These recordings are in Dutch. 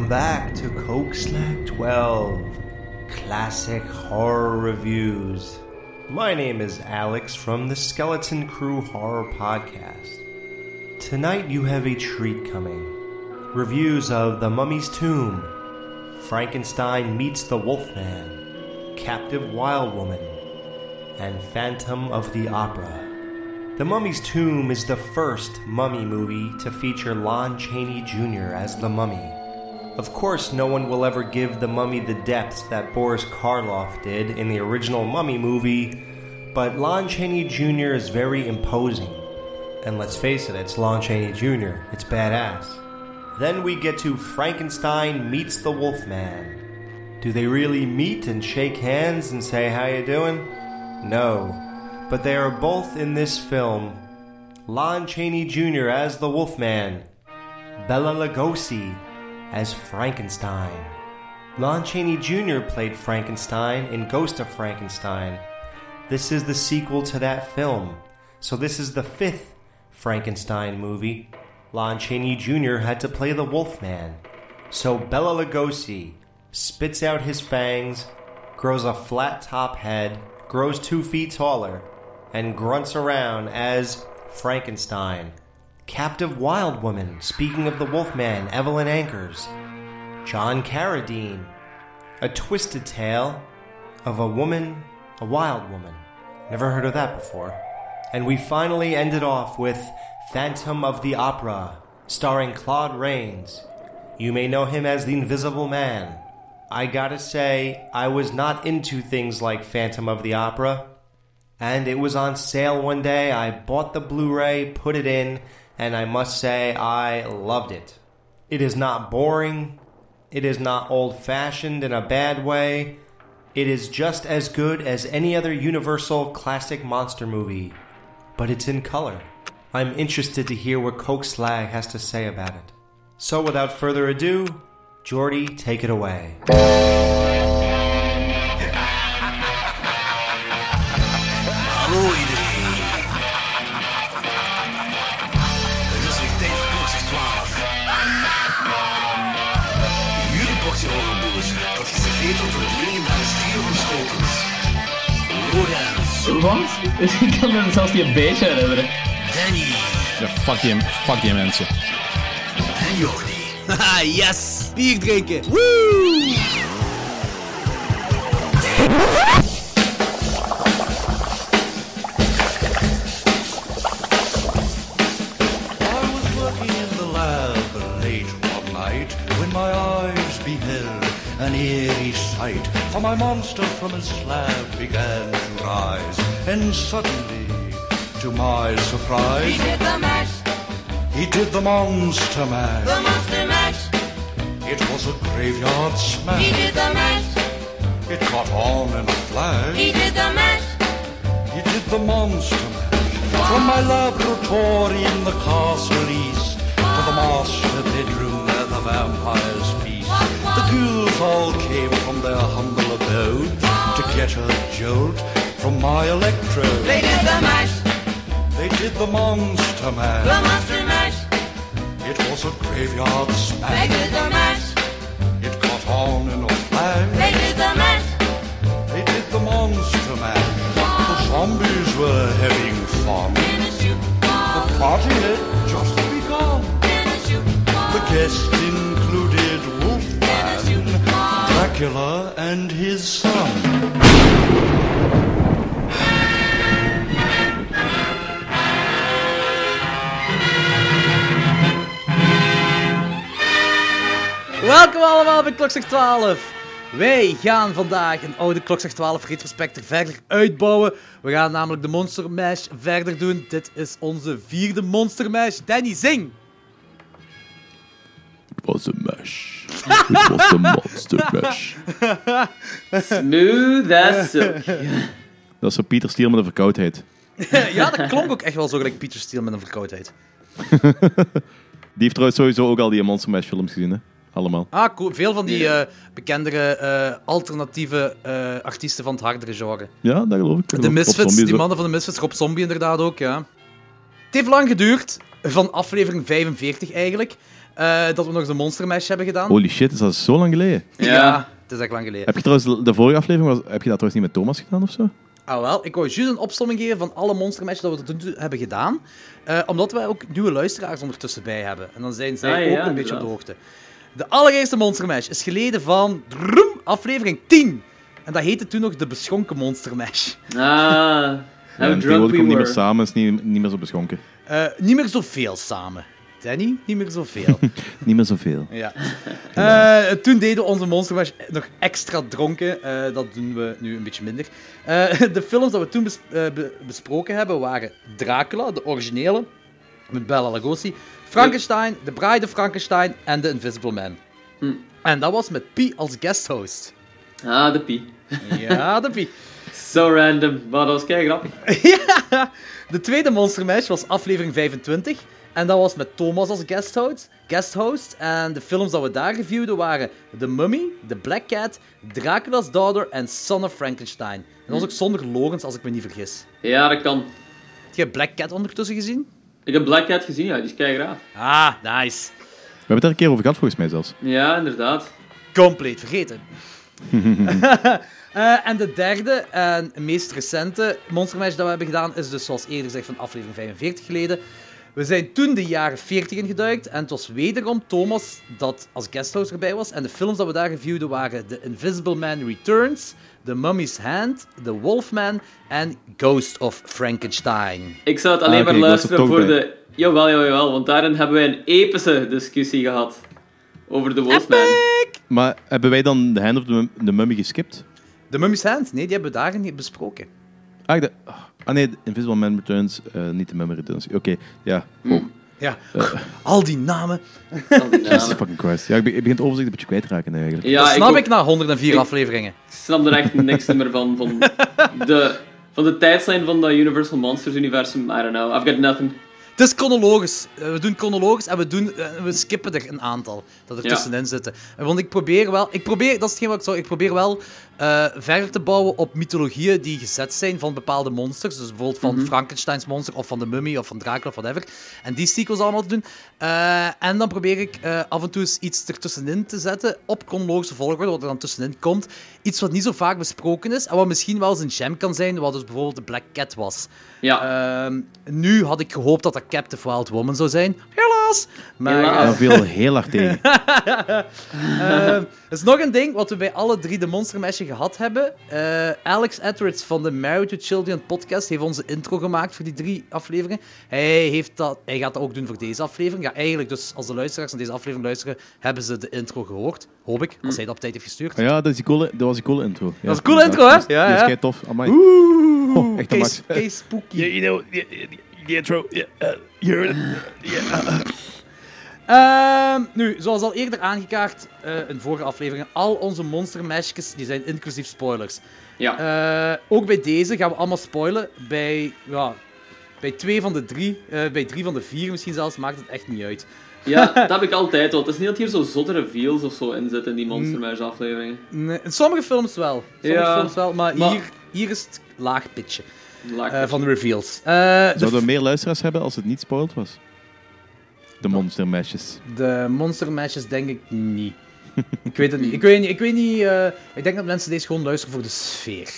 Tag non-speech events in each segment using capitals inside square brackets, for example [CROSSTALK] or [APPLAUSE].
Welcome back to Coke Slack 12 Classic Horror Reviews. My name is Alex from the Skeleton Crew Horror Podcast. Tonight you have a treat coming. Reviews of The Mummy's Tomb, Frankenstein Meets the Wolfman, Captive Wild Woman, and Phantom of the Opera. The Mummy's Tomb is the first mummy movie to feature Lon Chaney Jr. as the mummy. Of course, no one will ever give the mummy the depth that Boris Karloff did in the original Mummy movie, but Lon Chaney Jr. is very imposing. And let's face it, it's Lon Chaney Jr., it's badass. Then we get to Frankenstein meets the Wolfman. Do they really meet and shake hands and say, How you doing? No. But they are both in this film. Lon Chaney Jr. as the Wolfman, Bella Lugosi as Frankenstein. Lon Chaney Jr. played Frankenstein in Ghost of Frankenstein. This is the sequel to that film, so this is the fifth Frankenstein movie. Lon Chaney Jr. had to play the Wolfman. So Bella Lugosi spits out his fangs, grows a flat top head, grows two feet taller, and grunts around as Frankenstein. Captive Wild Woman, speaking of the Wolfman, Evelyn Anchors. John Carradine, a twisted tale of a woman, a wild woman. Never heard of that before. And we finally ended off with Phantom of the Opera, starring Claude Rains. You may know him as the Invisible Man. I gotta say, I was not into things like Phantom of the Opera, and it was on sale one day. I bought the Blu ray, put it in, and I must say I loved it. It is not boring, it is not old fashioned in a bad way. It is just as good as any other Universal classic monster movie, but it's in color. I'm interested to hear what Coke Slag has to say about it. So without further ado, Jordy, take it away. Lorenz, Wat? Ik kan me zelfs niet een beetje herinneren. Danny Ja, fuck die, fuck die mensen. en Jordi. Haha, yes! Bier drinken! Woo! I was working in the lab late one night when my eyes beheld an eerie sight. For my monster from his slab began rise, and suddenly, to my surprise, He did the mash, he did the monster mash. the monster mash. It was a graveyard smash. He did the mash, It caught on in a flash. he did the mash. He did the monster mash. From my laboratory in the castle east to the master bedroom where the vampires feast. The ghouls all came from their humble abode to get a jolt from my electrode. They did the mash, They did the monster mash. the monster mash. It was a graveyard smash. They did the mash, It caught on in a flash. they did the mash. They did the monster mash. The zombies were having fun. The party had just begun. The guests included Wolfman, Dracula, and his son. Welkom allemaal bij Klokslag 12. Wij gaan vandaag een oude Klokslag 12 retrospector verder uitbouwen. We gaan namelijk de Monster Mash verder doen. Dit is onze vierde Monster Mash. Danny, zing! Het was een mesh. Het was een monster mesh. Smooth as silk. Dat is zo Pieter Stiel met een verkoudheid. [LAUGHS] ja, dat klonk ook echt wel zo gelijk Pieter Steele met een verkoudheid. [LAUGHS] Die heeft trouwens sowieso ook al die Monster Mash films gezien, hè? Allemaal. Ah, cool. Veel van die eh, bekendere eh, alternatieve eh, artiesten van het hardere genre. Ja, dat geloof ik. De Misfits, die mannen van de Misfits, Rob Zombie inderdaad ook, ja. Het heeft lang geduurd, van aflevering 45 eigenlijk. eh, dat we nog eens een Monster Mash hebben gedaan. Holy shit, is dat zo lang geleden? Ja, het is echt lang geleden. Heb je trouwens de vorige aflevering, was, heb je dat trouwens niet met Thomas gedaan of zo? Ah, wel, ik wou juist een opsomming geven van alle Monster Mash dat we tot nu toe hebben gedaan. Eh, omdat wij ook nieuwe luisteraars ondertussen bij hebben. En dan zijn zij Ah, ook ja, een beetje op de hoogte. De allereerste Monster Mash is geleden van aflevering 10. En dat heette toen nog de beschonken Monster Mash. Ah, how en drunk we komt niet meer samen, is niet, niet meer zo beschonken. Eh, niet meer zoveel samen. Danny, niet meer zoveel. [LAUGHS] Niet meer zoveel. ja. [LAUGHS] Eh, toen deden we onze Monster Mash nog extra dronken. Eh, dat doen we nu een beetje minder. Eh, [LAUGHS] de films dat we toen bes- be- besproken hebben waren Dracula, de originele, met Bela Lugosi, Frankenstein, The Bride of Frankenstein en The Invisible Man. Hm. En dat was met Pi als guest host. Ah, de pie. [LAUGHS] Ja, de Pi. Zo [LAUGHS] random, maar dat was kei grappig. [LAUGHS] ja. De tweede Monster was aflevering 25. En dat was met Thomas als guest host. Guest host. En de films dat we daar reviewden waren The Mummy, The Black Cat, Dracula's Daughter en Son of Frankenstein. En dat was ook zonder Logans, als ik me niet vergis. Ja, dat kan. Heb je Black Cat ondertussen gezien? Ik heb Black Cat gezien, ja, die is kei graag. Ah, nice. We hebben het er een keer over gehad, volgens mij zelfs. Ja, inderdaad. Compleet vergeten. [LAUGHS] Eh, en de derde en meest recente Monster Mash dat we hebben gedaan is dus zoals eerder gezegd van aflevering 45 geleden. We zijn toen de jaren 40 ingeduikt en het was wederom Thomas dat als guesthouse erbij was. En de films dat we daar reviewden waren The Invisible Man Returns, The Mummy's Hand, The Wolfman en Ghost of Frankenstein. Ik zou het alleen Ah, maar er luisteren voor bij. de... Jawel, jawel, jawel, want daarin hebben wij een epische discussie gehad. Over de Wolfman. Maar hebben wij dan de Hand of the, Mum- the Mummy geskipt? The Mummy's Hand? Nee, die hebben we daar niet besproken. Ah, ah nee, Invisible Man Returns, eh, niet de Mummy Returns. Oké, ja. Hm. Oh, Ja, al die namen. Al die Jesus namen. fucking Christ. Ja, ik, be- ik begin het overzicht een beetje kwijt te raken eigenlijk. Ja, dat snap ook- ik na 104 ik- afleveringen. Ik snap er echt niks meer van. Van [LAUGHS] de, van de tijdslijn van dat Universal Monsters universum. I don't know. I've got nothing. Het is chronologisch. Eh, We doen chronologisch en we, doen, eh, we skippen er een aantal dat er Ja. tussenin zitten. Eh, Want ik probeer wel, ik probeer, dat is hetgeen wat ik zou, ik probeer wel eh, verder te bouwen op mythologieën die gezet zijn van bepaalde monsters. Dus bijvoorbeeld van Mhm. Frankensteins monster of van de Mummy of van Dracula of whatever. En die sequels allemaal te doen. Eh, en dan probeer ik eh, af en toe eens iets ertussenin te zetten op chronologische volgorde, wat er dan tussenin komt. Iets wat niet zo vaak besproken is en wat misschien wel eens een gem kan zijn, wat dus bijvoorbeeld de Black Cat was. Ja. Ehm, nu had ik gehoopt dat dat Captive Wild Woman zou zijn. Helaas. Maar Helaas. Dat viel heel hard tegen. [LAUGHS] er is nog een ding wat we bij alle drie de Monster Mashen gehad hebben. Eh, Alex Edwards van de Married to Children podcast heeft onze intro gemaakt voor die drie afleveringen. Hij, heeft dat, hij gaat dat ook doen voor deze aflevering. Ja, eigenlijk dus als de luisteraars naar deze aflevering luisteren, hebben ze de intro gehoord. Hoop ik, als hij dat op tijd heeft gestuurd. Ja, dat, is die coole, dat was die coole intro. Ja, Dat is een coole intro, hè? Ja, Die was ja. kei tof. Amai. Oeh, Oh, echt een kei spooky. you know, the, the intro, yeah, uh, you heard it. Ehm, nu, zoals al eerder aangekaart eh, in vorige afleveringen, al onze Monster Mashjes die zijn inclusief spoilers. Ja. Eh, ook bij deze gaan we allemaal spoilen. Bij, ja, bij twee van de drie, eh, bij drie van de vier misschien zelfs, maakt het echt niet uit. ja, dat heb ik altijd wel. Het is niet dat hier zo zotte reveals of zo in zitten in die Monster. Mash afleveringen. Nee, in sommige films wel. Sommige Ja, films wel, maar, maar- Hier, hier is het laag pitje eh, ik- van de reveals. Eh, de, Zouden we meer luisteraars hebben als het niet spoiled was? De Monster Mashes. de Monster Mashjes denk ik niet. [LAUGHS] ik weet het niet. Ik weet niet. Ik, weet niet eh, ik denk dat mensen deze gewoon luisteren voor de sfeer.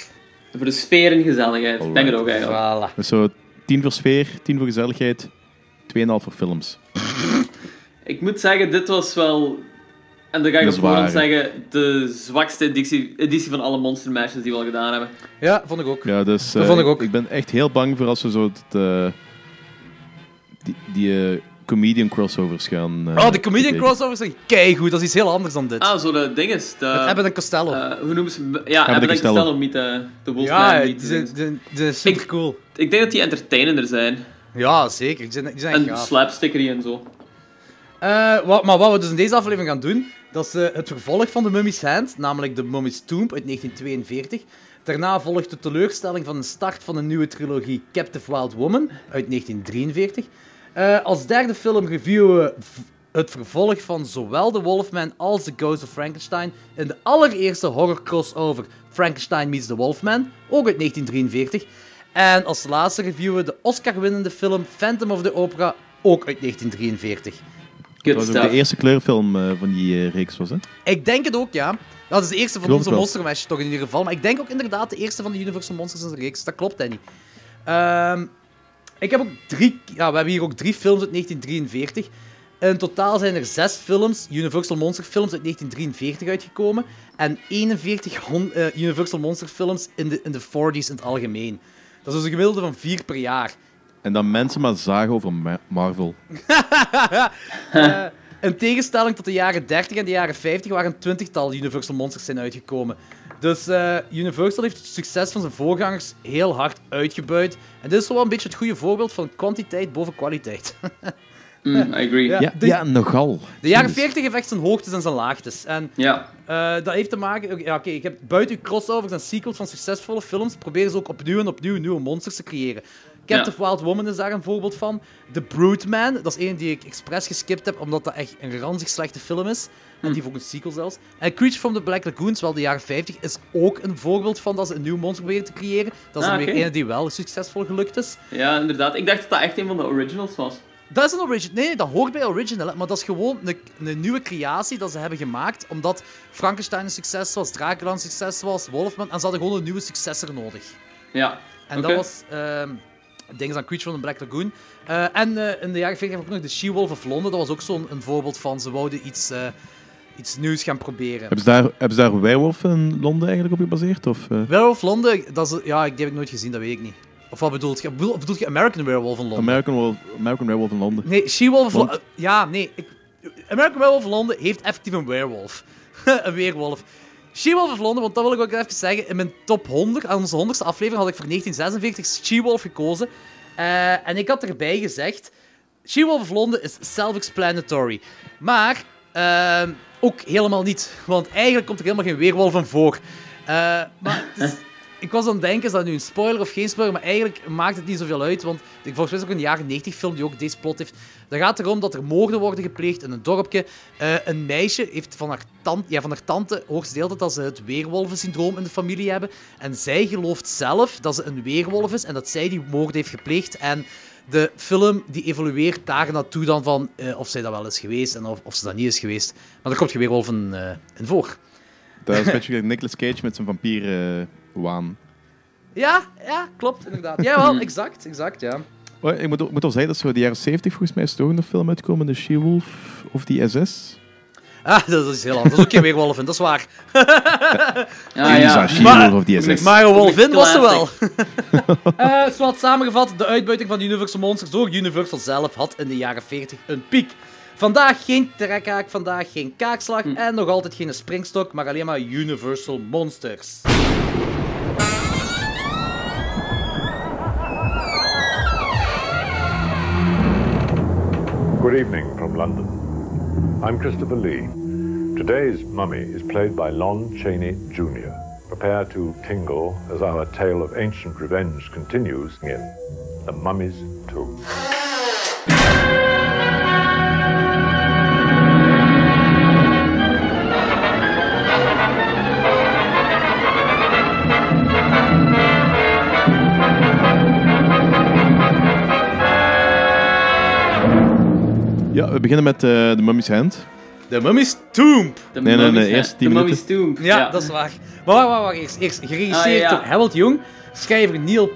Voor de sfeer en gezelligheid. Ik denk het ook eigenlijk. Voilà. Dus zo 10 voor sfeer, 10 voor gezelligheid, 2,5 voor films. [LAUGHS] Ik moet zeggen, dit was wel... En dan ga ik De op voorhand zeggen, de zwakste editie, editie van alle Monster Mashes die we al gedaan hebben. Ja, vond ik ook. Ja, dus Dat eh, vond ik ook. Ik ben echt heel bang voor als we zo het, eh, die, die eh, comedian crossovers gaan. eh, Oh, de comedian crossovers zijn keigoed. Dat is iets heel anders dan dit. Ah, zo de dinges. De, Met Abbott en Costello. eh, hoe noemen ze... Ja, de Abbott en Costello. Costello meet de, de Wolfman ja, die de zijn, super cool. Ik denk dat die entertainender zijn. Ja, zeker. Die zijn, die zijn En gaaf. slapstickery en zo. Eh, wat, maar wat we dus in deze aflevering gaan doen, dat is eh, het vervolg van The Mummy's Hand, namelijk The Mummy's Tomb uit 1942. Daarna volgt de teleurstelling van de start van een nieuwe trilogie Captive Wild Woman uit 1943. Eh, als derde film reviewen het vervolg van zowel The Wolfman als The Ghost of Frankenstein in de allereerste horror crossover Frankenstein meets The Wolfman, ook uit 1943. En als laatste reviewen we de Oscar-winnende film Phantom of the Opera, ook uit 1943. Dat Good was ook de eerste kleurfilm eh, van die eh, reeks was, hè? Ik denk het ook, ja. Dat is de eerste van Klopt onze wel. Monster Mash, toch in ieder geval. Maar ik denk ook inderdaad de eerste van de Universal Monsters in de reeks. Dat klopt, Danny. Ehm, ik heb ook drie... Ja, we hebben hier ook drie films uit 1943. In totaal zijn er zes films, Universal Monster films uit 1943 uitgekomen. En 41 hon- eh, Universal Monster films in de, in de 40s in het algemeen. Dat is dus een gemiddelde van vier per jaar. En dan mensen maar zagen over Ma- Marvel. [LAUGHS] Eh, in tegenstelling tot de jaren 30 en de jaren 50 waar een twintigtal Universal Monsters zijn uitgekomen. Dus eh, Universal heeft het succes van zijn voorgangers heel hard uitgebuit. En dit is zo wel een beetje het goede voorbeeld van kwantiteit boven kwaliteit. [LAUGHS] Mm, I agree. Ja. Ja. Ja, de- ja nogal. De jaren Jezus. 40 heeft echt zijn hoogtes en zijn laagtes. En eh, dat heeft te maken... oké, Ja, ik heb buiten crossovers en sequels van succesvolle films proberen ze ook opnieuw en opnieuw nieuwe monsters te creëren. Captive Wild Woman is daar een voorbeeld van. The Brood Man, dat is een die ik expres geskipt heb, omdat dat echt een ranzig slechte film is. En die heeft ook een sequel zelfs. En Creature from the Black Lagoon, wel de jaren 50, is ook een voorbeeld van dat ze een nieuw monster proberen te creëren. Dat is Ah, weer een die wel succesvol gelukt is. ja, inderdaad. Ik dacht dat dat echt een van de originals was. Dat is een original. Nee, dat hoort bij original. Maar dat is gewoon een, een nieuwe creatie dat ze hebben gemaakt. Omdat Frankenstein een succes was, Dracula een succes was, Wolfman. En ze hadden gewoon een nieuwe successor nodig. Ja. En dat was. ehm dingen aan Creature from the Black Lagoon. Eh, en eh, in de jaren 40 heb ik ook nog de She-Wolf of Londen. Dat was ook zo'n een voorbeeld van. Ze wouden iets, eh, iets nieuws gaan proberen. Hebben ze daar, hebben ze daar Werewolf in Londen eigenlijk op gebaseerd? Of, eh, Werewolf Londen, dat is, ja, die heb ik nooit gezien, dat weet ik niet. Of wat bedoelt je? Bedoel- bedoelt je American Werewolf in Londen? American, Wolf, American Werewolf in Londen? Nee, She-Wolf Lo- Ja, nee. Ik... American Werewolf of Londen heeft effectief een werewolf. [LAUGHS] een weerwolf. She-Wolf of Londen, want dat wil ik ook even zeggen. In mijn top 100, aan onze 100ste aflevering, had ik voor 1946 She-Wolf gekozen. Eh, en ik had erbij gezegd... She-Wolf of Londen is self-explanatory. Maar ehm, ook helemaal niet. Want eigenlijk komt er helemaal geen weerwolf in voor. Eh, maar het is- [LAUGHS] ik was aan het denken, is dat nu een spoiler of geen spoiler? Maar eigenlijk maakt het niet zoveel uit. Want ik- volgens mij is het ook een jaren 90 film die ook deze plot heeft. Dat gaat erom dat er moorden worden gepleegd in een dorpje. Eh, een meisje heeft van haar, tante, ja, van haar tante hoort ze de hele tijd dat ze het weerwolvensyndroom in de familie hebben. En zij gelooft zelf dat ze een weerwolf is en dat zij die moord heeft gepleegd. En de film die evolueert daar naartoe dan van eh, of zij dat wel is geweest en of, of ze dat niet is geweest. Maar daar komt je in, eh, in voor. Dat is een [LAUGHS] beetje Nicolas Cage met zijn vampier-waan. Ja, ja, klopt, inderdaad. Jawel, exact, exact, ja. Oh, ik moet, moet al zeggen dat zo de jaren 70 volgens mij is toch een film uitgekomen, de She-Wolf of die SS. Ah, dat is heel anders. Dat is ook geen dat is waar. [LAUGHS] Ja. She-Wolf Maar- of die SS. Maar een wolf in was ze wel. [LAUGHS] Eh zoals samengevat, de uitbuiting van Universal Monsters door Universal zelf had in de jaren 40 een piek. Vandaag geen trekhaak, vandaag geen kaakslag en nog altijd geen springstok, maar alleen maar Universal Monsters. Good evening from London. I'm Christopher Lee. Today's mummy is played by Lon Chaney Jr. Prepare to tingle as our tale of ancient revenge continues in The Mummy's Tomb. Ja, we beginnen met eh The Mummy's Hand. De Mummy's Tomb. De Nee, nee, eerst Hand. 10 De minuten. Mummy's Tomb. Ja, dat is waar. Maar wacht, wacht, wacht. Eerst, eerst geregisseerd Ah, ja. door Harold Jung, schrijver Neil,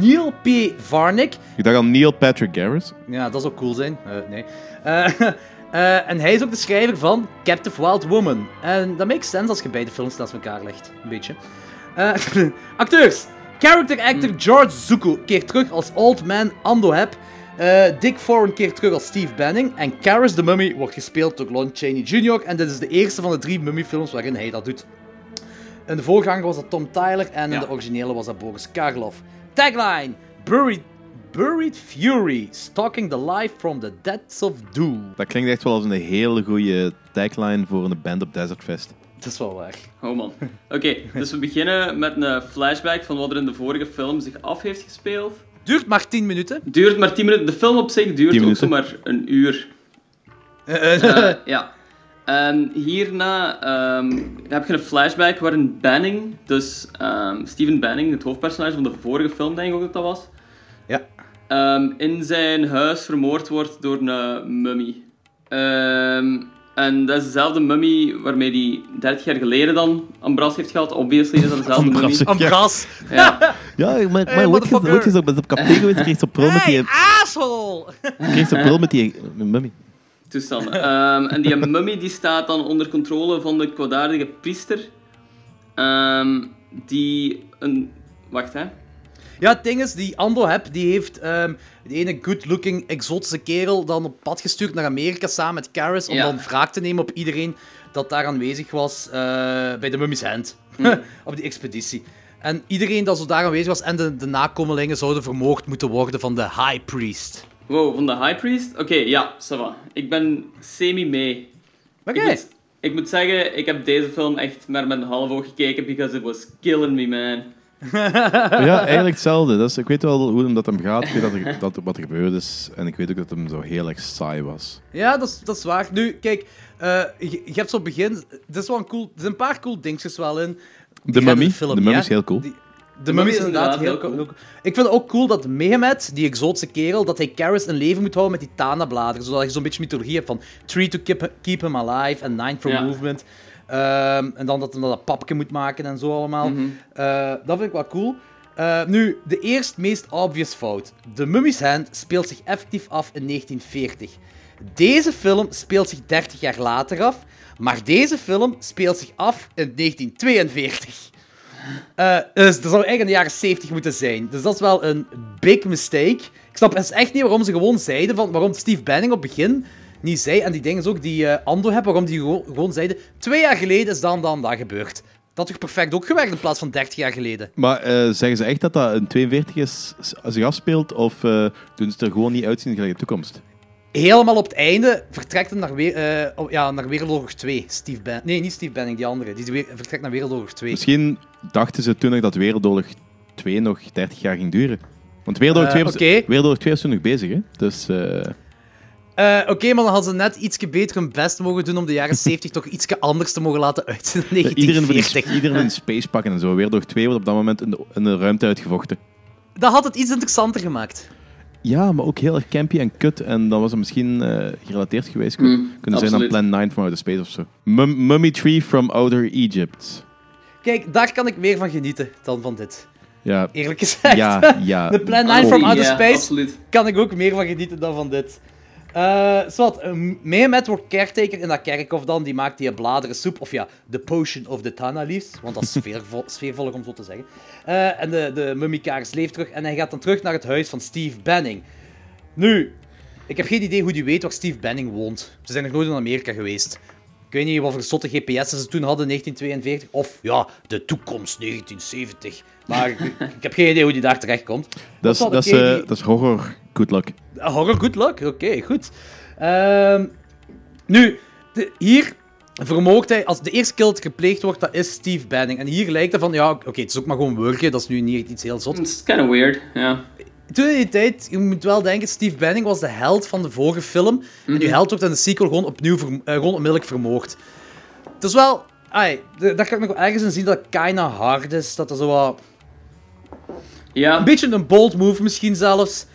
Neil P. Varnick. Ik dacht aan Neil Patrick Garrett. Ja, dat zou cool zijn. Eh, nee. Eh, [LAUGHS] eh, en hij is ook de schrijver van Captive Wild Woman. En dat makes sense als je beide films naast elkaar legt. Een beetje. Eh, [LAUGHS] acteurs. Character actor George Zuko keert terug als Old Man Andoheb. Eh Dick Foran keert terug als Steve Banning. En Karis the Mummy wordt gespeeld door Lon Chaney Jr. En dit is de eerste van de drie Mummy-films waarin hij dat doet. In de voorganger was dat Tom Tyler en in Ja. de originele was dat Boris Karloff. Tagline: Buried, Buried Fury, stalking the life from the depths of doom. Dat klinkt echt wel als een hele goede tagline voor een band op Desert Fest. Dat is wel waar. Oh man. Oké, dus we beginnen met een flashback van wat er in de vorige film zich af heeft gespeeld. Duurt maar 10 minuten. Duurt maar 10 minuten. De film op zich duurt 10 ook zomaar een uur. Eh, ja. En hierna ehm, heb je een flashback waarin Banning, dus ehm, Steven Banning, het hoofdpersonage van de vorige film, denk ik ook dat dat was, Ja. ehm, in zijn huis vermoord wordt door een mummy. En dat is dezelfde mummy waarmee hij 30 jaar geleden dan Ambras heeft gehad. Obviously is dat dezelfde mummy. Ambras. Ambras. Ja. [LAUGHS] Ja, maar, maar Hey, ooit is ook met op café geweest, kreeg ze prul met die, Hey, asshole! kreeg ze prul met die mummy. toestanden. Ehm, en die mummy die staat dan onder controle van de kwaadaardige priester. Ehm, die een... Wacht, hè. Ja, het ding is, die Ando heb, die heeft ehm de ene good-looking exotische kerel dan op pad gestuurd naar Amerika samen met Karis om Ja. dan wraak te nemen op iedereen dat daar aanwezig was eh, bij de Mummy's Hand. [LAUGHS] op die expeditie. En iedereen dat zo daar aanwezig was en de, de nakomelingen zouden vermoord moeten worden van de High Priest. Wow, van de High Priest? Oké, ja, ça va. Ik ben semi mee. Oké. Ik, moet, ik moet zeggen, ik heb deze film echt maar met een half oog gekeken, because it was killing me, man. Ja, [LAUGHS] eigenlijk hetzelfde. Dat is, ik weet wel hoe dat hem gaat, ik weet dat er, dat er wat er gebeurd is. En ik weet ook dat hem zo heel erg saai was. Ja, dat is, dat is waar. Nu, kijk, eh, je, je hebt zo begin... Er is wel een cool... Er zijn een paar cool dingetjes wel in. Die De mummy, film, de mummy ja. is heel cool. Die- de mummy is inderdaad heel cool. Ik vind het ook cool dat Mehemet, die exotische kerel, dat hij Karis in leven moet houden met die Tana-bladeren. Zodat je zo'n beetje mythologie hebt van Three to keep, keep him alive en Nine for Ja. movement. Ehm, en dan dat hij dat papje moet maken en zo allemaal. Mhm. Eh, dat vind ik wel cool. Eh, nu, de eerst meest obvious fout. The Mummy's Hand speelt zich effectief af in 1940. Deze film speelt zich 30 jaar later af, maar deze film speelt zich af in 1942. Eh, dus dat zou eigenlijk in de jaren 70 moeten zijn. Dus dat is wel een big mistake. Ik snap echt niet waarom ze gewoon zeiden van waarom Steve Banning op het begin niet zei, en die dingen is ook die eh, Ando hebben, waarom die gewoon, gewoon zeiden, twee jaar geleden is dan dan dat gebeurd. Dat had toch perfect ook gewerkt in plaats van 30 jaar geleden. Maar eh, zeggen ze echt dat dat in 42 is, zich afspeelt? Of eh, doen ze er gewoon niet uitzien gelijk de toekomst? Helemaal op het einde vertrekt hij naar, weer, oh, ja, naar Wereldoorlog 2. Steve Ben nee, niet Steve Banning, die andere. Die weer- vertrekt naar Wereldoorlog 2. Misschien dachten ze toen nog dat Wereldoorlog 2 nog 30 jaar ging duren. Want Wereldoorlog 2 Eh, was. Wereldoorlog 2 was toen nog bezig, hè? Dus eh, Oké, maar dan hadden ze net iets beter hun best mogen doen om de jaren 70 toch iets anders te mogen laten uitzien iedereen wil 1940. in, iedereen in space pakken en zo. Wereldoorlog 2 wordt op dat moment in de, in de ruimte uitgevochten. Dat had het iets interessanter gemaakt. Ja, maar ook heel erg campy en kut. En dan was het misschien eh, gerelateerd geweest kunnen, Mm, kunnen zijn aan. Plan 9 from Outer Space of zo. Mum- Mummy Tree from Outer Egypt. Kijk, daar kan ik meer van genieten dan van dit. Ja, Eerlijk gezegd. ja, ja. [LAUGHS] De Plan 9 from Ja, Outer Space absoluut. kan ik ook meer van genieten dan van dit. Eh zwart, uh, Mehemet wordt caretaker in dat kerkhof dan. Die maakt die bladeren soep. Of ja, de potion of the Tana liefst. Want dat is [LAUGHS] sfeervol, sfeervollig om zo te zeggen. Eh, en de, de mummikaris leeft terug. En hij gaat dan terug naar het huis van Steve Banning. Nu, ik heb geen idee hoe die weet waar Steve Banning woont. Ze zijn nog nooit in Amerika geweest. Ik weet niet wat voor zotte GPS'en ze toen hadden in 1942. Of ja, de toekomst 1970. Maar ik, ik heb geen idee hoe die daar terecht komt. Dat is, dat, is, eh, dat is horror. Good luck. Horror, good luck. Oké, goed. Ehm, nu, de- hier vermoogt hij, als de eerste kill dat gepleegd wordt, dat is Steve Banning. En hier lijkt het van, ja, oké, het is ook maar gewoon wurgen, dat is nu niet iets heel zot. It's kind of weird, ja. Toen in die tijd, je moet wel denken, Steve Banning was de held van de vorige film. En die held wordt in de sequel gewoon opnieuw, eh, gewoon onmiddellijk vermoord. Het is wel, ai, de- daar kan ik nog ergens in zien dat het kinda hard is, dat er zo wat... Ja, Een beetje een bold move misschien zelfs.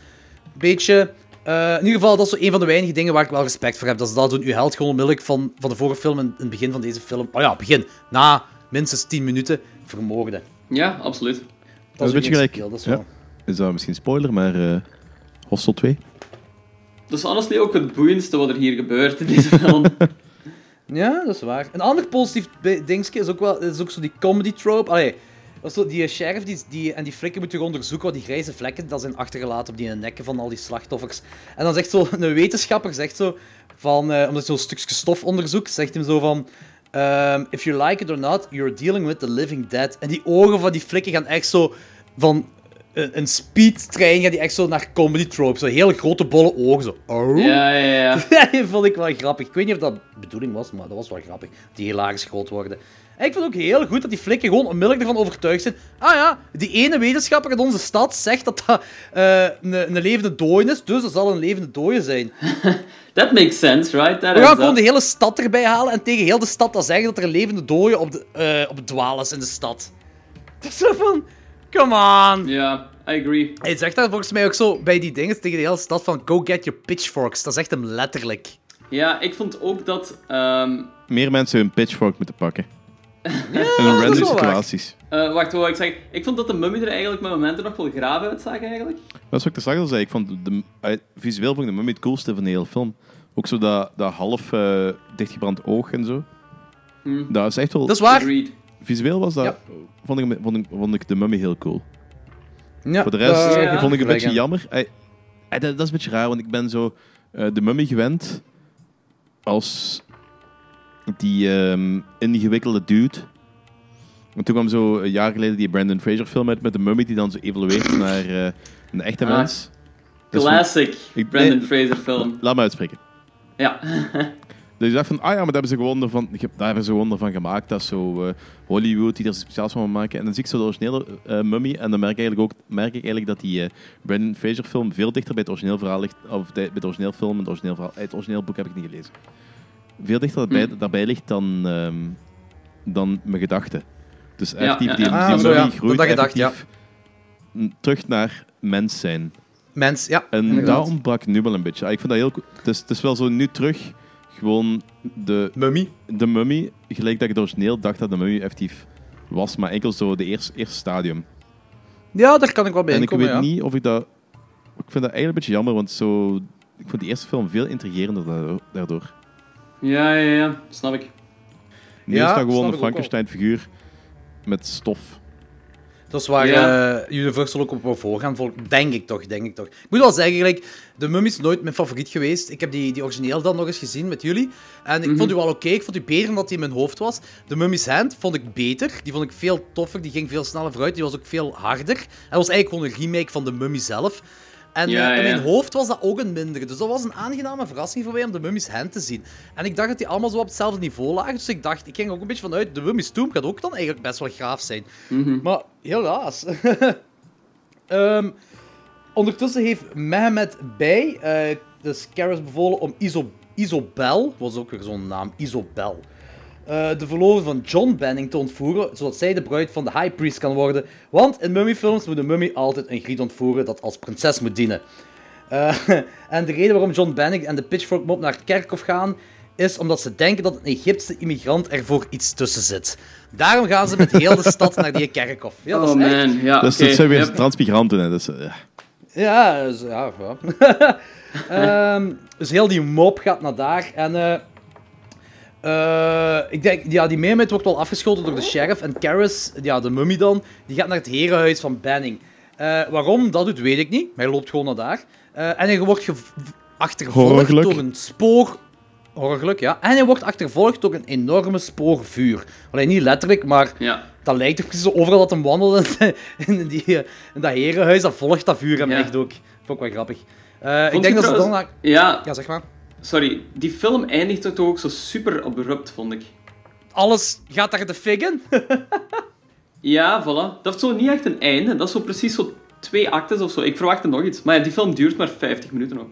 Een beetje... eh, in ieder geval, dat is zo een van de weinige dingen waar ik wel respect voor heb. Dat ze dat doen. U held gewoon onmiddellijk van, van de vorige film in, in het begin van deze film. Oh ja, begin. Na minstens 10 minuten vermoorden. ja, absoluut. Dat een is beetje ook gelijk. dat is Ja. Is dat misschien spoiler, maar eh Hostel 2? Dat is honestly ook het boeiendste wat er hier gebeurt in deze [LAUGHS] film. Ja, dat is waar. Een ander positief dingetje is ook wel is ook zo die comedy trope. Allee, zo die sheriff die, die, en die flikker moeten onderzoeken wat die grijze vlekken dat zijn achtergelaten op die nekken van al die slachtoffers. En dan zegt zo [LAUGHS] een wetenschapper, zegt zo, van, eh, omdat hij zo'n stukje stof onderzoekt, zegt hem zo van... ehm, if you like it or not, you're dealing with the living dead. En die ogen van die flikken gaan echt zo van een, speedtrein, gaan die echt zo naar comedy trope. Zo heel grote bolle ogen, zo. Oh. ja, ja, ja. [LAUGHS] dat vond ik wel grappig. Ik weet niet of dat de bedoeling was, maar dat was wel grappig. Die hilarisch groot worden. En ik vond ook heel goed dat die flikken gewoon onmiddellijk ervan overtuigd zijn. Ah ja, die ene wetenschapper in onze stad zegt dat dat eh, een, een levende dooie is, dus dat zal een levende dooie zijn. [LAUGHS] That makes sense, right? That We gaan gewoon up. de hele stad erbij halen en tegen heel de stad dan zeggen dat er een levende dooie op, de, eh, op het dwaal is in de stad. [LAUGHS] Dat is zo van... Come on! Ja, I agree. Hij zegt dat volgens mij ook zo bij die dingen tegen de hele stad van go get your pitchforks. Dat zegt hem letterlijk. Ja, ik vond ook dat... ehm, Meer mensen hun pitchfork moeten pakken. [LAUGHS] in dat is random situaties. eh, wacht, wat ik zeggen? Ik vond dat de mummy er eigenlijk met momenten nog wel graaf uitzag, eigenlijk. Dat is wat ik te al zei. Ik vond de, eh, visueel vond ik de mummy het coolste van de hele film. Ook zo dat, dat half eh, dichtgebrand oog en zo. Hm. Dat is echt wel... Dat is waar. Agreed. Visueel was dat... Vond, ik, vond, ik, vond ik de mummy heel cool. Ja, Voor de rest Ja. vond ik een beetje jammer. Eh, eh, dat, dat is een beetje raar, want ik ben zo eh, de mummy gewend als die ehm, ingewikkelde dude. En toen kwam zo een jaar geleden die Brandon Fraser film uit met de mummy die dan zo evolueert [LAUGHS] naar eh, een echte Ah, mens. Dus Classic Ik- Brandon nee. Fraser film. Laat me uitspreken. Ja. [LAUGHS] Dus ik dacht van, ah ja, maar daar hebben ze gewoon ervan, heb- daar hebben ze gewoon ervan gemaakt. Dat is zo eh, Hollywood die er speciaals van maken. En dan zie ik zo de originele eh, Mummy. En dan merk ik eigenlijk ook merk ik eigenlijk dat die eh, Brandon Fraser film veel dichter bij het origineel verhaal ligt. Of bij het origineel film en het origineel verhaal. Het origineel boek heb ik niet gelezen. Veel dichter daarbij, Hm. daarbij ligt dan, ehm, dan mijn gedachten. Dus effectief, ja, die, ja. die Ah, Mummy groeit Dat gedacht, terug naar mens zijn. Mens, ja. En dat ontbrak nu wel een beetje. Ah, Ik vind dat heel. Het is, het is wel zo nu terug gewoon de, Mummy. de mummy, gelijk dat ik het origineel dacht dat de mummy effectief was, maar enkel zo de eerste, eerste stadium. Ja, daar kan ik wel bij en ik weet ja. niet of ik dat... Ik vind dat eigenlijk een beetje jammer, want zo... Ik vond die eerste film veel intrigerender da- daardoor. Ja, ja, ja. Snap ik. Nu Ja, is dat gewoon een. Frankenstein-figuur met stof. Dat is waar Ja. eh, Universal ook op wil voorgaan, denk ik toch, denk ik toch. Ik moet wel zeggen, gelijk, de Mummy is nooit mijn favoriet geweest. Ik heb die, die origineel dan nog eens gezien met jullie. En ik Mhm. vond die wel oké, ik vond die beter omdat die in mijn hoofd was. De Mummy's Hand vond ik beter, die vond ik veel toffer, die ging veel sneller vooruit, die was ook veel harder. Hij was eigenlijk gewoon een remake van de Mummy zelf. En Ja, eh, in mijn ja. hoofd was dat ook een mindere. Dus dat was een aangename verrassing voor mij om de Mummy's Hand te zien. En ik dacht dat die allemaal zo op hetzelfde niveau lagen. Dus ik dacht, ik ging ook een beetje vanuit, de Mummy's Tomb gaat ook dan eigenlijk best wel gaaf zijn. Mhm. Maar helaas. [LAUGHS] Ehm, ondertussen heeft Mehmet Bey, eh de Scarus bevolen om Iso Isobel, was ook weer zo'n naam, Isobel, eh, de verloofde van John Banning te ontvoeren, zodat zij de bruid van de High Priest kan worden. Want in mummyfilms moet een mummy altijd een griet ontvoeren dat als prinses moet dienen. Eh, [LAUGHS] en de reden waarom John Banning en de Pitchfork Mob naar het kerkhof gaan, is omdat ze denken dat een Egyptische immigrant er voor iets tussen zit. Daarom gaan ze met heel de [LAUGHS] stad naar die kerkhof. Ja, dat oh is echt- man, ja, dus dat zijn weer Yep. transmigranten. Hè. Dus, eh, Ja, dus, ja, ja. [LAUGHS] Ehm, dus heel die mop gaat naar daar. En eh, eh, ik denk, ja, die meermaid wordt wel afgeschoten door de sheriff. En Karis, ja, de mummy dan, die gaat naar het herenhuis van Banning. Eh, waarom dat doet, weet ik niet. Maar hij loopt gewoon naar daar. Eh, en hij wordt achtervolgd door een spoor... Horrorgeluk, ja. En hij wordt achtervolgd door een enorme spoor vuur. Alleen niet letterlijk, maar Ja. dat lijkt toch precies zo overal dat hem wandelt in, in, die, in dat herenhuis. Dat volgt dat vuur hem Ja. echt ook. Vond ik wel grappig. Eh, ik denk dat ze dan... naar- Ja, Ja, zeg maar. Sorry. Die film eindigt toch ook zo super abrupt, vond ik. Alles gaat daar de fig in. [LAUGHS] Ja, voilà. Dat heeft zo niet echt een einde. Dat is zo precies zo twee actes of zo. Ik verwachtte nog iets. Maar ja, die film duurt maar 50 minuten nog.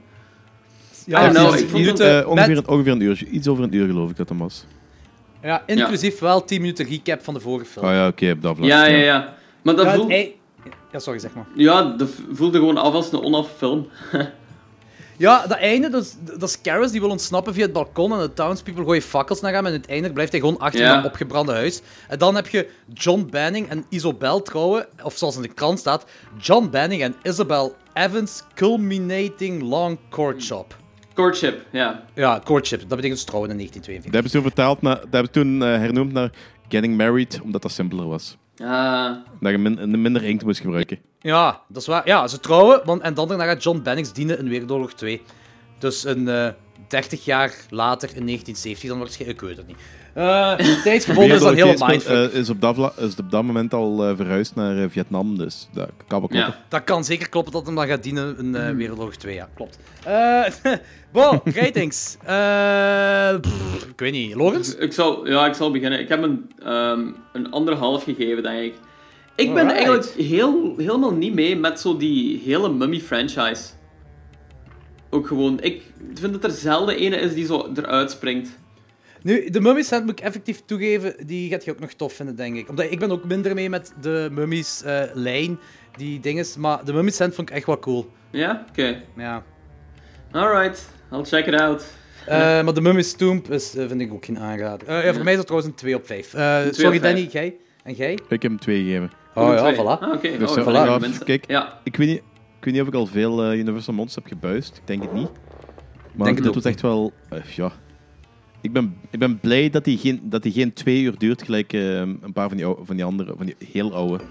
Ja, ik vond minuten het, eh, ongeveer, een, ongeveer een uur. Iets over een uur geloof ik dat dat was. ja, inclusief wel 10 minuten recap van de vorige film. Oh ja, oké, op dat vlak. Ja, ja, ja. Maar dat Ja, het voelt... ei- ja, sorry, zeg maar. Ja, dat voelde gewoon af als een onaf film. [LAUGHS] Ja, dat einde, dat is, dat is Karis die wil ontsnappen via het balkon en de townspeople gooien fakkels naar hem en uiteindelijk blijft hij gewoon achter in dat opgebrande huis. En dan heb je John Banning en Isobel trouwen, of zoals in de krant staat, John Banning en Isabel Evans culminating long courtship. Courtship, ja. Ja, courtship, dat betekent dus trouwen in 1942. Dat hebben ze toen vertaald naar, dat hebben ze toen eh, hernoemd naar Getting Married, omdat dat simpeler was. Ah, Dat je min- minder inkt moest gebruiken. Ja, dat is waar. Ja, ze trouwen, want, en dan daarna gaat John Bennings dienen in Wereldoorlog 2. Dus een eh 30 jaar later, in 1970 dan waarschijnlijk, ik weet het niet. Eh [LAUGHS] tijdsgebonden is dat heel mindfuck. eh, is, op dat vla- is op dat moment al verhuisd naar Vietnam, dus dat kan wel kloppen. ja. Dat kan zeker kloppen dat hem dan gaat dienen in eh Wereldoorlog 2, ja, klopt. Eh [LAUGHS] bon, ratings. Eh, pff, ik weet niet, Lorenz? Ik zal, ja, ik zal beginnen. Ik heb een, ehm een anderhalf gegeven, denk ik. Ik ben Alright. eigenlijk heel, helemaal niet mee met zo die hele Mummy-franchise. Ook gewoon, ik vind dat er zelden ene is die zo eruit springt. Nu, de Mummies Hand moet ik effectief toegeven, die gaat je ook nog tof vinden, denk ik. Omdat ik ben ook minder mee met de Mummies eh, lijn, die dinges. Maar de Mummies Hand vond ik echt wel cool. Ja? Oké. Ja. Alright, I'll check it out. Eh, [LAUGHS] maar de Mummy's Tomb is, eh, vind ik ook geen aanrader. Eh, ja, voor mij is het trouwens een 2 op 5. sorry op Danny, jij? En jij? Ik heb hem twee gegeven. Oh ja, voilà. Ah, oké. Dus, oh, eh, voilà. ja, mensen. kijk, Ja. Ik weet, niet, ik weet niet of ik al veel eh, Universal Monsters heb gebuist. Ik denk het niet. Maar Denk het echt wel... eh, ja. Ik ben, ik ben blij dat die, geen, dat die geen twee uur duurt, gelijk een paar van die, oude- van die andere, van die heel oude.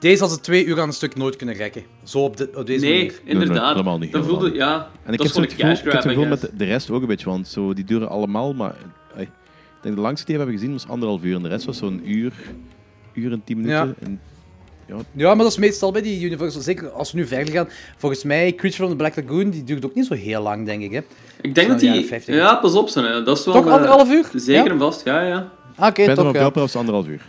Deze had ze twee uur aan een stuk nooit kunnen rekken. Zo op, de, op deze Nee, manier. inderdaad. helemaal niet, Dat voelde, ja. En ik dat heb het gevoel, een ik heb gevoel met de, de rest ook een beetje, want zo, die duren allemaal, maar... ik denk de langste die we hebben gezien was anderhalf uur en de rest was zo'n uur, uur en tien minuten. Ja. En, Ja, maar dat is meestal bij die Universal. Zeker als we nu verder gaan. Volgens mij, Creature from the Black Lagoon, die duurt ook niet zo heel lang, denk ik. Hè? Ik denk dat die... 50. Ja, pas op, zijn, dat is wel... Toch eh, anderhalf uur? Zeker Ja? en vast, ja, ja. Ah, Oké, Phantom toch of ja. Opera was anderhalf uur.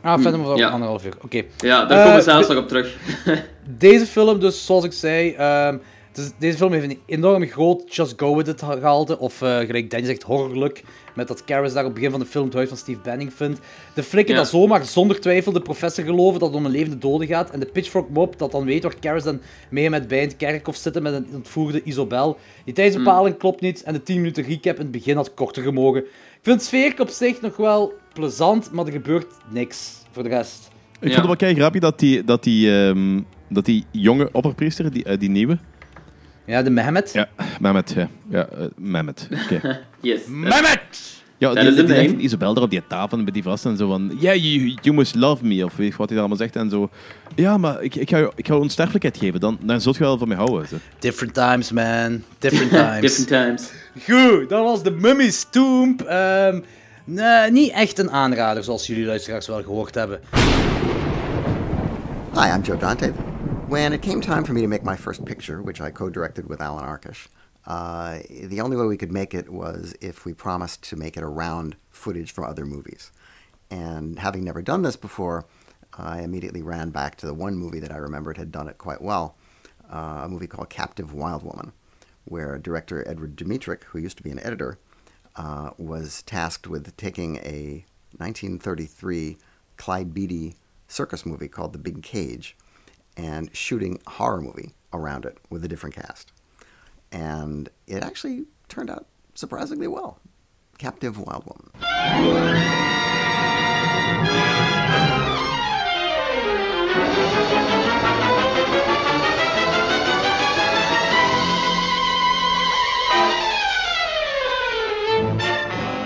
Ah, Phantom of the Ja. Anderhalf uur. Oké. Ja, daar Eh, komen we zelfs de- nog op terug. [LAUGHS] Deze film, dus zoals ik zei, ehm, dus deze film heeft een enorm groot Just Go With It gehalte. Of eh, gelijk Danny zegt, horrorlijk. Met dat Karis daar op het begin van de film het huis van Steve Banning vindt. De flikken Ja. dat zomaar zonder twijfel de professor geloven dat het om een levende dode gaat. En de Pitchfork Mob dat dan weet waar Karis dan mee met bij in het kerkhof zitten met een ontvoerde Isobel. Die tijdsbepaling klopt niet en de 10 minuten recap in het begin had korter gemogen. Ik vind het sfeer op zich nog wel plezant, maar er gebeurt niks voor de rest. Ik Ja. vond het wel kei grappig dat die, dat die, ehm, dat die jonge opperpriester, die, eh, die nieuwe... Ja, de Mehmet. Ja, Mehmet, ja. Ja, eh, Mehmet. [LAUGHS] Oké. Yes. Mehmet! Ja, Dat die, is die, die legt Isabel daar op die tafel met die vast en zo van... Yeah, you, you must love me, of weet je wat hij daar allemaal zegt. En zo... Ja, maar ik, ik, ga, je, ik ga je onsterfelijkheid geven, dan, dan zult je wel van mij houden. Zo. Different times, man. [LAUGHS] Different times. Different times. Goed, dat was de Mummy's Tomb. Ehm, nee, niet echt een aanrader, zoals jullie luisteraars wel gehoord hebben. Hi, I'm Joe Dante. When it came time for me to make my first picture, which I co directed with Alan Arkish, uh, the only way we could make it was if we promised to make it around footage from other movies. And having never done this before, I immediately ran back to the one movie that I remembered had done it quite well uh, a movie called Captive Wild Woman, where director Edward Dmytryk, who used to be an editor, uh, was tasked with taking a 1933 Clyde Beatty circus movie called The Big Cage and shooting a horror movie around it with a different cast. And it actually turned out surprisingly well. Captive Wild Woman.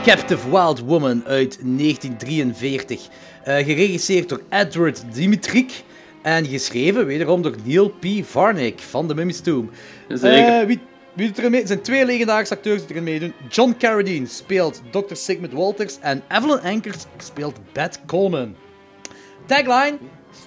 Captive Wild Woman uit 1943. Eh, geregisseerd door Edward Dimitrik. En geschreven wederom door Neil P. Varnick van The Mummy's Tomb. Zeker. Eh, wie, wie doet er mee? Er zijn twee legendarische acteurs die erin meedoen. John Carradine speelt Dr. Sigmund Walters. En Evelyn Ankers speelt Beth Coleman. Tagline: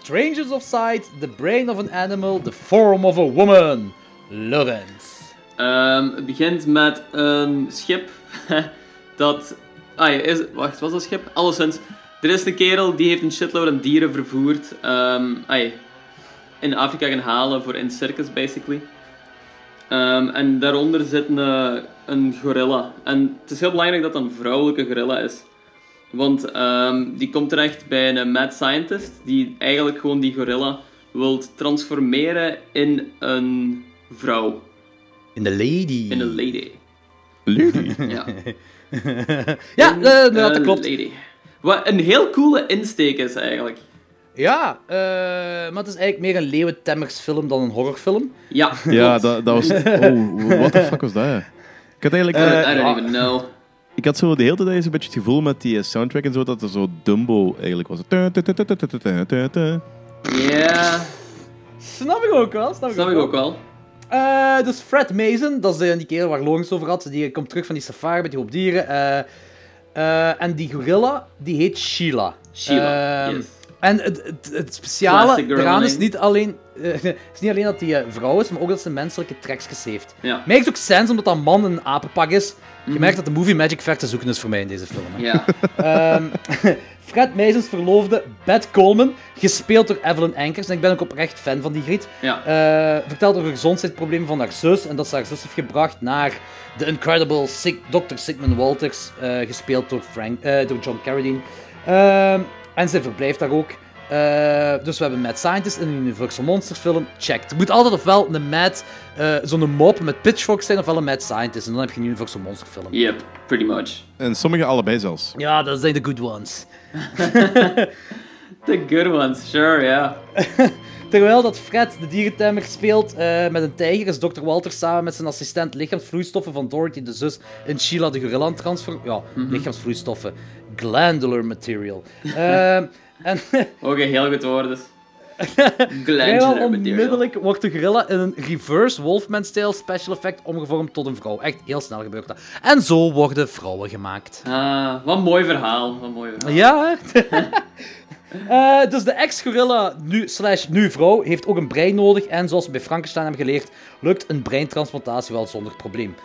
Strangers of Sight, the brain of an animal, the form of a woman. Lawrence. Ehm, het begint met een schip [LAUGHS] dat... Ah, is, wacht, was dat schip? Alleszins, er is een kerel die heeft een shitload aan dieren vervoerd. ehm ai, in Afrika gaan halen voor in circus, basically. Ehm, en daaronder zit een, een gorilla. En het is heel belangrijk dat dat een vrouwelijke gorilla is. Want ehm, die komt terecht bij een mad scientist die eigenlijk gewoon die gorilla wil transformeren in een vrouw. In the lady. In een lady. Lady. Ja, [LAUGHS] Ja, In eh, dat klopt. Lady. Wat een heel coole insteek is eigenlijk. Ja, eh, maar het is eigenlijk meer een leeuwentemmers-film dan een horrorfilm. Ja, [LAUGHS] Ja, dat, dat was... Oh, what the fuck was dat? Ik had eigenlijk... Eh, I don't even know. Ik had zo de hele tijd eens een beetje het gevoel met die eh, soundtrack en zo, dat er zo Dumbo eigenlijk was. Ja, Snap ik ook wel. Snap, snap ik ook wel. Eh, dus Fred Mason, dat is de, die kerel waar Lawrence over had. Die komt terug van die safari met die hoop dieren. Eh, en die gorilla, die heet Sheila. Sheila, Ehm, yes. En het, het, het speciale eraan is niet alleen, eh, [LAUGHS] is niet alleen dat hij eh, vrouw is, maar ook dat ze menselijke trekjes heeft. Ja. Ook sens omdat dat man een apenpak is. Je merkt dat de movie magic ver te zoeken is voor mij in deze film. Hè. Ja, [LAUGHS] Ehm, [LAUGHS] Fred Meisens verloofde Beth Coleman, gespeeld door Evelyn Ankers. En ik ben ook oprecht fan van die griet. ja. Eh, vertelt over gezondheidsproblemen van haar zus. En dat ze haar zus heeft gebracht naar de incredible Sig Dr. Sigmund Walters. gespeeld door, Frank, door John Carradine. En ze verblijft daar ook. Eh, dus we hebben Mad Scientist in een Universal Monsters film. Check. Er moet altijd ofwel een Mad, eh, zo'n mop met pitchforks zijn, ofwel een Mad Scientist. En dan heb je een Universal Monster film. Yep, pretty much. En sommige allebei zelfs. Ja, dat zijn de good ones. [LAUGHS] The good ones, sure, ja. [LAUGHS] Terwijl dat Fred de dierentemmer speelt eh, met een tijger, is Dr. Walter samen met zijn assistent lichaamsvloeistoffen van Dorothy de zus in Sheila de gorilla aan het transfer... Ja, lichaamsvloeistoffen. Glandular material. [LAUGHS] Ehm, en [LAUGHS] Oké, heel goed woord dus. [LAUGHS] vrijwel Glandular material. onmiddellijk wordt de gorilla in een reverse Wolfman-style special effect omgevormd tot een vrouw. Echt heel snel gebeurt dat. En zo worden vrouwen gemaakt. Ah, wat een mooi verhaal. Wat een mooi verhaal. Ja? Eh, dus de ex-gorilla, nu, slash nu vrouw, heeft ook een brein nodig. En zoals we bij Frankenstein hebben geleerd, lukt een breintransplantatie wel zonder probleem.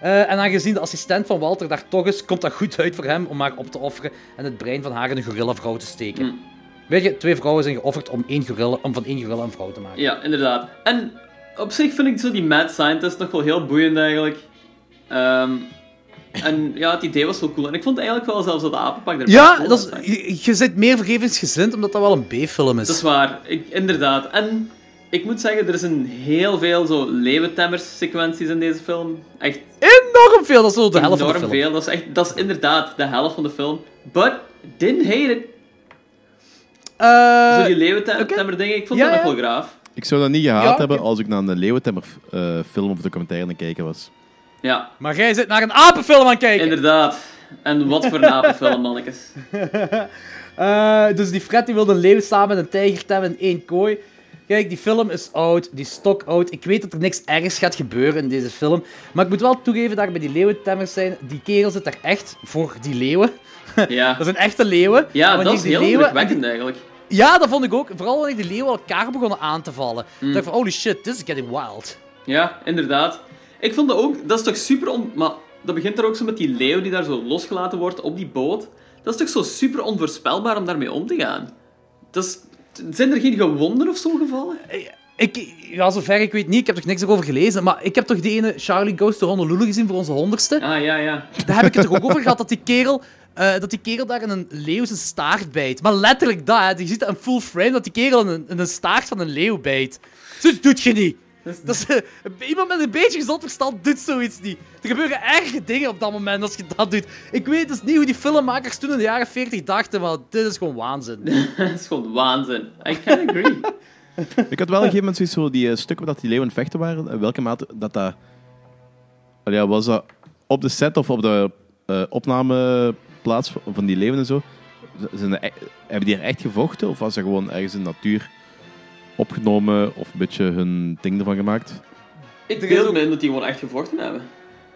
Eh, en aangezien de assistent van Walter daar toch is, komt dat goed uit voor hem om haar op te offeren en het brein van haar in een gorilla-vrouw te steken. Mm. Weet je, twee vrouwen zijn geofferd om, één gorilla, om van één gorilla een vrouw te maken. Ja, inderdaad. En op zich vind ik zo die mad scientist nog wel heel boeiend eigenlijk. Ehm, en ja, het idee was wel cool. En ik vond eigenlijk wel zelfs dat apenpak erbij Ja, cool dat was. is, je, je zit meer vergevingsgezind omdat dat wel een B-film is. Dat is waar, ik, inderdaad. En ik moet zeggen, er zijn heel veel zo sequenties in deze film. Echt enorm veel, dat is zo de helft van de enorm film. veel. Dat is, echt, dat is inderdaad de helft van de film. But, didn't hate it. Eh, zo die leeuwentemmer dingen, ik vond Ja, dat nog ja. wel graaf. Ik zou dat niet gehaat Ja, hebben als ik naar een Leeuwentemmer eh, film of documentaire aan het kijken was. Ja, Maar jij zit naar een apenfilm aan het kijken. inderdaad. En wat voor een [LAUGHS] apenfilm, mannetjes. Eh, dus die Fred die wil een leeuw samen met een tijger temmen in één kooi. Kijk, die film is oud, die is stok oud. Ik weet dat er niks ergs gaat gebeuren in deze film. Maar ik moet wel toegeven dat bij die leeuwentemmers zijn. Die kerel zit daar echt voor die leeuwen. [LAUGHS] Ja, Dat zijn echte leeuwen. En ja dat is heel indrukwekkend eigenlijk. Ja, dat vond ik ook. Vooral wanneer die leeuwen elkaar begonnen aan te vallen. Mm. Ik dacht van, holy shit, this is getting wild. Ja, inderdaad. Ik vond dat ook, dat is toch super on... Maar dat begint er ook zo met die leeuw die daar zo losgelaten wordt op die boot. Dat is toch zo super onvoorspelbaar om daarmee om te gaan. Dat is... Zijn er geen gewonden of zo gevallen? Ik, ja, zover ik weet niet. Ik heb er niks over gelezen. Maar ik heb toch die ene Charlie Goes to Honolulu gezien voor onze honderdste. Ah, ja, ja. Daar heb ik het toch ook over gehad dat die kerel. eh, dat die kerel daar in een leeuw zijn staart bijt. Maar letterlijk dat, hè. Je ziet dat in full frame, dat die kerel in een, in een staart van een leeuw bijt. Zoiets doet je niet. Dat is, eh, iemand met een beetje gezond verstand doet zoiets niet. Er gebeuren erge dingen op dat moment als je dat doet. Ik weet dus niet hoe die filmmakers toen in de jaren 40 dachten, maar dit is gewoon waanzin. [LAUGHS] dat is gewoon waanzin. I can agree. [LAUGHS] Ik had wel een gegeven moment zoiets zo die eh, stukken waar dat die leeuwen vechten waren. In welke mate dat dat... Allee, ja, was dat op de set of op de eh, opnameplaats van- van die leeuwen en zo? Zijn e- hebben die er echt gevochten? Of was dat gewoon ergens in de natuur opgenomen of een beetje hun ding ervan gemaakt? Ik beeld ook- dat die gewoon echt gevochten hebben.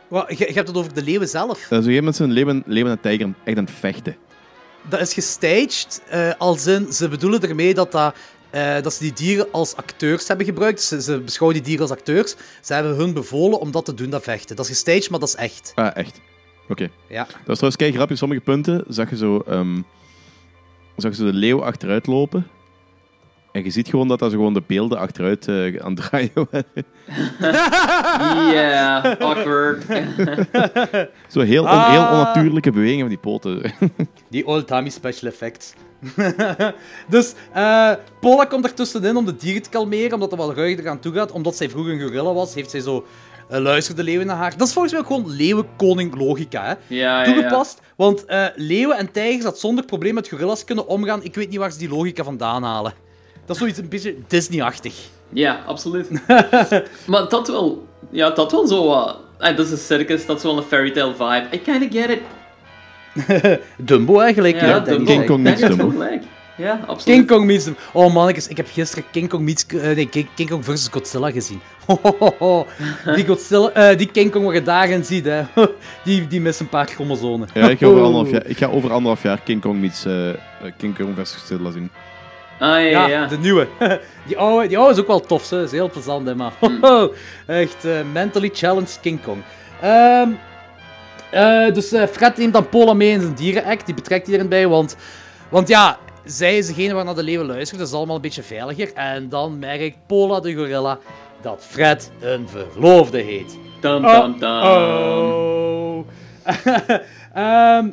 Wat, je, je hebt het over de leeuwen zelf. Dat is op een gegeven moment zijn leeuwen, leeuwen en tijger echt aan het vechten. Dat is gestaged, eh, als in, ze bedoelen ermee dat, dat, eh, dat ze die dieren als acteurs hebben gebruikt. Ze, ze beschouwen die dieren als acteurs. Ze hebben hun bevolen om dat te doen, dat vechten. Dat is gestaged, maar dat is echt. Ah, echt? Oké. Ja. Dat was trouwens kei grappig. Sommige punten zag je zo, ehm, zag je zo de leeuw achteruit lopen. En je ziet gewoon dat dat zo gewoon de beelden achteruit eh, aan het draaien [LAUGHS] waren. Yeah, awkward. [LAUGHS] Zo heel, on- Ah. heel onnatuurlijke bewegingen van die poten. [LAUGHS] Die old-timey special effects. dus eh Pola komt er tussenin om de dieren te kalmeren, omdat er wel ruiger aan toe gaat. Omdat zij vroeger een gorilla was, heeft zij zo eh luisterde leeuwen naar haar. Dat is volgens mij ook gewoon leeuwenkoning logica, hè? Ja, ja, ja. Toegepast. Want eh, leeuwen en tijgers dat zonder probleem met gorillas kunnen omgaan. Ik weet niet waar ze die logica vandaan halen. Dat is zoiets een beetje Disney-achtig. Ja, absoluut. [LAUGHS] maar dat wel... Ja, dat wel zo wat... dat is een circus, dat is wel een fairy tale vibe. I kinda get it. [LAUGHS] Dumbo eigenlijk. Ja, Dumbo. King Kong meets Dumbo. Ja, absoluut. King Kong meets... Oh mannetjes, ik heb gisteren King Kong meets... eh, nee, King, King Kong versus Godzilla gezien. [LAUGHS] Die, Godzilla, eh, die King Kong wat je daarin ziet, hè. Die, die mist een paar chromosomen. ja, ik ga, over anderhalf jaar, ik ga over anderhalf jaar King Kong meets eh, eh, King Kong versus Godzilla zien. Ah, ja, Ja, ja. de nieuwe. [LAUGHS] Die oude, die oude is ook wel tof, hè. is heel plezant, hè, maar... [LAUGHS] Echt eh, mentally challenged King Kong. Ehm, eh, dus eh, Fred neemt dan Pola mee in zijn dierenact. Die betrekt hij erin bij, want... Want ja, zij is degene waar naar de leeuwen luistert. Dat is allemaal een beetje veiliger. En dan merkt Pola de gorilla dat Fred een verloofde heet. Dum, dum, dum. Oh. [LAUGHS] Ehm,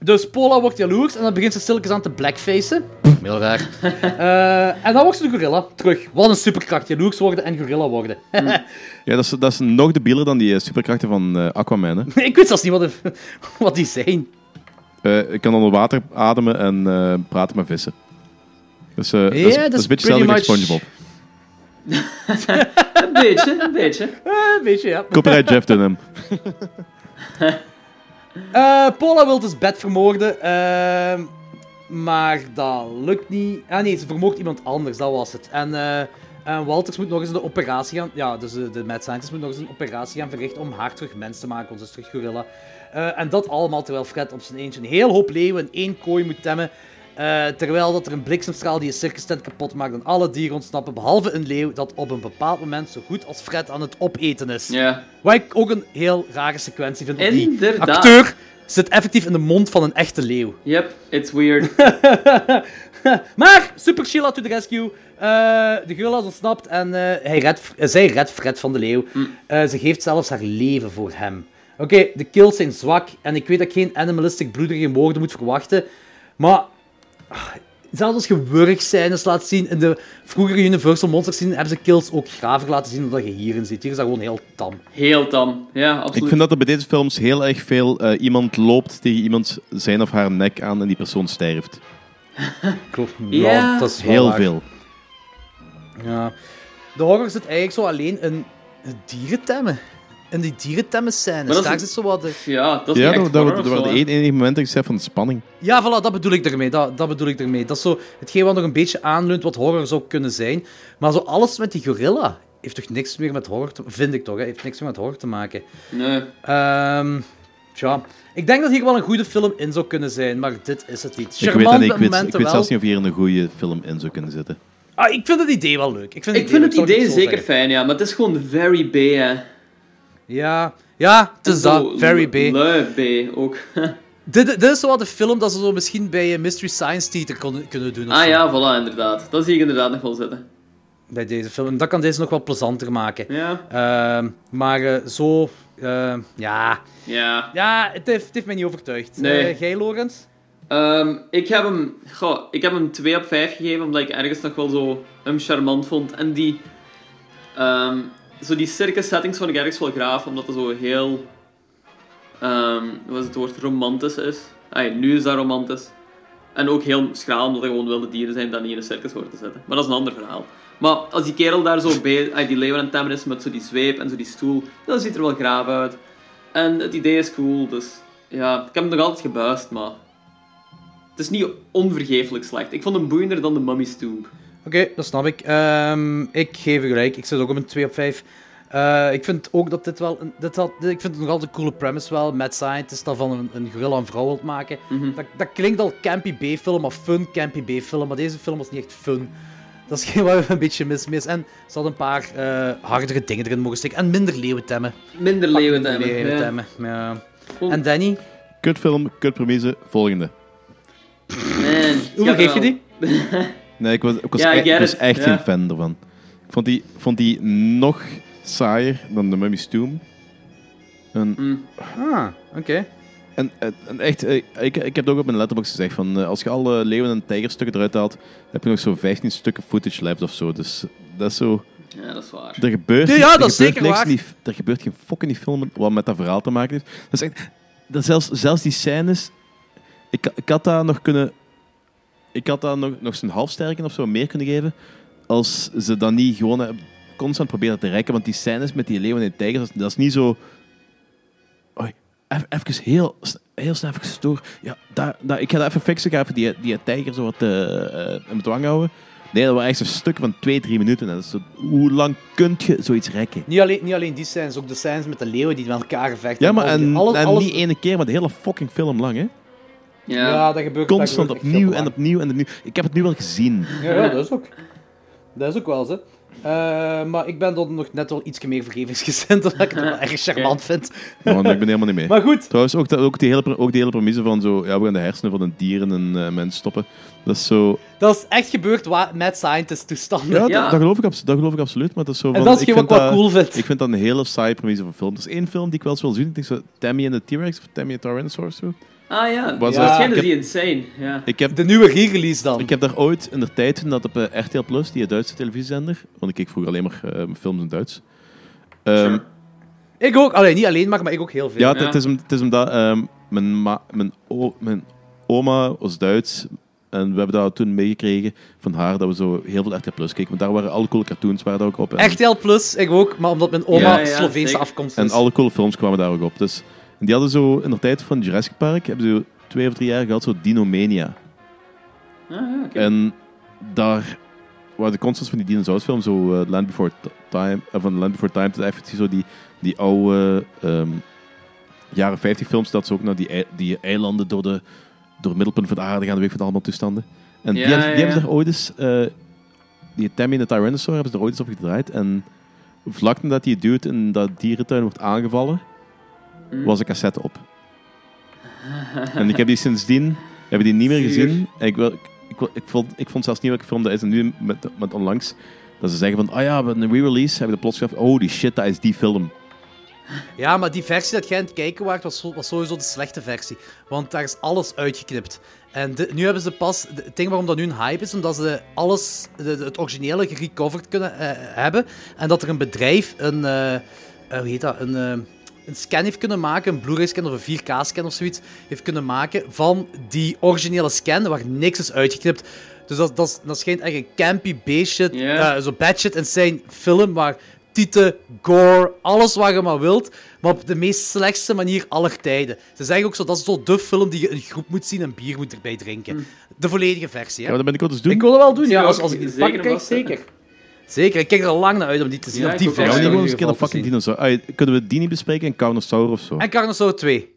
Dus Pola wordt jaloers en dan begint ze stilletjes aan te blackfacen. Heel raar. Eh, en dan wordt ze de gorilla terug. Wat een superkracht. Jaloers worden en gorilla worden. [LAUGHS] Ja, dat is, dat is nog debieler dan die eh, superkrachten van eh, Aquaman. Hè. ik weet zelfs niet wat, de- [LAUGHS] wat die zijn. Eh, ik kan onder water ademen en eh, praten met vissen. Dus eh, dat, is, Ja, dat is een beetje hetzelfde als SpongeBob. [LAUGHS] Een beetje, een beetje. Eh, weet je, ja. Copyright Jeff Dunham. Eh, Paula wil dus Bed vermoorden, ehm, maar dat lukt niet. Ah nee, ze vermoordt iemand anders, dat was het. En, eh, en Walters moet nog eens de operatie gaan... Ja, dus de, de Mad Scientist moet nog eens een operatie gaan verrichten om haar terug mens te maken, onze terug gorilla. Eh, en dat allemaal terwijl Fred op zijn eentje een heel hoop leeuwen in één kooi moet temmen. Eh, terwijl dat er een bliksemstraal die een circus tent kapot maakt en alle dieren ontsnappen, behalve een leeuw dat op een bepaald moment zo goed als Fred aan het opeten is. Ja. Wat ik ook een heel rare sequentie vind. want Die Inderdaad. acteur zit effectief in de mond van een echte leeuw. Yep, it's weird. [LAUGHS] Maar, Super Sheila to the rescue. Eh, de gorilla is ontsnapt en eh, hij redt, eh, zij redt Fred van de leeuw. Eh, ze geeft zelfs haar leven voor hem. Oké, de kills zijn zwak en ik weet dat ik geen animalistic bloederige woorden moet verwachten. Maar, zelfs als je wurgscènes laat zien in de vroegere Universal Monsters scene, hebben ze kills ook graver laten zien dan dat je hierin ziet. Hier is dat gewoon heel tam. Heel tam. Ja, absoluut. Ik vind dat er bij deze films heel erg veel eh, iemand loopt tegen iemand zijn of haar nek aan en die persoon sterft. [LAUGHS] Klopt. Ja. dat is wel Heel waar. veel. Ja. De horror zit eigenlijk zo alleen in het dierentemmen. In die dierentemmen scènes. dat is Daar een- zit zo wat... de- Ja, dat is Ja, dat, echt dat, horror dat de enige momenten dat ik zei van de spanning. Ja, voilà, dat bedoel ik ermee. Dat, dat bedoel ik ermee. Dat is zo hetgeen wat nog een beetje aanleunt wat horror zou kunnen zijn. Maar zo alles met die gorilla heeft toch niks meer met horror te... Vind ik toch, hè? Heeft niks meer met horror te maken. Nee. Ehm tja. Ik denk dat hier wel een goede film in zou kunnen zijn, maar dit is het niet. Ik weet, dat ik weet, ik weet wel. zelfs niet of hier een goede film in zou kunnen zitten. Ah, ik vind het idee wel leuk. Ik vind het Ik vind het idee zeker zeggen. fijn, ja, maar het is gewoon very B, hè. Ja, ja, het is dat. Very B. Lui B, ook. [LAUGHS] Dit, dit is wat de film dat ze zo misschien bij Mystery Science Theater kunnen doen. ah zo. ja, voilà, inderdaad. Dat zie ik inderdaad nog wel zitten. Bij deze film. En dat kan deze nog wel plezanter maken. Ja. Ehm, maar eh, zo... eh, ja... Ja. Ja, het heeft, het heeft mij niet overtuigd. Nee. Eh, jij, Lorenz? Ehm, ik, heb hem, goh, ik heb hem 2 op 5 gegeven, omdat ik ergens nog wel zo hem charmant vond. En die, ehm, zo die circus settings ik ergens wel graaf, omdat het zo heel, ehm wat is het woord, romantisch is. Nu is dat romantisch. En ook heel schraal, omdat er gewoon wilde dieren zijn dat niet in een circus hoort te zitten. Maar dat is een ander verhaal. Maar als die kerel daar zo bij, die leeuw aan het temmen is met zo die zweep en zo die stoel, dat ziet er wel graaf uit. En het idee is cool, dus ja, ik heb hem nog altijd gebuist, maar het is niet onvergeeflijk slecht. Ik vond hem boeiender dan de Mummy's Tomb. Oké, dat snap ik. Ehm, ik geef u gelijk. Ik zit ook op een 2 op 5. Eh, ik vind ook dat dit wel... Een, dit had, ik vind het nog altijd een coole premise wel. Mad Scientist dat van een, een gorilla een vrouw wilt maken. dat, dat klinkt al campy B-film, of fun campy B-film. Maar deze film was niet echt fun. Dat is [LAUGHS] geen waar we een beetje mis mis. En ze hadden een paar eh, hardere dingen erin mogen steken. En minder leeuwentemmen. Minder leeuwentemmen. Minder ja. leeuwentemmen, ja. En Danny, Kutfilm, kutpremise, volgende. Man, hoeveel geef je die? [LAUGHS] Nee, ik was, ik was, Ja, e- ik was echt Ja. geen fan ervan. Ik vond die, vond die nog saaier dan de Mummy's Tomb. En, Mm. Ah, oké. en, en- en echt, eh, ik, ik heb het ook op mijn letterbox gezegd, van, eh, als je alle leeuwen en tijgerstukken eruit haalt, heb je nog zo'n 15 stukken footage left of zo. Dus dat is zo... Ja, dat is waar. Er gebeurt, Ja, er dat is gebeurt zeker niks waar. die- er gebeurt geen fok in die film wat met dat verhaal te maken heeft. Dat is echt, dat zelfs, zelfs die scènes... Ik, ik had daar nog kunnen... Ik had daar nog, nog zo'n halfsterken of zo meer kunnen geven. Als ze dan niet gewoon eh, constant proberen te rekken. Want die scènes met die leeuwen en tijgers, dat is, niet zo... Oei, even, heel, heel snel even stoor. Ja, daar, daar, ik ga dat even fixen. Ik ga even die, die tijger zo wat eh, in bedwang houden. Nee, dat waren echt zo'n stuk van 2, 3 minuten. En dat is zo, hoe lang kun je zoiets rekken? Niet alleen, niet alleen die scènes, ook de scènes met de leeuwen die met elkaar vechten. Ja, maar Alles- en, alles, en alles- niet ene keer, maar de hele fucking film lang, hè? Ja. Ja, dat gebeurt Constant dat gebeurt echt opnieuw en opnieuw en opnieuw. Ik heb het nu wel gezien. Ja, ja, dat is ook. Dat is ook wel zo. Eh, maar ik ben dan nog net wel iets meer vergevingsgezind, [LAUGHS] omdat ik het wel erg charmant vind. Maar ik ben helemaal niet mee. [LAUGHS] Maar goed, Trouwens, ook, dat, ook, die hele, ook die hele premisse van zo... Ja, we gaan de hersenen van een dier en een eh, mens stoppen. Dat is zo... dat is echt gebeurd met scientist toestanden. Ja, Ja. Dat, dat, geloof ik, dat geloof ik absoluut. Maar dat is zo en van, dat is ik wat vind ik wel dat- cool vind. Ik vind dat een hele saaie premisse van film. Er is één film die ik wel eens wil zien. Ik denk zo Tammy en de T-Rex of Tammy en de Tyrannosaurus. Zo. Ah ja, Was is die insane. Ja. Ik heb, De nieuwe re-release dan. ik heb daar ooit in de tijd, toen dat op eh, RTL Plus, die Duitse televisiezender, want ik keek vroeger alleen maar eh, films in Duits. Ehm, Sure. Ik ook. Alleen niet alleen maar, maar ik ook heel veel. Ja, het, Ja. is, het is omdat ehm, mijn, ma- mijn, o- mijn oma was Duits. En we hebben dat toen meegekregen van haar, dat we zo heel veel RTL Plus keken. Want daar waren alle coole cartoons waren daar ook op. En, RTL Plus, ik ook, maar omdat mijn oma Ja, ja, Sloveense afkomst en is. alle coole films kwamen daar ook op. Dus, en die hadden zo in de tijd van Jurassic Park, hebben ze twee of drie jaar gehad, zo Dinomania. Ah, ja. En daar waren de concepts van die dinosaurusfilm, zo eh, Land Before Time, eh, van Land Before Time, is effectief zo die, die oude ehm, jaren 50 films, dat ze ook naar die, die eilanden door, de, door het middelpunt van de aarde gaan, weet ik van allemaal toestanden. En die, hebben, die ja, hebben ze daar ooit eens, eh, die Tammy en de Tyrannosaur hebben ze er ooit eens op gedraaid. En vlak nadat die dude in dat dierentuin wordt aangevallen, Mm. was de cassette op. en ik heb die sindsdien heb die niet meer Zuur. gezien. En ik, wil, ik, ik, ik, vond, ik vond zelfs niet welke film dat is. En nu met, met onlangs dat ze zeggen van, ah ja, we hebben een re-release, hebben de plots gezegd, oh die shit, dat is die film. Ja, maar die versie dat jij aan het kijken waart, was, was sowieso de slechte versie. Want daar is alles uitgeknipt. En de- nu hebben ze pas... de- Het ding waarom dat nu een hype is, omdat ze alles, de- de- het originele gerecoverd kunnen eh, hebben. En dat er een bedrijf een... eh, eh, hoe heet dat? Een... een scan heeft kunnen maken, een Blu-ray scan of een 4K-scan of zoiets, heeft kunnen maken van die originele scan waar niks is uitgeknipt. Dus dat, dat, is- dat schijnt echt een campy B-shit, Ja. eh, zo bad shit insane film waar tieten, gore, alles wat je maar wilt, maar op de meest slechtste manier aller tijden. Ze zeggen ook zo, dat is zo de film die je in groep moet zien en bier moet erbij drinken. De volledige versie, Ja, hè. dat ben ik ook eens doen. Ik wil dat wel doen, ja. Ja, Als, als ik zeker pakken krijg, zeker. Zeker, ik kijk er al lang naar uit om die te zien. Ja, of die. Ja, versie we gewoon eens een keer fucking dinosaur. Kunnen we die niet bespreken? En Carnosaur of zo? En Carnosaur 2.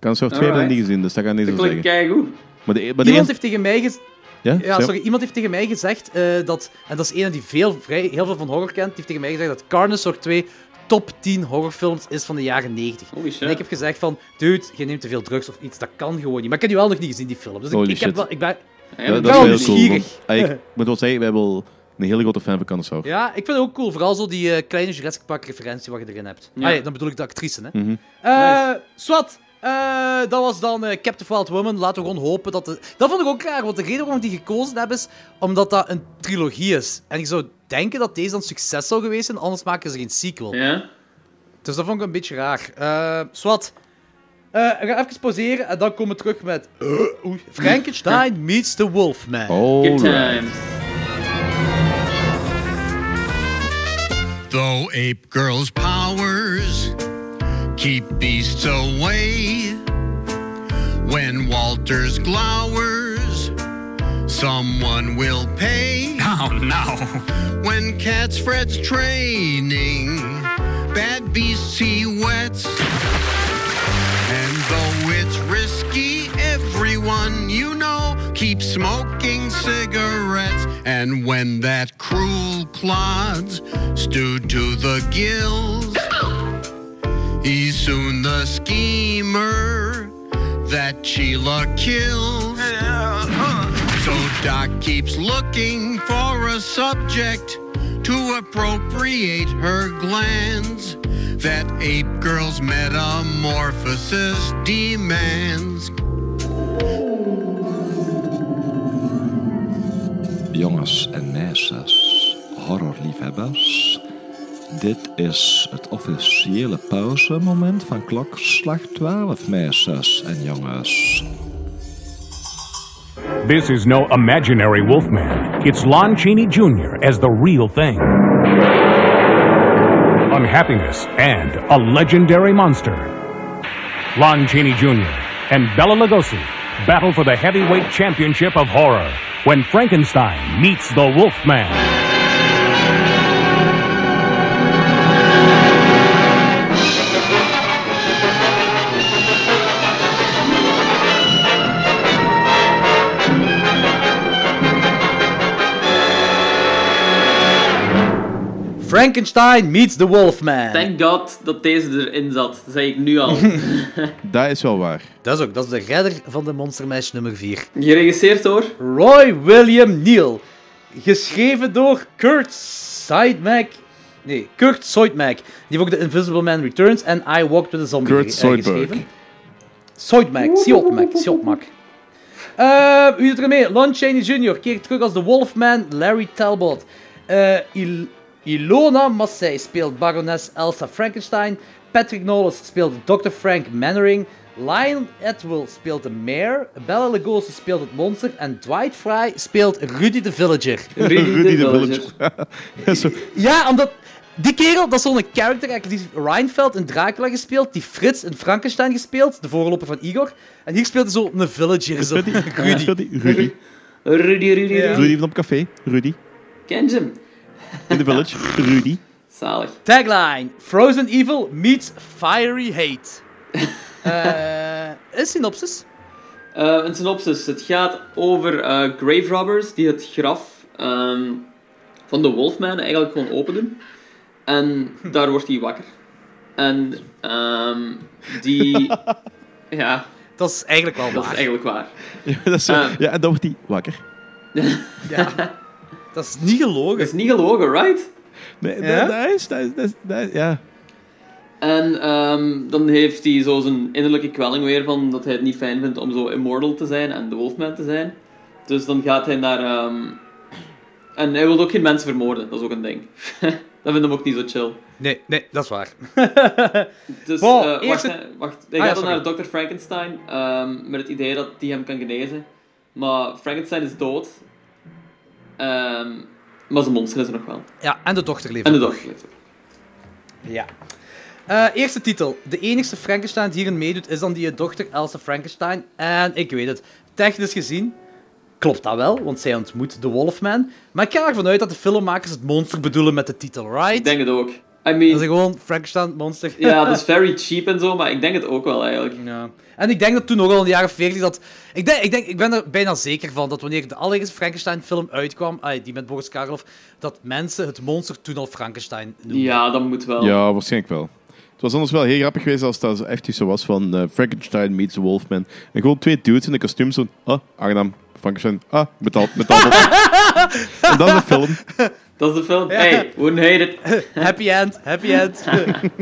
Carnosaur 2 heb ik Alright. niet gezien, dus dat ga ik niet Dat zo zeggen. keigoed. Maar de, maar de Iemand heeft tegen mij gezegd... Ja, Ja, sorry. Iemand heeft tegen mij gezegd eh, dat... En dat is een die veel, vrij, heel veel van horror kent. Die heeft tegen mij gezegd dat Carnosaur 2 top 10 horrorfilms is van de jaren 90. Holy shit. En ik heb gezegd van... Dude, je neemt te veel drugs of iets. Dat kan gewoon niet. Maar ik heb die wel nog niet gezien, die film. Dus ik, Holy ik, heb shit. wel, ik ben... Ja, Dat, maar dat wel is heel cool. want, ik [LAUGHS] moet wel zeggen, wij hebben wel een hele grote fan van Carnosaur. Ja, ik vind het ook cool. Vooral zo die eh, kleine Jurassic Park referentie wat je erin hebt. Ja. Ah, ja, dan bedoel ik de actrice, hè. Mhm. Eh, Swat. Eh, dat was dan eh, Captain Wild Woman. Laten we gewoon hopen dat... De... Dat vond ik ook raar, want de reden waarom ik die gekozen heb is omdat dat een trilogie is. En ik zou denken dat deze dan succes zou geweest zijn, anders maken ze geen sequel. Ja? Dus dat vond ik een beetje raar. Eh Swat. Eh, ik ga even pauzeren en dan komen we terug met... oei, Frankenstein meets the Wolfman. Good Alright. times. Though ape girls' powers keep beasts away, when Walters glowers, someone will pay. [LAUGHS] Oh no. When Cats Fred's training, bad beasts he wets. Smoking cigarettes. And when that cruel clods stewed to the gills, he's soon the schemer that Sheila kills. So Doc keeps looking for a subject to appropriate her glands that ape girl's metamorphosis demands. Jongens en meisjes, horrorliefhebbers. Dit is het officiële pauzemoment van klokslag 12, meisjes en jongens. This is no imaginary Wolfman. It's Lon Chaney Jr. as the real thing. Unhappiness and a legendary monster. Lon Chaney Jr. and Bella Lugosi battle for the heavyweight championship of horror when Frankenstein meets the Wolfman. Frankenstein meets the Wolfman. Thank God dat deze erin zat. Dat zei ik nu al. [LAUGHS] Dat is wel waar. Dat is ook, dat is de redder van de Monster Mash nummer 4. Geregisseerd door? Roy William Neal. Geschreven door Kurt Sidemak. Nee, Kurt Soitmak. Die heeft ook The Invisible Man Returns en I Walked with a Zombie Kurt eh, geschreven. Soitmak, Siotmak, Siotmak. Eh, wie doet er mee? Lon Chaney Jr. keert terug als de Wolfman, Larry Talbot. Eh, Il- Ilona Massey speelt barones Elsa Frankenstein. Patrick Knowles speelt Dr. Frank Mannering. Lionel Atwill speelt de Mayor. Bella Lugosi speelt het monster. En Dwight Fry speelt Rudy the Villager. Rudy de Villager. [LAUGHS] [LAUGHS] Ja, omdat die kerel, dat is zo'n character, eigenlijk, die heeft Reinfeldt in Dracula gespeeld, die Frits in Frankenstein gespeeld, de voorloper van Igor. En hier speelt hij zo een villager. Zo. [LAUGHS] Rudy. Rudy. Rudy. Rudy. Rudy, Rudy, Ja. Rudy. Rudy van op café. Rudy. Ken je hem? In the village. Rudy. Zalig. Tagline: Frozen Evil meets Fiery Hate. [LAUGHS] Eh een synopsis. Eh, een synopsis. Het gaat over eh, grave robbers die het graf ehm, van de Wolfman eigenlijk gewoon open doen. En daar wordt hij wakker. En ehm, die... [LAUGHS] ja, Dat is eigenlijk wel dat is waar. eigenlijk waar. Ja, [LAUGHS] dat is zo. Ah. ja, en dan wordt hij wakker. Ja. Dat is niet gelogen. Dat is niet gelogen, right? Nee, Ja? dat, dat is, dat is, dat is, dat is- ja. En ehm, dan heeft hij zo zijn innerlijke kwelling weer van dat hij het niet fijn vindt om zo immortal te zijn en de Wolfman te zijn. Dus dan gaat hij naar... ehm, En hij wil ook geen mensen vermoorden, dat is ook een ding. [LAUGHS] dat vindt hem ook niet zo chill. Nee, nee, dat is waar. [LAUGHS] Dus, Wow, eh, wacht, wacht. Hij Ah, ja, gaat dan sorry. naar Dr. Frankenstein ehm, met het idee dat die hem kan genezen. Maar Frankenstein is dood. Ehm, maar zijn monster is er nog wel. Ja, en de dochter leeft En de dochter leeft. Ja. Eh, eerste titel. De enigste Frankenstein die hierin meedoet is dan die dochter Elsa Frankenstein. En ik weet het, technisch gezien klopt dat wel, want zij ontmoet de Wolfman. Maar ik ga ervan uit dat de filmmakers het monster bedoelen met de titel, right? Ik denk het ook. I Dat is gewoon Frankenstein monster. [LAUGHS] ja, dat is very cheap en zo, maar ik denk het ook wel eigenlijk. Ja. En ik denk dat toen ook al in de jaren 40 dat... Ik, denk, ik, denk, ik ben er bijna zeker van dat wanneer de allereerste Frankenstein-film uitkwam, die met Boris Karloff, dat mensen het monster toen al Frankenstein noemden. Ja, dat moet wel. ja, waarschijnlijk wel. Het was anders wel heel grappig geweest als dat echt zo was van eh, Frankenstein meets the Wolfman. En gewoon twee dudes in een kostuum zo... Ah, aangenaam. Frankenstein. Ah, betaald. betaald. [LAUGHS] en dat is een film. [LAUGHS] Dat is de film. Ja. Hey, wouldn't hate it. Happy end, happy end.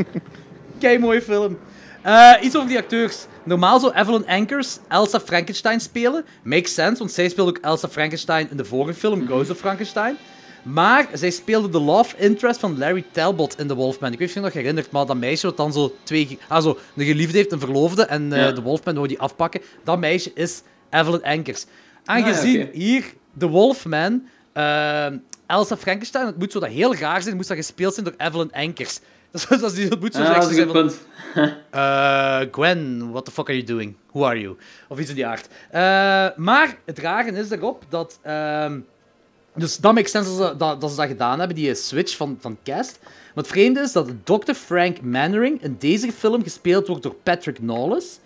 [LAUGHS] Kei mooie film. Eh, iets over die acteurs. Normaal zou Evelyn Ankers Elsa Frankenstein spelen. Makes sense, want zij speelde ook Elsa Frankenstein in de vorige film, Ghost of Frankenstein. Maar zij speelde de love interest van Larry Talbot in The Wolfman. Ik weet niet of je je nog herinnert, maar dat meisje dat dan zo twee... Ah, zo, een geliefde heeft, een verloofde, en eh, Ja. de Wolfman wil die afpakken. Dat meisje is Evelyn Ankers. Aangezien Ah, hier de Wolfman eh, Elsa Frankenstein, het moet zo dat heel raar zijn, moest dat gespeeld zijn door Evelyn Ankers. [LAUGHS] Dat, is- dat, is- dat moet zo Ah, zijn van... [LAUGHS] Eh, Gwen, what the fuck are you doing? Who are you? Of iets in die aard. Eh, maar het rare is daarop dat... ehm, dus dat makes sense dat ze dat, dat ze dat gedaan hebben, die switch van, van cast. Maar het vreemde is dat Dr. Frank Mannering in deze film gespeeld wordt door Patrick Knowles.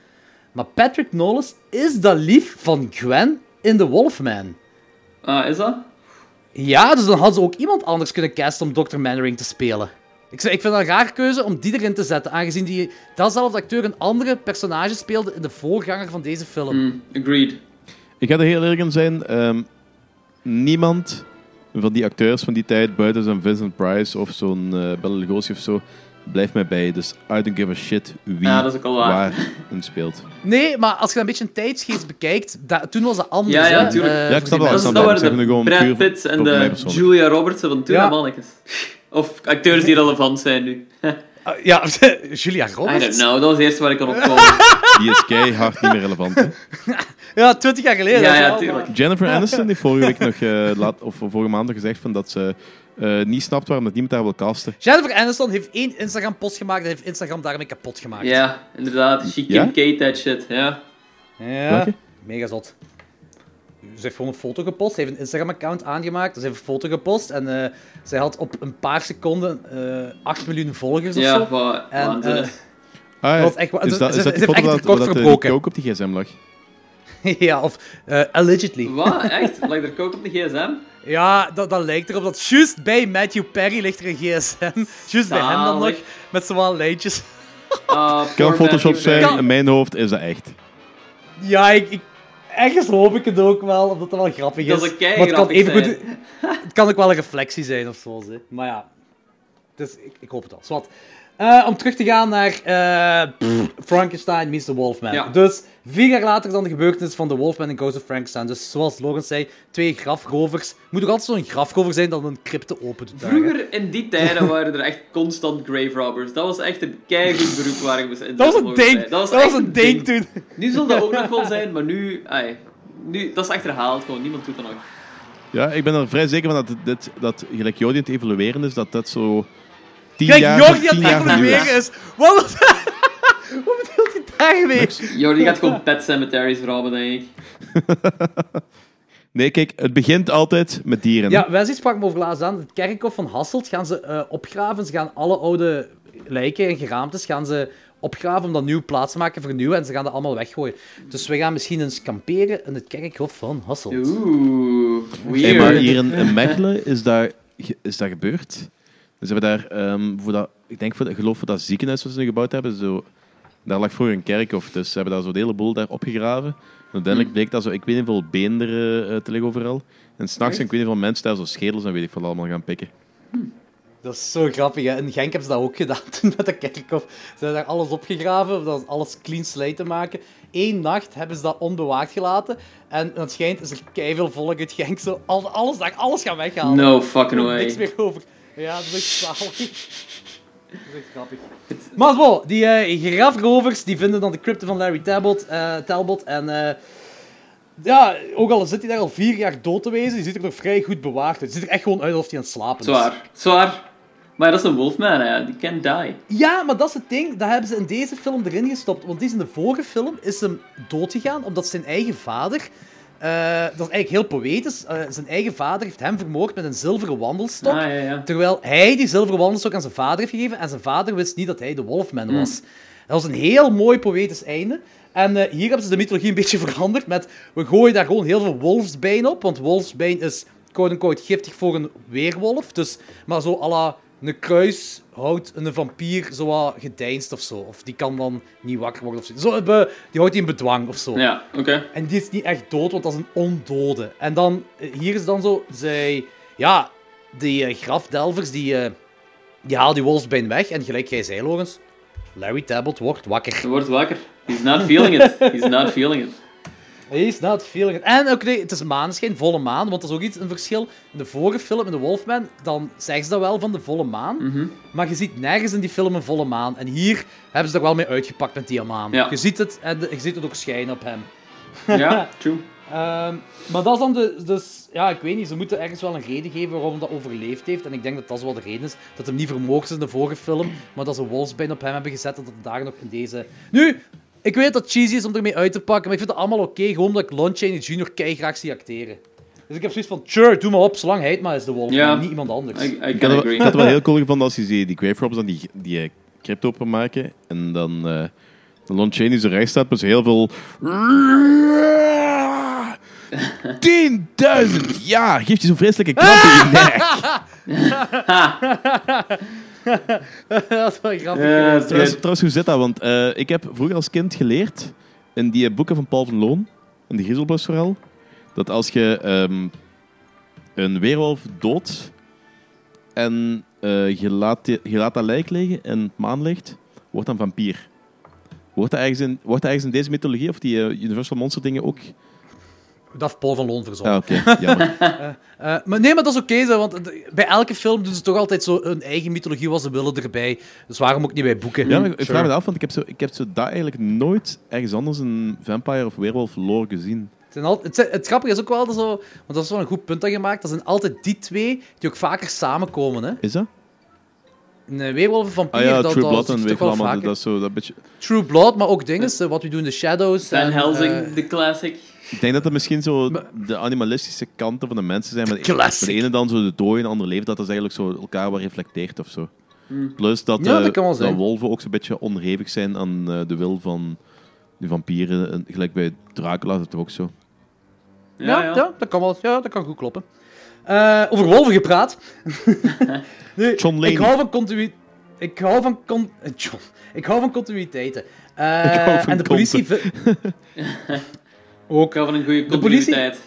Maar Patrick Knowles is dat lief van Gwen in The Wolfman. Ah, is dat? Ja, dus dan hadden ze ook iemand anders kunnen casten om Dr. Mannering te spelen. Ik, zeg- ik vind dat een raar keuze om die erin te zetten, aangezien die, datzelfde acteur een andere personage speelde in de voorganger van deze film. Mm, agreed. Ik ga er heel eerlijk in zijn. ehm, niemand van die acteurs van die tijd, buiten zo'n Vincent Price of zo'n eh Bela Lugosi of zo, blijft mij bij. Dus I don't give a shit wie Ja, dat is ook al waar. in speelt. Nee, maar als je dat een beetje een tijdsgeest bekijkt, da- toen was dat anders. Ja, ja, hè, tuurlijk. eh, Ja, ik snap wel, snap dat wel. waren de Brad Pitt en de. Julia Roberts van toen, ja. mannetjes. Of acteurs die relevant zijn nu. [LAUGHS] Ah, ja, [LAUGHS] Julia I Roberts. don't know, dat was het eerste waar ik kan opkomen. [LAUGHS] Die is keihard niet meer relevant. hè. [LAUGHS] Ja, twintig jaar geleden. Ja, ja, tuurlijk. Jennifer Aniston heeft vorige week nog, eh, laat, of vorige maand nog gezegd van dat ze eh, niet snapt waarom dat niemand haar wil casten. Jennifer Aniston heeft één Instagram-post gemaakt en heeft Instagram daarmee kapot gemaakt. Ja, inderdaad. She Ja? Kim Kate that shit, ja. Ja, Welke? mega zot. Ze heeft gewoon een foto gepost. Ze heeft een Instagram-account aangemaakt. Ze heeft een foto gepost. En eh, zij had op een paar seconden eh 8 miljoen volgers of Ja, zo. wa- En, eh, Ah, ja. Dat is echt is dat, is dat ze die heeft foto echt dat, dat de verbroken. kook op die gsm lag? [LAUGHS] ja, of allegedly. Wat? Echt? Lijkt er kook op de gsm? Ja, dat, dat lijkt erop dat juist bij Matthew Perry ligt er een gsm. [LAUGHS] Juist bij hem dan nog. Met z'n wel lijntjes. Ah, Kan Photoshop Matthew zijn, in mijn hoofd is dat echt. Ja, ik, ik, ergens hoop ik het ook wel, omdat het wel grappig is. Dat maar het kan, even goed, het kan ook wel een reflectie zijn of zo. Hè. Maar ja. Dus ik, ik hoop het al. Zwat. Eh, om terug te gaan naar eh, pff, Frankenstein meets the Wolfman. Ja. Dus vier jaar later dan de gebeurtenis van The Wolfman en Ghost of Frankenstein. Dus zoals Logan zei, twee grafrovers. Moet toch altijd zo'n grafrover zijn dat een crypte open doet. daar, hè? Vroeger, in die tijden, [LAUGHS] waren er echt constant grave robbers. Dat was echt een keigoed beroep waar ik me in Dat was een ding. Dat was, Dat was echt een ding toen. Nu zal dat ook [LAUGHS] nog wel zijn, maar nu... Ai, nu dat is echt herhaald gewoon. Niemand doet dat nog. Ja, ik ben er vrij zeker van dat, dit, dat gelijk Jody aan het evolueren is, dat dat zo Kijk, jaar, Jordi aan jaar het evolueren is. Wat was Hoe [LAUGHS] bedoelt hij daarmee? Jordi gaat gewoon pet cemeteries verhaben, denk ik. [LAUGHS] Nee, kijk, het begint altijd met dieren. Ja, Wesley sprak me over laatst aan. Het kerkhof van Hasselt gaan ze eh, opgraven. Ze gaan alle oude lijken en geraamtes gaan ze opgraven om dat nieuw plaats te maken, vernieuwen. En ze gaan dat allemaal weggooien. Dus we gaan misschien eens kamperen in het kerkhof van Hasselt. Oeh, Hey, maar hier in, in Mechelen is dat, is dat gebeurd. Dus ze hebben daar, ehm, voor dat, ik denk voor, ik geloof voor dat ziekenhuis wat ze nu gebouwd hebben, zo, daar lag vroeger een kerkhof. Dus ze hebben daar zo'n heleboel daar opgegraven. En uiteindelijk bleek dat zo, ik weet niet hoeveel beenderen eh, te liggen overal. En s'nachts, ik weet niet hoeveel mensen daar zo schedels en weet ik veel allemaal gaan pikken. Dat is zo grappig. Hè? In Genk hebben ze dat ook gedaan [LAUGHS] toen met de kerkhof. Ze hebben daar alles opgegraven, om dat alles clean slate te maken. Eén nacht hebben ze dat onbewaakt gelaten. En het schijnt is er keiveel volk uit Genk zo al, alles, daar, alles gaan weghalen. No fucking Er is way. niks meer over. Ja, dat is echt zalig. Dat is echt grappig. Maar bon, die eh grafrovers die vinden dan de crypte van Larry Talbot. eh, Talbot en eh, ja, ook al zit hij daar al vier jaar dood te wezen, die ziet er nog vrij goed bewaard uit. Het ziet er echt gewoon uit alsof hij aan het slapen is. Zwaar, zwaar. Maar dat is een wolfman, hè. Die can die. Ja, maar dat is het ding. Dat hebben ze in deze film erin gestopt. Want die is in de vorige film is hem doodgegaan omdat zijn eigen vader... eh, dat is eigenlijk heel poëtisch. eh, zijn eigen vader heeft hem vermoord met een zilveren wandelstok. Ah, ja, ja. Terwijl hij die zilveren wandelstok aan zijn vader heeft gegeven. En zijn vader wist niet dat hij de Wolfman Hmm. was. Dat was een heel mooi poëtisch einde. En eh, hier hebben ze de mythologie een beetje [LAUGHS] veranderd met... We gooien daar gewoon heel veel wolfsbeen op. Want wolfsbeen is quote-unquote giftig voor een weerwolf. Dus, maar zo à la een kruis houdt een vampier zo wat gedeinst of zo. Of die kan dan niet wakker worden of zo. zo be- die houdt die in bedwang of zo. Ja, oké. En die is niet echt dood, want dat is een ondode. En dan, eh, hier is dan zo, zij, ja, die eh, grafdelvers, die, eh, die halen die wolfsbeen weg. En gelijk jij zei, Logans, Larry Talbot wordt wakker. Hij wordt wakker. He's not feeling it. He's not feeling it. Hij is not feeling it. En ook nee, het is maneschijn, volle maan, want dat is ook iets, een verschil. In de vorige film, in The Wolfman, dan zeggen ze dat wel van de volle maan. Mhm. Maar je ziet nergens in die film een volle maan. En hier hebben ze er wel mee uitgepakt met die maan. Ja. Je ziet het en de- je ziet het ook schijnen op hem. Ja, [LAUGHS] true. Ehm, maar dat is dan de, dus, ja, ik weet niet, ze moeten ergens wel een reden geven waarom dat overleefd heeft. En ik denk dat dat wel de reden is. Dat hem niet vermoord is in de vorige film, maar dat ze wolfsbeen op hem hebben gezet en dat het daar nog in deze... Nu, ik weet dat het cheesy is om ermee uit te pakken, maar ik vind het allemaal oké, gewoon omdat ik Lon Chaney Jr. kei graag zie acteren. Dus ik heb zoiets van, sure, doe maar op, zolang hij het maar is, de Wolfman, Ja. niet iemand anders. I, I Ik had, het wel- agree. ik had het wel heel cool gevonden als je die, die grave robbers dan die, die eh, crypto openmaken en dan eh de Lon Chaney zo recht staat met heel veel... 10.000 jaar! Geeft je zo'n vreselijke kramp in je [LAUGHS] nek. [LAUGHS] [LAUGHS] [LAUGHS] dat is wel grappig. Ja. Trouwens, trouwens, hoe zit dat? Want eh, ik heb vroeger als kind geleerd in die boeken van Paul van Loon, in die Griezelbos vooral, dat als je ehm, een weerwolf doodt en eh, je, laat je laat dat lijk liggen in het maanlicht, wordt dan vampier. Wordt dat ergens in, wordt dat ergens in deze mythologie of die eh, Universal Monster dingen ook? Dat heeft Paul van Loon verzonnen. Ah, oké. Jammer. [LAUGHS] Eh, maar nee, maar dat is oké, want bij elke film doen ze toch altijd zo hun eigen mythologie wat ze willen erbij. Dus waarom ook niet bij boeken? Ja, maar ik Sure. vraag me af, want ik heb, zo, ik heb zo dat eigenlijk nooit ergens anders een vampire of werewolf lore gezien. Het, zijn al, het, zijn- het grappige is ook wel dat zo, want dat is wel een goed punt dat je maakt. Dat zijn altijd die twee die ook vaker samenkomen. Hè? Is dat? Een eh, weerwolf en vampier, Ah ja, dat, True dat Blood en. Dat is zo dat beetje... True Blood, maar ook dingen, eh, wat we doen in de Shadows. Van en, Helsing, eh, de classic. Ik denk dat dat misschien zo de animalistische kanten van de mensen zijn. Maar de, de ene dan zo de dooi en de andere leven, dat dat eigenlijk zo elkaar wat reflecteert of zo. Hmm. Plus dat, Ja, eh, dat wel wolven ook zo'n beetje onhevig zijn aan eh, de wil van die vampieren. En gelijk bij Dracula is het ook zo. ja, ja. dat kan wel. Ja, dat kan goed kloppen. Eh, over wolven gepraat. [LAUGHS] nee, John Laney. Ik hou van continuïteit. Ik hou van con eh, John. Ik hou van continuïteiten. [LAUGHS] Ik hou van en de politie. [LAUGHS] ook. Van een goede continuïteit.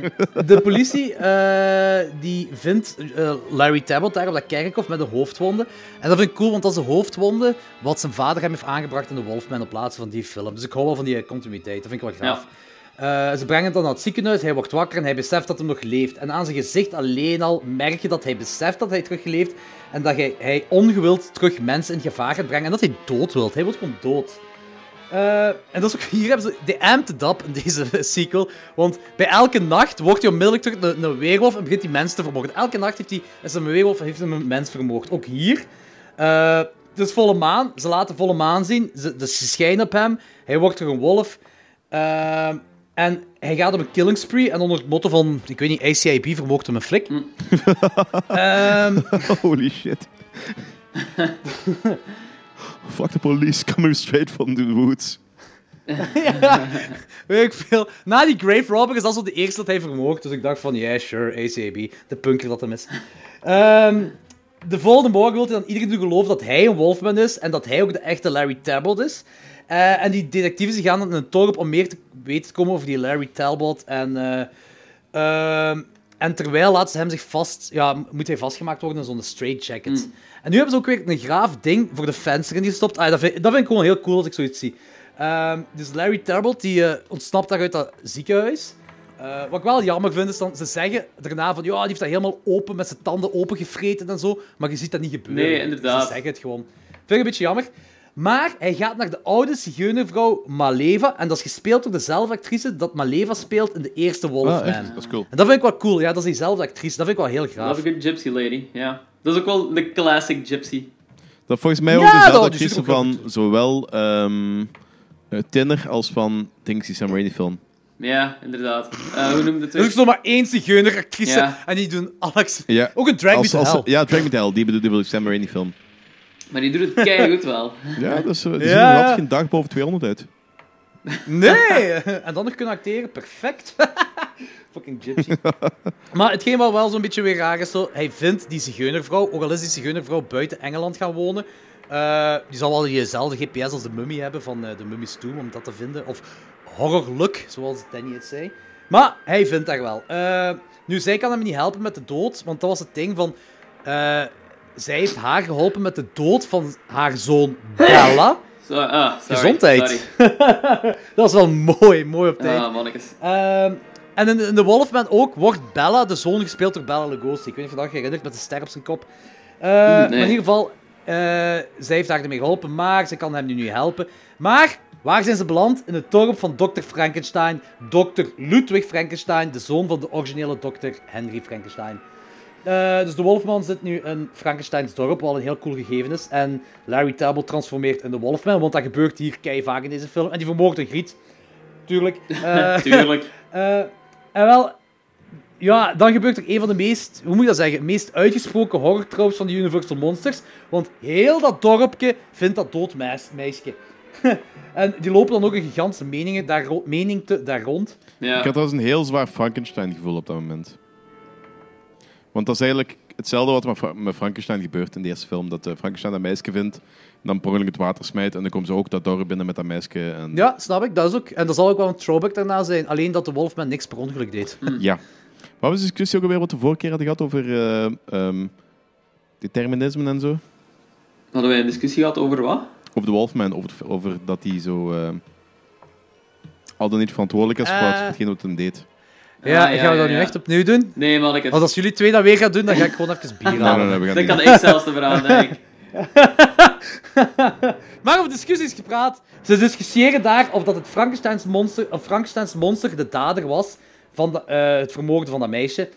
[LAUGHS] De politie eh, die vindt eh, Larry Tabot daar op dat kerkhof met een hoofdwonde. En dat vind ik cool, want dat is de hoofdwonde wat zijn vader hem heeft aangebracht in de Wolfman op plaats van die film. Dus ik hou wel van die eh, continuïteit, dat vind ik wel graaf. Eh, ze brengen hem dan naar het ziekenhuis, hij wordt wakker en hij beseft dat hij nog leeft. En aan zijn gezicht alleen al merk je dat hij beseft dat hij terug leeft. En dat hij, hij ongewild terug mensen in gevaar gaat brengen. En dat hij dood wilt. Hij wil gewoon dood. Eh, en dat is ook, hier hebben ze de amped up in deze sequel. Want bij elke nacht wordt hij onmiddellijk terug een, een weerwolf en begint hij mensen te vermoorden. Elke nacht heeft hij, is een weerwolf heeft hij een mens vermoord. Ook hier. Eh, het is volle maan. Ze laten volle maan zien. Ze, dus ze schijnen op hem. Hij wordt er een wolf. Eh, en hij gaat op een killing spree. En onder het motto van, ik weet niet, ICIB vermoordt hem een flik. [LAUGHS] Ehm, Holy shit. [LAUGHS] Fuck the police [LAUGHS] coming straight from the woods. ja, weet ik veel. Na die grave robber is dat zo de eerste dat hij vermoordt. Dus ik dacht van, ja, sure, ACAB. De punker dat hem is. Ehm, de volgende morgen wil hij dan iedereen geloven dat hij een Wolfman is. En dat hij ook de echte Larry Talbot is. Eh, en die detectives gaan dan in een dorp om meer te weten te komen over die Larry Talbot. En, ehm, en terwijl laat ze hem zich vast... Ja, moet hij vastgemaakt worden in zo'n straitjacket. En nu hebben ze ook weer een graaf ding voor de fans erin gestopt. Ah, dat, vind, dat vind ik gewoon heel cool als ik zoiets zie. Ehm, dus Larry Talbot die eh, ontsnapt daar uit dat ziekenhuis. Eh, wat ik wel jammer vind, is dan ze zeggen daarna van ja, die heeft dat helemaal open met zijn tanden opengevreten en zo. Maar je ziet dat niet gebeuren. Nee, inderdaad. Ze zeggen het gewoon. Vind ik een beetje jammer. Maar hij gaat naar de oude zigeunervrouw Maleva. En dat is gespeeld door dezelfde actrice dat Maleva speelt in de eerste Wolfman. Ah, echt? Dat is cool. En dat vind ik wel cool. Ja, dat is diezelfde actrice. Dat vind ik wel heel graaf. Love a good gypsy lady, ja. Dat is ook wel de classic gypsy. Dat volgens mij ook Ja, dezelfde actrice van zowel ehm eh, Tinner als van Things die Sam Raimi film. Ja, inderdaad. Eh, hoe noemde het Er is nog maar één zigeuneractrice. Ja. En die doen Alex. Ja. Ook een Drag Me Als- to als- Hell. Ja, Drag Me Hell. Die bedoel ik Sam Raimi film. Maar die doet het keigoed wel. Ja, dat is, die Ja, zien ja. had geen dag boven 200 uit. Nee! [LAUGHS] en dan nog kunnen acteren, perfect. [LAUGHS] Fucking gypsy. [LAUGHS] maar hetgeen wat wel zo'n beetje weer raar is, zo, hij vindt die zigeunervrouw, ook al is die zigeunervrouw buiten Engeland gaan wonen, eh, die zal wel diezelfde GPS als de mummy hebben van eh, de Mummy's Tomb, om dat te vinden. Of Horror Look, zoals Danny het zei. Maar hij vindt haar wel. Eh, nu, zij kan hem niet helpen met de dood, want dat was het ding van... eh, zij heeft haar geholpen met de dood van haar zoon Bella. Zo, ah, sorry. Gezondheid. Sorry. [LAUGHS] dat is wel mooi, mooi op tijd. Ah. Ehm, en in, in The Wolfman ook wordt Bella, de zoon, gespeeld door Bella Lugosi. Ik weet niet of je dat herinnert, met de ster op zijn kop. Eh, Maar in ieder geval, eh, zij heeft haar ermee geholpen, maar ze kan hem nu niet helpen. Maar, waar zijn ze beland? In het dorp van Dr. Frankenstein. Dr. Ludwig Frankenstein, de zoon van de originele dokter Henry Frankenstein. Eh, dus de Wolfman zit nu in Frankensteins dorp, wat een heel cool gegeven is. En Larry Talbot transformeert in de Wolfman, want dat gebeurt hier kei vaak in deze film. En die vermoordt een griet. Tuurlijk. [LAUGHS] Eh, Tuurlijk. [LAUGHS] eh, en wel, ja, dan gebeurt er een van de meest, hoe moet je dat zeggen, meest uitgesproken horror tropes van de Universal Monsters. Want heel dat dorpje vindt dat dood meis- meisje. [LAUGHS] en die lopen dan ook een gigantische meningen daar, mening te, daar rond. Ik had trouwens een heel zwaar Frankenstein-gevoel op dat moment. Want dat is eigenlijk hetzelfde wat met Fra- met Frankenstein gebeurt in de eerste film. Dat eh, Frankenstein dat meisje vindt, en dan per het water smijt, en dan komen ze ook dat dorp binnen met dat meisje. En... Ja, snap ik. Dat is ook, en dat zal ook wel een throwback daarna zijn. Alleen dat de Wolfman niks per ongeluk deed. [LAUGHS] Ja. Wat was de discussie ook alweer wat we de vorige keer hadden gehad over eh, ehm, determinisme en zo? Hadden wij een discussie gehad over wat? Over de Wolfman, over, over dat hij zo eh, al dan niet verantwoordelijk is voor wat- hetgeen wat hij deed. Ja, Ah, gaan we dat nu echt opnieuw doen? Nee, mannetjes. Want als jullie twee dat weer gaan doen, dan ga ik gewoon even bier [LAUGHS] halen. nee, Dat kan ik zelfs te verhalen, denk ik. [LAUGHS] Maar over discussies gepraat. Ze discussiëren daar of dat het Frankensteins monster, of Frankensteins monster de dader was van de, eh, het vermoorden van dat meisje.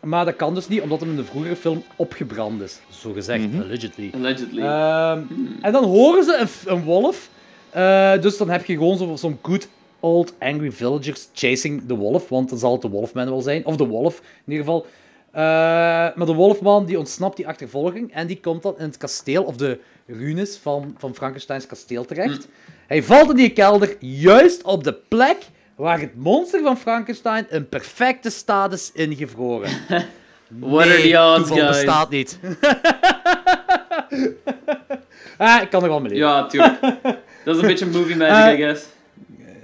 Maar dat kan dus niet, omdat hem in de vroegere film opgebrand is. Zo gezegd, allegedly. Allegedly. Ehm, En dan horen ze een, wolf. Eh, dus dan heb je gewoon zo- zo'n good old angry villagers chasing the wolf. Want dan zal het de wolfman wel zijn. Of de wolf, in ieder geval. Eh, maar de wolfman die ontsnapt die achtervolging. En die komt dan in het kasteel, of de ruïnes van, van Frankensteins kasteel terecht. Hij valt in die kelder juist op de plek waar het monster van Frankenstein in perfecte staat is ingevroren. [LAUGHS] What are the odds, guys? bestaat niet. [LAUGHS] ah, ik kan er wel mee leven. Ja, tuurlijk. Dat is een beetje movie magic, I guess.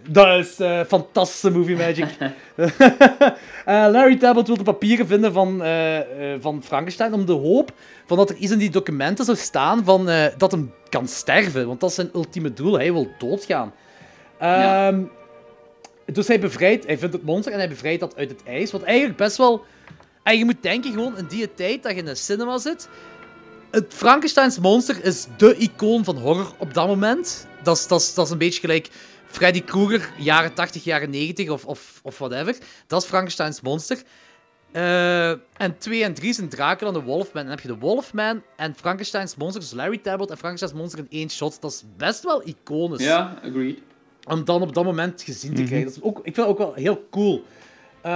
Dat is eh, fantastische movie magic. [LAUGHS] [LAUGHS] Eh, Larry Talbot wil de papieren vinden van, eh, van Frankenstein om de hoop van dat er iets in die documenten zou staan van, dat hem kan sterven. Want dat is zijn ultieme doel. Hij wil doodgaan. Ehm, Dus hij bevrijdt, hij vindt het monster en hij bevrijdt dat uit het ijs. Wat eigenlijk best wel... En je moet denken gewoon in die tijd dat je in een cinema zit. Het Frankensteins monster is de icoon van horror op dat moment. Dat is, dat is, dat is een beetje gelijk Freddy Krueger, jaren 80, jaren 90 of, of, of whatever. Dat is Frankensteins monster. Eh, en 2 en 3 zijn Dracula en de Wolfman. En dan heb je de Wolfman en Frankensteins monster, dus Larry Talbot en Frankensteins monster in één shot. Dat is best wel iconisch. Ja, agreed. Om dan op dat moment gezien te krijgen. Dat is ook, ik vind het ook wel heel cool. Eh,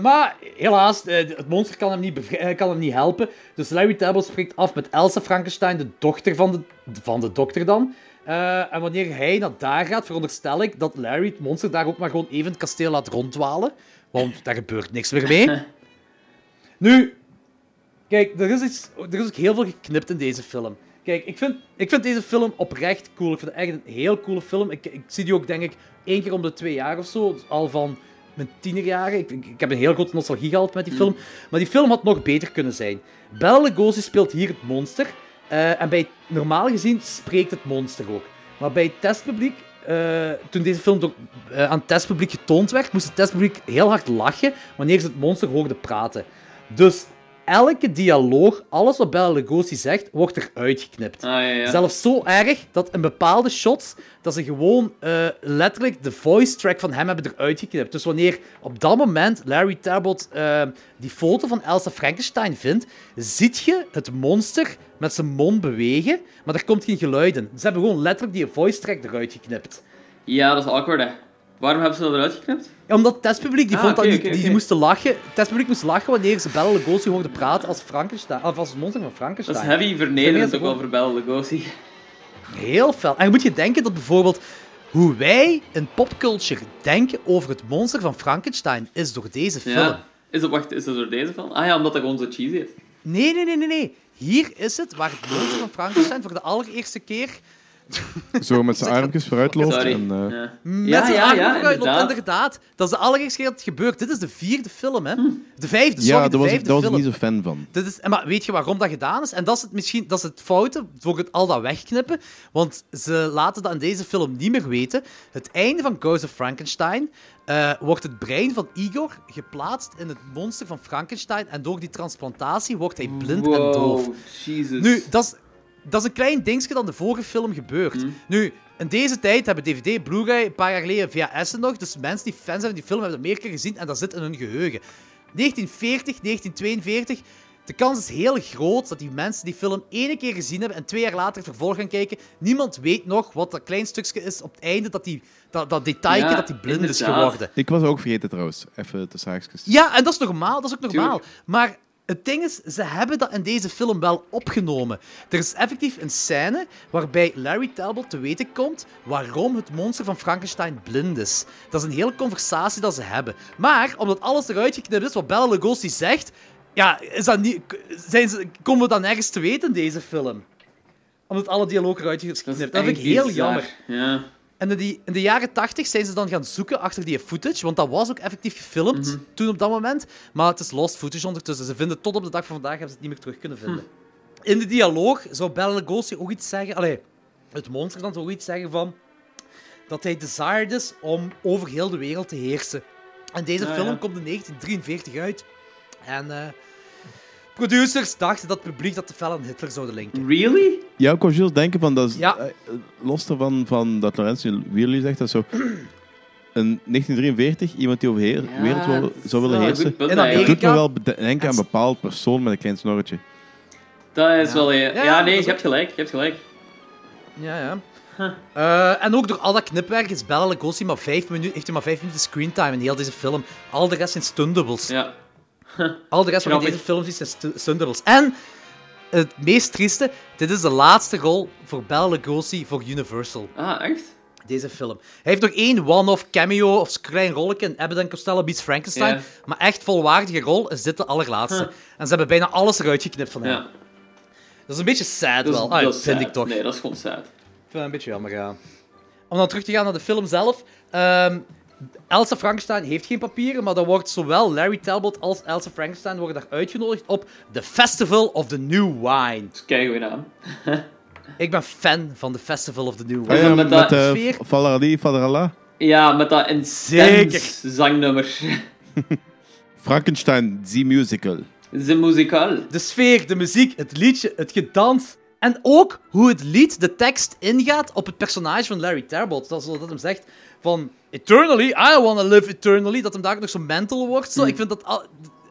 maar helaas, eh, het monster kan hem, niet kan hem niet helpen. Dus Larry Talbot spreekt af met Elsa Frankenstein, de dochter van de, van de dokter dan. Eh, en wanneer hij naar daar gaat, veronderstel ik dat Larry het monster daar ook maar gewoon even het kasteel laat rondwalen. Want daar gebeurt niks meer mee. [LAUGHS] Nu, kijk, er is, iets, er is ook heel veel geknipt in deze film. Kijk, ik vind, ik vind deze film oprecht cool. Ik vind het echt een heel coole film. Ik, ik zie die ook, denk ik, één keer om de twee jaar of zo. Al van mijn tienerjaren. Ik, ik, ik heb een heel grote nostalgie gehad met die film. Maar die film had nog beter kunnen zijn. Bela Lugosi speelt hier het monster. Eh, en bij normaal gezien spreekt het monster ook. Maar bij het testpubliek, eh, toen deze film door, eh, aan het testpubliek getoond werd, moest het testpubliek heel hard lachen wanneer ze het monster hoorden praten. Dus elke dialoog, alles wat Bela Lugosi zegt, wordt eruit geknipt. Ah, ja, ja. Zelfs zo erg dat in bepaalde shots dat ze gewoon eh, letterlijk de voice track van hem hebben eruit geknipt. Dus wanneer op dat moment Larry Talbot eh, die foto van Elsa Frankenstein vindt, ziet je het monster met zijn mond bewegen, maar er komt geen geluid in. Ze hebben gewoon letterlijk die voice track eruit geknipt. Ja, dat is awkward, hè. Waarom hebben ze dat eruit geknipt? Ja, Omdat het testpubliek, die, Ah, vond dat die, die moesten lachen. Het testpubliek moest lachen wanneer ze Bela Lugosi hoorden praten als Frankenstein, of als het monster van Dat Frankenstein. is heavy vernederend ook wel voor Bela Lugosi. Heel fel. En moet je denken dat bijvoorbeeld hoe wij in popculture denken over het monster van Frankenstein is door deze film. Ja. Is dat, wacht, is dat door deze film? Ah ja, omdat dat gewoon zo cheesy is. Nee, nee, nee, nee, nee. Hier is het waar het monster van Frankenstein voor de allereerste keer [LAUGHS] Zo met zijn armpjes vooruit loopt. Sorry. En, eh, Ja. met Ja, zijn ja, ja, vooruit loopt. inderdaad. Dat is de allereerste keer dat het gebeurt. Dit is de vierde film, hè. De vijfde, sorry, ja, de daar was, ik, vijfde daar was ik film. niet zo fan van. Dit is, maar weet je waarom dat gedaan is? En dat is het misschien dat is het foute voor het al dat wegknippen. Want ze laten dat in deze film niet meer weten. Het einde van Ghost of Frankenstein eh, wordt het brein van Igor geplaatst in het monster van Frankenstein. En door die transplantatie wordt hij blind en doof. Jesus. Nu, dat is, dat is een klein dingetje dat in de vorige film gebeurt. Nu, in deze tijd hebben DVD, Blu-ray, een paar jaar geleden VHS'en nog. Dus mensen die fans zijn van die film hebben dat meer keer gezien en dat zit in hun geheugen. 1940, 1942. De kans is heel groot dat die mensen die film ene keer gezien hebben en twee jaar later het vervolg gaan kijken. Niemand weet nog wat dat klein stukje is op het einde, dat, die, dat, dat detailje, Ja, dat die blind is geworden. Ik was ook vergeten trouwens. Even de zaakjes. Ja, en dat is normaal, dat is ook normaal. Tuurlijk. Maar het ding is, ze hebben dat in deze film wel opgenomen. Er is effectief een scène waarbij Larry Talbot te weten komt waarom het monster van Frankenstein blind is. Dat is een hele conversatie dat ze hebben. Maar, omdat alles eruit geknipt is wat Bela Lugosi zegt, ja, is dat niet, zijn ze, komen we dan nergens te weten in deze film. Omdat alle dialoog eruit geknipt. Dat, vind ik heel bizar. jammer. Ja. En in, die, in de jaren 80 zijn ze dan gaan zoeken achter die footage, want dat was ook effectief gefilmd Mhm. toen op dat moment. Maar het is lost footage ondertussen. Ze vinden tot op de dag van vandaag hebben ze het niet meer terug kunnen vinden. Hm. In de dialoog zou Bela Lugosi ook iets zeggen. Allee, het monster dan zou iets zeggen van dat hij desired is om over heel de wereld te heersen. En deze Ah, film ja. komt in 1943 uit. En eh, producers dachten dat het publiek dat te fel aan Hitler zouden linken. Really? Ja, ik was juist denken van, dat is, Ja. eh, los ervan van dat Laurentius Wierly zegt, dat zo... In 1943, iemand die over de Ja, wereld wil- zou willen dat is wel een heersen, goed punt In dat eigenlijk. doet me wel bede- denken aan En- een bepaald persoon met een klein snorretje. Dat is wel... Ja, Ja, ja, dat nee, is je hebt gelijk. Je hebt gelijk. Ja, ja. Eh, en ook door al dat knipwerk is Bela Lugosi maar vijf minuten, heeft hij maar vijf minuten screentime in heel deze film. Al de rest zijn stundables. Ja. [LAUGHS] Al de rest van deze film ziet zijn stundables. En het meest trieste, dit is de laatste rol voor Bela Lugosi voor Universal. Ah, echt? Deze film. Hij heeft nog één one-off cameo of klein rolletje in Abbott Costello Beats Frankenstein. Maar echt volwaardige rol is dit de allerlaatste. Huh. En ze hebben bijna alles eruit geknipt van hem. Ja. Dat is een beetje sad Dat is, wel. Ah, dat is vind sad. ik toch. Nee, dat is gewoon sad. Ik vind het een beetje jammer, ja. om dan terug te gaan naar de film zelf. Ehm, Elsa Frankenstein heeft geen papieren, maar dan wordt zowel Larry Talbot als Elsa Frankenstein worden daar uitgenodigd op The Festival of the New Wine. Kijk goed aan. Ik ben fan van The Festival of the New Wine. ja, met met dat eh, sfeer. Falarali, Falarala. Ja, met dat intens Zeker. zangnummer. [LAUGHS] Frankenstein, The Musical. De muzikaal. De sfeer, de muziek, het liedje, het gedans. En ook hoe het lied, de tekst, ingaat op het personage van Larry Talbot. Dat is zo dat hem zegt van... Eternally, I wanna live eternally. Dat hem daar ook nog zo mental wordt. Zo. Ik vind dat... al-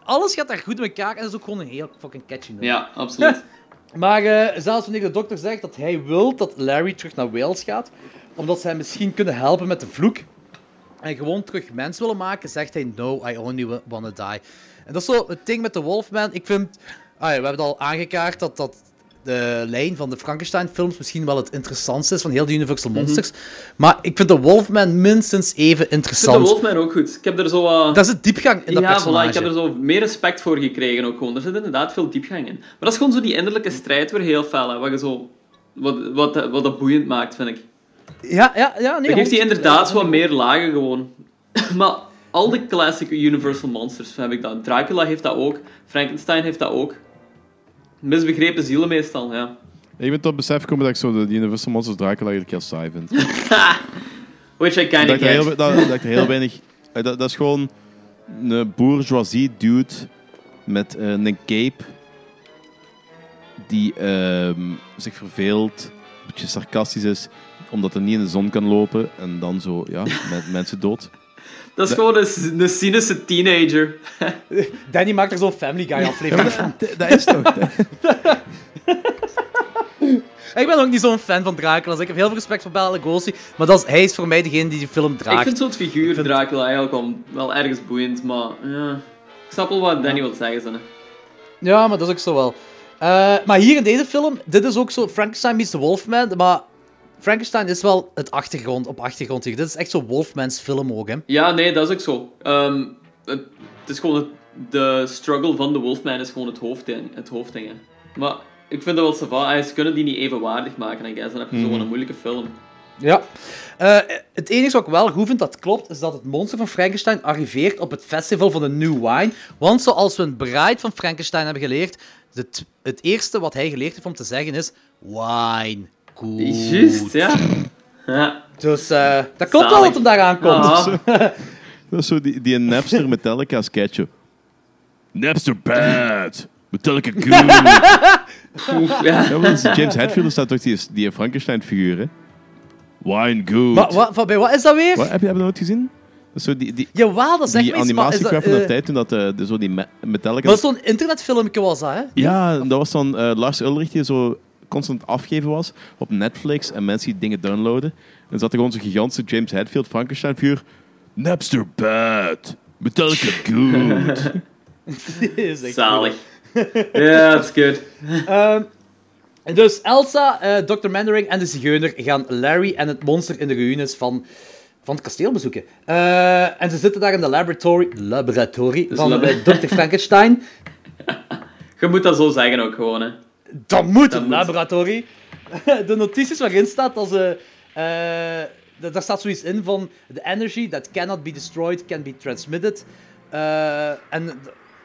alles gaat daar goed in elkaar. En dat is ook gewoon een heel fucking catchy nummer. Ja, absoluut. [LAUGHS] Maar eh, zelfs wanneer de dokter zegt dat hij wil dat Larry terug naar Wales gaat, omdat zij misschien kunnen helpen met de vloek, en gewoon terug mens willen maken, zegt hij, no, I only wa- wanna die. En dat is zo het ding met de Wolfman. Ik vind, ah ja, we hebben al aangekaart dat, dat de lijn van de Frankenstein-films misschien wel het interessantste is van heel de Universal Monsters. Maar ik vind de Wolfman minstens even Ik vind de interessant. Wolfman ook goed. Ik heb er zo wat... Dat is het diepgang in dat ja, personage. voilà, ik heb er zo meer respect voor gekregen ook gewoon. Er zit inderdaad veel diepgang in. Maar dat is gewoon zo die innerlijke strijd weer heel fel, hè, wat je zo... Wat, wat, wat dat boeiend maakt, vind ik. Ja, ja, ja. Nee, Dan geeft hij hond- inderdaad zo wat meer lagen gewoon. [LAUGHS] maar al de classic Universal Monsters heb ik dat. Dracula heeft dat ook. Frankenstein heeft dat ook. Misbegrepen zielen meestal, ja. Ik ben tot besef gekomen dat ik zo de Universal Monsters Dracula eigenlijk heel saai vind. [LAUGHS] Which I heel, get. dat, dat ik heel [LAUGHS] weinig... eh, Dat, dat is gewoon een bourgeoisie dude met eh, een cape die ehm, zich verveelt, een beetje sarcastisch is, omdat hij niet in de zon kan lopen en dan zo, ja, [LAUGHS] met mensen dood. Dat is gewoon een, een cynische teenager. [LAUGHS] Danny maakt er zo'n Family Guy aflevering van. Dat is toch... [LAUGHS] Ik ben ook niet zo'n fan van Dracula. dus Ik heb heel veel respect voor Bela Lugosi. Maar dat is, hij is voor mij degene die die film draagt. Ik vind zo'n figuur Dracula eigenlijk wel, wel ergens boeiend, maar ja. Ik snap wel wat Danny wil zeggen. Zo. Ja, maar dat is ook zo wel. Eh, maar hier in deze film, dit is ook zo Frankenstein meets the Wolfman. Maar Frankenstein is wel het achtergrond, op achtergrond hier. Dit is echt zo Wolfman's film ook, hè. Ja, nee, dat is ook zo. Ehm, het, het is gewoon het, de struggle van de Wolfman is gewoon het hoofdding. Het hoofdding hè. Maar ik vind dat wel sava. Ah, Ze kunnen die niet evenwaardig maken, I guess. Dan heb je zo Mhm. een moeilijke film. Ja. Eh, het enige wat ik wel goed vind dat klopt, is dat het monster van Frankenstein arriveert op het festival van de New Wine. Want zoals we een Bride van Frankenstein hebben geleerd, het, het eerste wat hij geleerd heeft om te zeggen is wine. Goed. Juist, ja. ja. Dus eh, dat klopt wel dat hem daar aankomt. Ah. [LAUGHS] Dat is zo die, die Napster Metallica sketch. Napster bad, Metallica good. Oef, ja. Ja, want James Hetfield staat toch die, die Frankenstein-figuur, hè? Wine good. Wa- wa- van- bij wat is dat weer? Wat, heb je heb je dat nooit gezien? Dat is zo die, die, Jawel, dat zegt die maar dat, animatiecraft van de eh, tijd toen dat eh, de, zo die me- Metallica... Maar zo'n internetfilmpje was dat, hè? Ja, dat was dan eh, Lars Ulrich die zo constant afgeven was op Netflix en mensen die dingen downloaden. En zat er gewoon zo'n gigantische James Hetfield Frankenstein-figuur. Napster bad, Metallica good. [LAUGHS] Zalig. [LAUGHS] Ja, dat is good. Ehm, dus Elsa, eh, Dr. Mandering en de zigeuner gaan Larry en het monster in de ruïnes van, van het kasteel bezoeken. Eh, en ze zitten daar in de laboratory, laboratory Dus van lab- eh, Dr. Frankenstein. [LAUGHS] Je moet dat zo zeggen ook gewoon, hè. Dat moet een moet. laboratory. [LAUGHS] De notities waarin staat dat ze... eh, da- daar staat zoiets in van... The energy that cannot be destroyed can be transmitted. Eh, en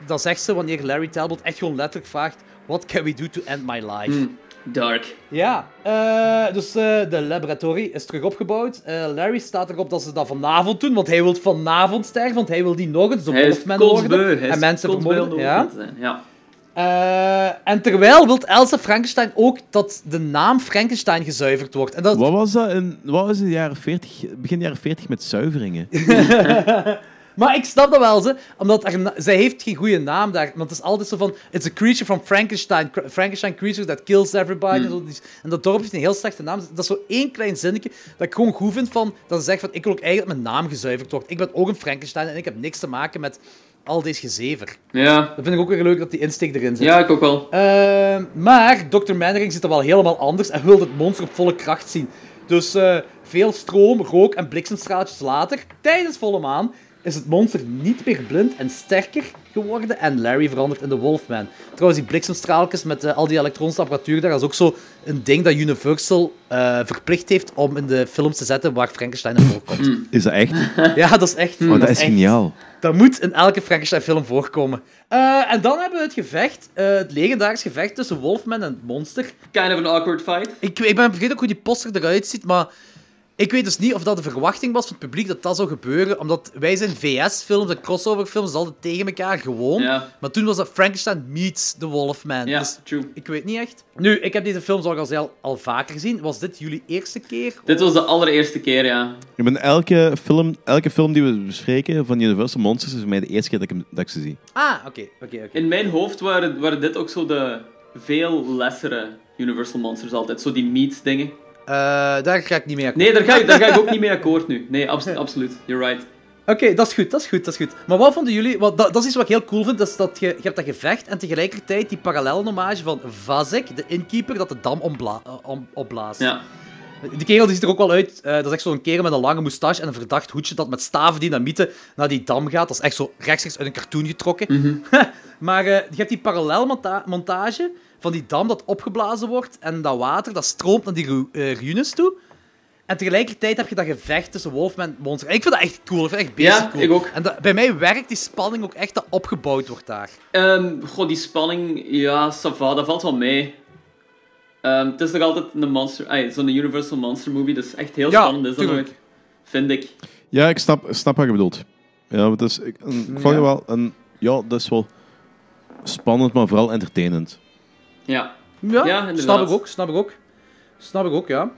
dan zegt ze, wanneer Larry Talbot echt gewoon letterlijk vraagt... What can we do to end my life? Hmm, Dark. Ja, eh, dus eh, de laboratorie is terug opgebouwd. Eh, Larry staat erop dat ze dat vanavond doen, want hij wil vanavond sterven, want hij wil die nog eens de Wolfman worden en mensen vermoorden. Ja. Eh, en terwijl wil Elsa Frankenstein ook dat de naam Frankenstein gezuiverd wordt. En dat, Wat was dat? In, wat was het, jaren 40, begin jaren 40 met zuiveringen? [LAUGHS] Maar ik snap dat wel, ze, omdat er, zij heeft geen goede naam daar. Want het is altijd zo van, it's a creature from Frankenstein. Frankenstein creature that kills everybody. Hmm. En, zo. Die- en dat dorp heeft een heel slechte naam. Dat is zo één klein zinnetje dat ik gewoon goed vind van, dat ze zegt van, ik wil ook eigenlijk dat mijn naam gezuiverd wordt. Ik ben ook een Frankenstein en ik heb niks te maken met al deze gezever. Ja. Dat vind ik ook weer leuk dat die insteek erin zit. ja, ik ook wel. Ehm, maar Dr. Mannering zit er wel helemaal anders en wil het monster op volle kracht zien. Dus eh, veel stroom, rook en bliksemstraaltjes later, tijdens volle maan, is het monster niet meer blind en sterker geworden en Larry verandert in de Wolfman. Trouwens, die bliksemstraaltjes met eh, al die elektronische apparatuur daar, dat is ook zo een ding dat Universal eh, verplicht heeft om in de films te zetten waar Frankenstein in voorkomt. Is dat echt? [LAUGHS] Ja, dat is echt. Oh, dat is echt. geniaal. Dat moet in elke Frankenstein-film voorkomen. Eh, en dan hebben we het gevecht, eh, het legendarisch gevecht tussen Wolfman en het monster. Kind of an awkward fight. Ik, ik ben vergeten ook hoe die poster eruit ziet, maar ik weet dus niet of dat de verwachting was van het publiek dat dat zou gebeuren, omdat wij zijn VS-films en crossover-films dus altijd tegen elkaar gewoon. Ja. Maar toen was dat Frankenstein meets the Wolfman. Ja, dus true. ik weet niet echt. Nu, ik heb deze film zoals al, al vaker gezien. Was dit jullie eerste keer? Dit was de allereerste keer, ja. Ik ben elke film, elke film die we bespreken van Universal Monsters is voor mij de eerste keer dat ik, hem- dat ik ze zie. Ah, oké, oké, oké. In mijn hoofd waren, waren dit ook zo de veel lessere Universal Monsters altijd. Zo die meets Eh, daar ga ik niet mee akkoord. Nee, daar ga, ik- daar ga ik ook niet mee akkoord nu. Nee, abs- absoluut. You're right. Oké, dat is goed, dat is goed, dat is goed. Maar wat vonden jullie... Want dat, dat is iets wat ik heel cool vind, dat is dat je, je hebt dat gevecht en tegelijkertijd die parallelhommage van Vazek, de innkeeper, dat de dam ombla, eh, om, opblaast. Ja. Die kerel die ziet er ook wel uit. eh, dat is echt zo'n kerel met een lange moustache en een verdacht hoedje dat met staven dynamieten naar die dam gaat. Dat is echt zo rechtstreeks uit een cartoon getrokken. [LAUGHS] maar eh, je hebt die parallelmontage van die dam dat opgeblazen wordt en dat water dat stroomt naar die ru- eh, ruïnes toe. En tegelijkertijd heb je dat gevecht tussen Wolfman en Monster. En ik vind dat echt cool. Ik vind dat echt bezig Ja, cool. ik ook. En dat- bij mij werkt die spanning ook echt dat opgebouwd wordt daar. Ehm goh, die spanning, ja, ça va, dat valt wel mee. Ehm, het is nog altijd een monster, zo'n Universal Monster movie, dus echt heel Ja, spannend is dat nog, vind ik. Ja, ik snap, snap wat je bedoelt. Ja, want het is, ik, een- ik vond Ja. je wel een, ja, dat is wel spannend, maar vooral entertainend. Ja. Ja, snap ik ook, snap ik ook. Snap ik ook, ja.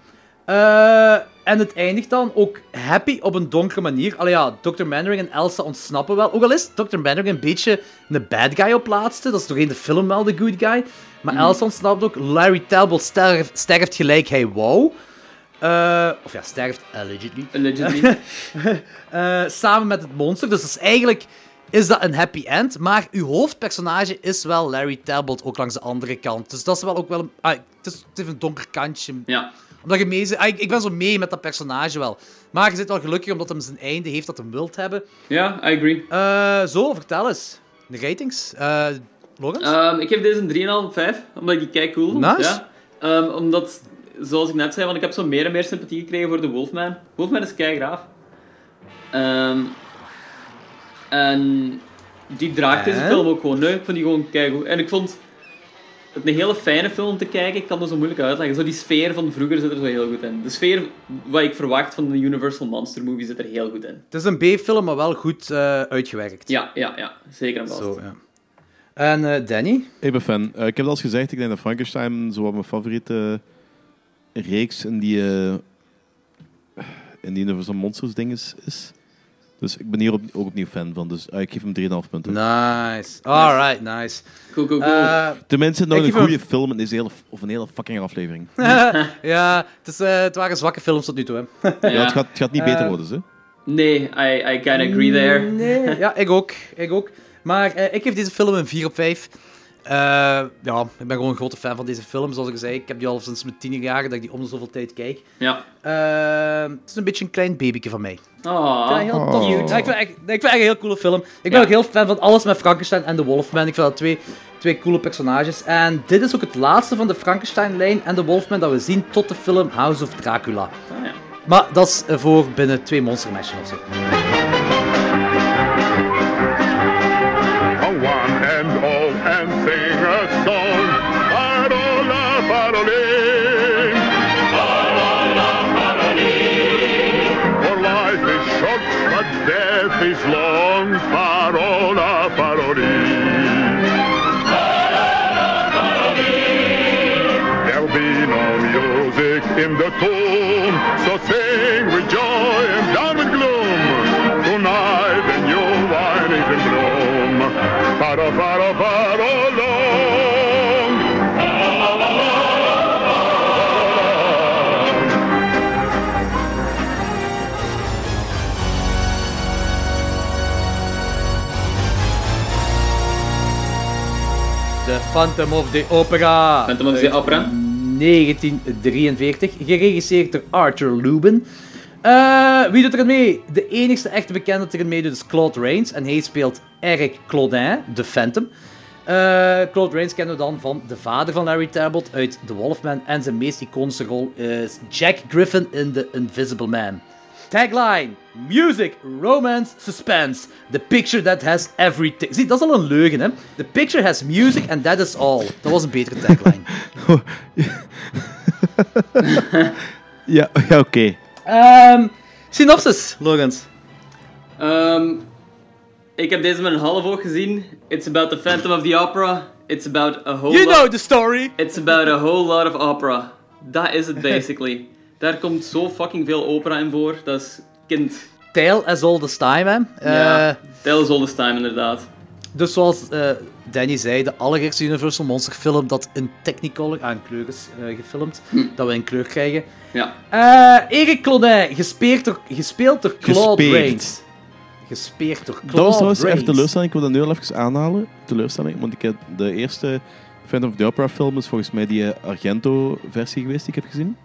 Eh, en het eindigt dan ook happy op een donkere manier. Allee ja, Dr. Mannering en Elsa ontsnappen wel. Ook al is Dr. Mannering een beetje een bad guy op laatste. Dat is doorheen de film wel de good guy. Maar Mhm. Elsa ontsnapt ook. Larry Talbot sterft, sterft gelijk hij wou. Eh, of ja, sterft allegedly. Allegedly. [LAUGHS] Eh, samen met het monster. Dus dat is eigenlijk is dat een happy end. Maar uw hoofdpersonage is wel Larry Talbot, ook langs de andere kant. Dus dat is wel ook wel een... ah, het, is, het heeft een donker kantje. Ja. Omdat je mee ah, ik, ik ben zo mee met dat personage wel. Maar je zit wel gelukkig omdat hem zijn einde heeft dat hem wilt hebben. Ja, I agree. Eh, zo, vertel eens. De ratings. Ehm, ik geef deze een 3,5, 5, omdat ik die kijk cool vond. Nice. Ja. Ehm, omdat, zoals ik net zei, want ik heb zo meer en meer sympathie gekregen voor de Wolfman. Wolfman is kei graaf. Ehm, en die draagt deze film ook gewoon. Nee, ik vond die gewoon kei goed. En ik vond het een hele fijne film om te kijken. Ik kan het zo moeilijk uitleggen. Zo die sfeer van vroeger zit er zo heel goed in. De sfeer wat ik verwacht van de Universal Monster movie zit er heel goed in. Het is een B-film, maar wel goed eh, uitgewerkt. Ja, ja, ja. Zeker en vast. Zo, ja. En eh, Danny? Ik ben fan. Eh, ik heb het al eens gezegd, ik denk dat Frankenstein zo wat mijn favoriete reeks in die, eh, in die Universal Monsters ding is, is. Dus ik ben hier op, ook opnieuw fan van. Dus eh, ik geef hem 3,5 punten. Nice. Alright, nice. Cool, cool, cool. Eh, Tenminste, nog een hem- goede film in deze hele, of een hele fucking aflevering. [LAUGHS] ja, het, is, het waren zwakke films tot nu toe. Hè. Ja, het, gaat, het gaat niet beter Eh, worden, hè? Nee, I, I of agree there. Nee, ja, ik ook. Ik ook. Maar eh, ik geef deze film een 4 op 5. Eh, ja, ik ben gewoon een grote fan van deze film. Zoals ik zei, ik heb die al sinds mijn tienerjaren dat ik die om de zoveel tijd kijk. Ja. Eh, het is een beetje een klein babyke van mij. Oh, Ik vind heel tof. cute. Ja, ik, vind, echt- ik vind het echt een heel coole film. Ik ben Ja. ook heel fan van alles met Frankenstein en de Wolfman. Ik vind dat twee, twee coole personages. En dit is ook het laatste van de Frankenstein-lijn en de Wolfman dat we zien tot de film House of Dracula. Ah, ja. Maar dat is eh, voor binnen twee Monster Mansion of zo. The tune, so sing with joy and down with gloom. Tonight the new wine is in bloom. Paro, paro, paro, long. The Phantom of the Opera. Phantom of the Opera. 1943, geregisseerd door Arthur Lubin. Eh, wie doet er mee? De enigste echte bekende dat er mee doet is Claude Rains. En hij speelt Eric Claudin, de Phantom. Eh, Claude Rains kennen we dan van de vader van Larry Talbot uit The Wolfman. En zijn meest iconische rol is Jack Griffin in The Invisible Man. Tagline: Music, romance, suspense. The picture that has everything. Zie, dat is al een leugen, hè? The picture has music and that is all. Dat was een betere tagline. [LAUGHS] Ja, ja oké. Ehm, synopsis, Logans. Ehm, ik heb deze met een half oog gezien. It's about the Phantom of the Opera. It's about a whole You lot- know the story. It's about a whole lot of opera. Dat is het basically. Daar komt zo fucking veel opera in voor. Dat is kind. Tale as old as time, hè? ja, Eh, Tale is all this time inderdaad. Dus zoals eh, Danny zei, de allereerste Universal Monster film dat in Technicolor aan kleur is eh, gefilmd. Dat we in kleur krijgen. Ja. Eh Eric Claudin, gespeeld door, gespeeld door Claude Gespeerd. Rains. Gespeerd door Claude Dat was trouwens Rains. even teleurstelling. Ik wil dat nu al even aanhalen. Teleurstelling, want ik heb de eerste Phantom of the Opera film is volgens mij die Argento-versie geweest die ik heb gezien.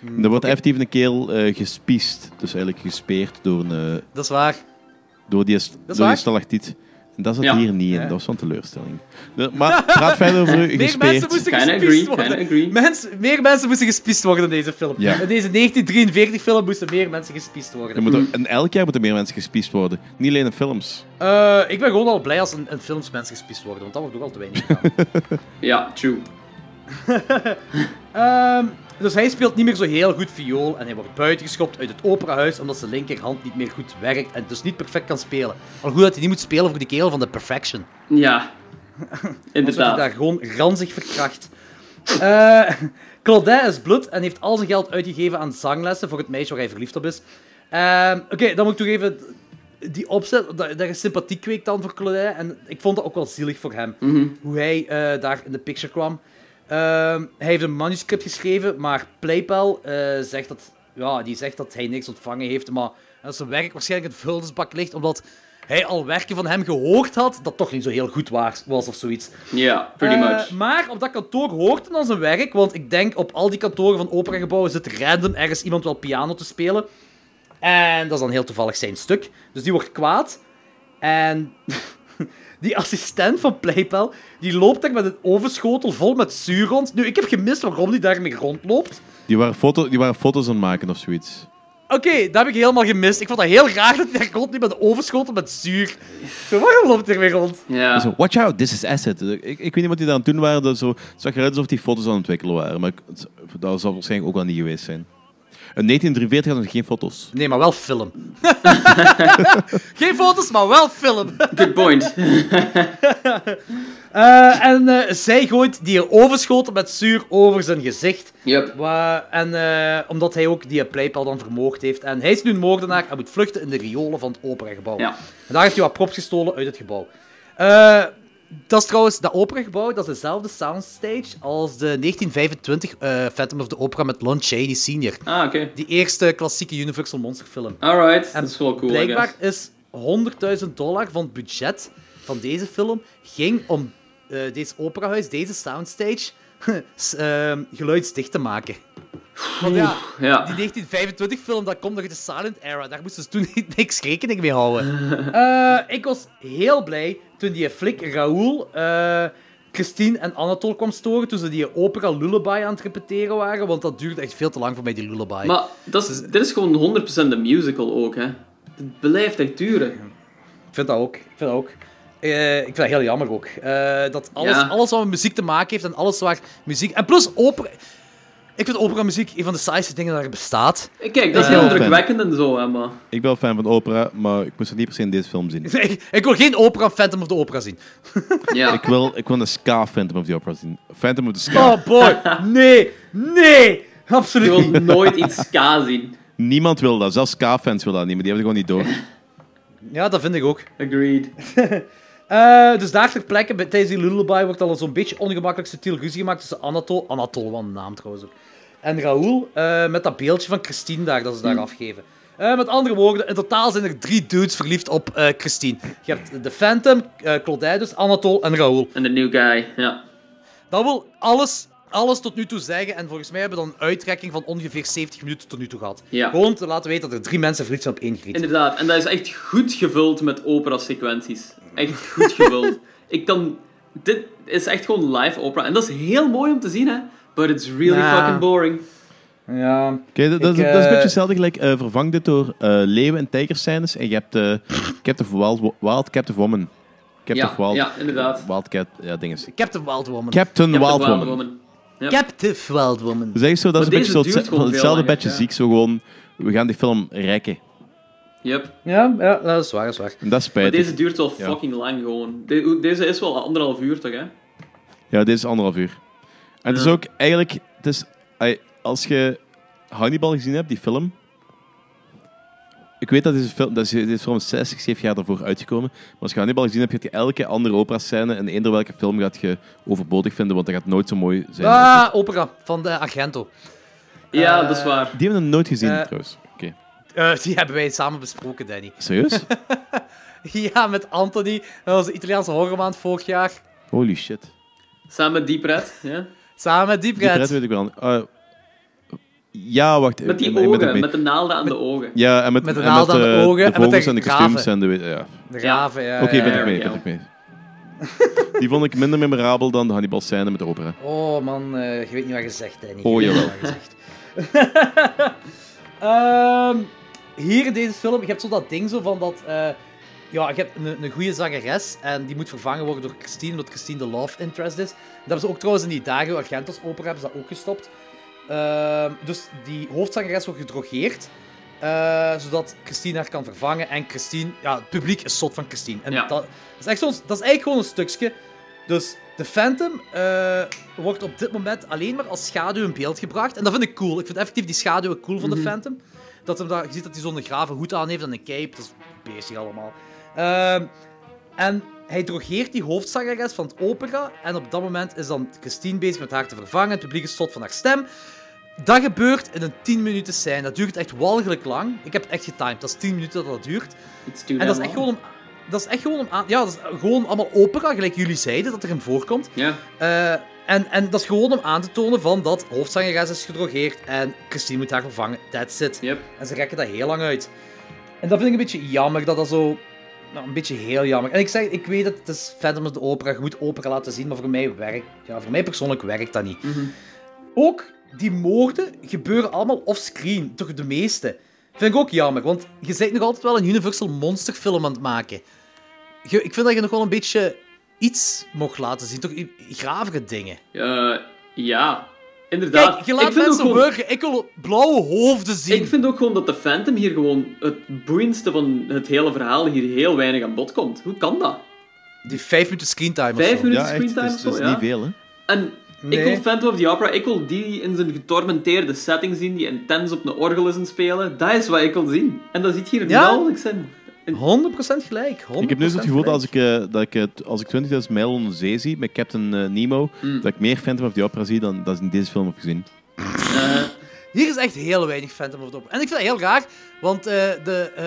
Hmm, En er wordt effectief een keel eh gespiest. Dus eigenlijk gespeerd door, een, eh, Dat is waar. door die, is door waar? die stalactiet. En dat zat Ja. hier niet in. Dat was van teleurstelling. De- [LAUGHS] maar praat verder over Meer gespeerd. mensen moesten gespiest agree, worden. kinda agree. Mens- meer mensen moesten gespiest worden in deze film. Ja. In deze 1943 film moesten meer mensen gespiest worden. Er moeten- en elk jaar moeten meer mensen gespiest worden. Niet alleen in films. Eh, ik ben gewoon al blij als in, in films mensen gespiest worden, want dat wordt ook al te weinig gedaan. [LAUGHS] Ja, true. [LAUGHS] Ehm, dus hij speelt niet meer zo heel goed viool en hij wordt buitengeschopt uit het operahuis omdat zijn linkerhand niet meer goed werkt en dus niet perfect kan spelen. Al goed dat hij niet moet spelen voor de kerel van de Perfection. Ja. [LAUGHS] Wordt hij Inderdaad. daar gewoon ranzig verkracht. Eh Claudin is bloed en heeft al zijn geld uitgegeven aan zanglessen voor het meisje waar hij verliefd op is. Ehm, Oké, dan moet ik toch even die opzet, dat, dat je sympathie kweekt dan voor Claudin. En ik vond dat ook wel zielig voor hem, Mhm. hoe hij eh, daar in de picture kwam. Ehm, hij heeft een manuscript geschreven, maar Playpal eh, zegt, dat, ja, die zegt dat hij niks ontvangen heeft, maar dat zijn werk waarschijnlijk in de vuilnisbak ligt, omdat hij al werken van hem gehoord had dat toch niet zo heel goed was, of zoiets. Ja, pretty Eh, much. Maar op dat kantoor hoort hij dan zijn werk, want ik denk op al die kantoren van operagebouwen zit random ergens iemand wel piano te spelen. En dat is dan heel toevallig zijn stuk. Dus die wordt kwaad. En die assistent van Playpal, die loopt daar met een ovenschotel vol met zuur rond. Nu, ik heb gemist waarom die daarmee rondloopt. Die waren, foto, die waren foto's aan het maken of zoiets. Oké, dat heb ik helemaal gemist. Ik vond dat heel raar dat hij daar rondliep met een ovenschotel met zuur. Zo, waarom loopt hij ermee rond? Ja. Zo, watch out, this is acid. Ik, ik weet niet wat die daar aan het doen waren. Dat zo, het zag eruit alsof die foto's aan het ontwikkelen waren. Maar dat zal waarschijnlijk ook wel niet geweest zijn. In 1943 hadden geen foto's. Nee, maar wel film. [LAUGHS] Geen foto's, maar wel film. Good point. [LAUGHS] Eh, en eh, zij gooit die ovenschoten met zuur over zijn gezicht. Yep. Wa- en eh, omdat hij ook die playpal dan vermoord heeft. En hij is nu een moordenaar en moet vluchten in de riolen van het operagebouw. Ja. En daar heeft hij wat props gestolen uit het gebouw. Dat is trouwens, dat operagebouw, dat is dezelfde soundstage als de 1925 eh, Phantom of the Opera met Lon Chaney Sr. Ah, oké. Die eerste klassieke Universal Monster film. Alright, dat is wel cool, Blijkbaar is 100.000 dollar van het budget van deze film ging om eh, deze operahuis, deze soundstage, [LAUGHS] ehm, geluidsdicht te maken. Want ja, ja. die 1925 film, dat komt nog uit de silent era. Daar moesten ze toen [LAUGHS] niks rekening mee houden. [LAUGHS] Eh, ik was heel blij toen die flik Raoul, eh, Christine en Anatole kwam storen toen ze die opera Lullaby aan het repeteren waren, want dat duurde echt veel te lang voor mij, die Lullaby. Maar dat is, dit is gewoon 100% een musical ook, hè. Het blijft echt duren. Ik vind dat ook. Ik vind dat ook. Eh, ik vind dat heel jammer ook. Dat alles, Ja. alles wat met muziek te maken heeft en alles waar muziek... En plus opera... Ik vind opera-muziek een van de saaiste dingen dat er bestaat. Kijk, dat is Ik heel ben wel indrukwekkend en zo, hè, maar... Ik ben wel fan van opera, maar ik moest het niet per se in deze film zien. [LAUGHS] ik, ik wil geen opera Phantom of the Opera zien. [LAUGHS] Ja. Ik wil, ik wil een ska Phantom of the Opera zien. Phantom of the Ska. Oh boy, [LAUGHS] nee, nee, absoluut Je niet. wilt nooit iets ska zien. Niemand wil dat. Zelfs ska-fans willen dat niet, maar die hebben het gewoon niet door. Ja, dat vind ik ook. Agreed. Eh, dus daar ter plekke, bij- tijdens die lullaby, wordt al zo'n beetje ongemakkelijk subtiel ruzie gemaakt tussen Anatole, Anatole, wat een naam trouwens ook, en Raoul, eh, met dat beeldje van Christine daar, dat ze daar afgeven. Eh, met andere woorden, in totaal zijn er drie dudes verliefd op eh, Christine. Je hebt de Phantom, eh Claudine dus, Anatole en Raoul. En de new guy, ja. Dat wil alles alles tot nu toe zeggen. En volgens mij hebben we dan een uitrekking van ongeveer 70 minuten tot nu toe gehad. Ja. Gewoon te laten weten dat er drie mensen verliefd zijn op één griet. Inderdaad, en dat is echt goed gevuld met opera-sequenties. Echt goed gevuld. [LAUGHS] Ik kan... Dit is echt gewoon live opera. En dat is heel mooi om te zien, hè. But it's really fucking boring. Ja. Oké, dat, dat, is, Ik, dat is een eh, beetje hetzelfde gelijk. eh, vervang dit door eh, leeuwen- en tijgerscènes en je hebt eh [LAUGHS] Captive Wild, Wild Captive Woman. Captive Ja, Wild, ja, inderdaad. Wildcat, ja, dinges. Captain Wild Woman. Captain Captain Wild Wild Woman. Woman. Ja. Captive Wild Woman. Dus zo, dat is een beetje zo deze hetzelfde bedje ja. ziek. Zo gewoon, we gaan die film rekken. Yep. Ja, ja, dat is waar, dat is waar. Dat is Maar deze duurt wel Ja. fucking lang gewoon. De- deze is wel anderhalf uur, toch, hè? Ja, dit is anderhalf uur. En het is ook eigenlijk... Het is, ai, als je Hannibal gezien hebt, die film... Ik weet dat deze film, dat is, deze film is 60, 7 jaar daarvoor uitgekomen. Maar als je Hannibal gezien hebt, gaat je elke andere opera-scène in eender welke film gaat je overbodig vinden, want dat gaat nooit zo mooi zijn. Ah, opera van de Argento. Ja, Eh, dat is waar. Die hebben we nooit gezien, eh, trouwens. Oké. Eh, die hebben wij samen besproken, Danny. Serieus? [LAUGHS] ja, met Anthony. Dat was de Italiaanse horrormaand vorig jaar. Holy shit. Samen met Red, ja. Samen met Deep Die Red. pret weet ik wel. Eh, ja, wacht. Met die eh, ogen, met- met de naalden aan de ogen. Ja, en met, Met de en naalden aan de eh, ogen en met vogels de en de graven. kostuums en de... Ja. De raven, ja. Oké, ben ik mee, ben ik mee. Die vond ik minder memorabel dan de Hannibal-scène met de opera. Oh man, eh, je weet niet wat je zegt, Danny. Oh, jawel. niet wat je zegt. [LAUGHS] Ehm, hier in deze film, je hebt zo dat ding zo van dat... eh, ja, je hebt een, een goede zangeres en die moet vervangen worden door Christine, omdat Christine de love interest is. Dat hebben ze ook trouwens in die Dario Argentos opera hebben ze dat ook gestopt. Ehm, dus die hoofdzangeres wordt gedrogeerd, eh, zodat Christine haar kan vervangen. En Christine, ja, het publiek is zot van Christine. En Ja. dat, is echt zo'n- dat is eigenlijk gewoon een stukje. Dus de Phantom eh, wordt op dit moment alleen maar als schaduw in beeld gebracht. En dat vind ik cool. Ik vind effectief die schaduwen cool van de Mhm. Phantom. Dat hem daar, je ziet dat hij zo'n grave hoed aan heeft en een cape. Dat is bezig allemaal. Ehm, en hij drogeert die hoofdzangeres van het opera. En op dat moment is dan Christine bezig met haar te vervangen. Het publiek is tot van haar stem. Dat gebeurt in een 10 minuten scène. Dat duurt echt walgelijk lang. Ik heb het echt getimed. Dat is 10 minuten dat dat duurt. En dat is echt gewoon om, dat is echt gewoon om aan... Ja, dat is gewoon allemaal opera, gelijk jullie zeiden, dat erin voorkomt. Ja. Eh, en, en dat is gewoon om aan te tonen van dat hoofdzangeres is gedrogeerd en Christine moet haar vervangen. That's it. Yep. En ze rekken dat heel lang uit. En dat vind ik een beetje jammer, dat dat zo... Nou, een beetje heel jammer. En ik zeg, ik weet het, het is Phantom of de Opera, je moet opera laten zien, maar voor mij werkt... Ja, voor mij persoonlijk werkt dat niet. Mhm. Ook die moorden gebeuren allemaal offscreen, toch de meeste. Vind ik ook jammer, want je bent nog altijd wel een Universal Monster film aan het maken. Je- ik vind dat je nog wel een beetje iets mocht laten zien, toch gravere dingen. Eh, ja, inderdaad. Kijk, je laat Ik vind mensen ook gewoon- ik wil blauwe hoofden zien. Ik vind ook gewoon dat de Phantom hier gewoon het boeiendste van het hele verhaal hier heel weinig aan bod komt. Hoe kan dat? Die vijf minuten screentime of Vijf zo. minuten Ja, echt, screentime of is, zo, het is ja. niet veel, hè. En Nee. ik wil Phantom of the Opera, ik wil die in zijn getormenteerde setting zien, die intens op een orgel is aan spelen. Dat is wat ik wil zien. En dat zit hier Ja? nauwelijks in. 100% gelijk. 100% Ik heb nu zo het gevoel dat als ik, eh, dat ik, het- als ik 20.000 mijl onder zee zie met Captain eh, Nemo, Mm. dat ik meer Phantom of the Opera zie dan dat ik in deze film heb gezien. Eh, Hier is echt heel weinig Phantom of the Opera. En ik vind dat heel raar, want eh, de, eh,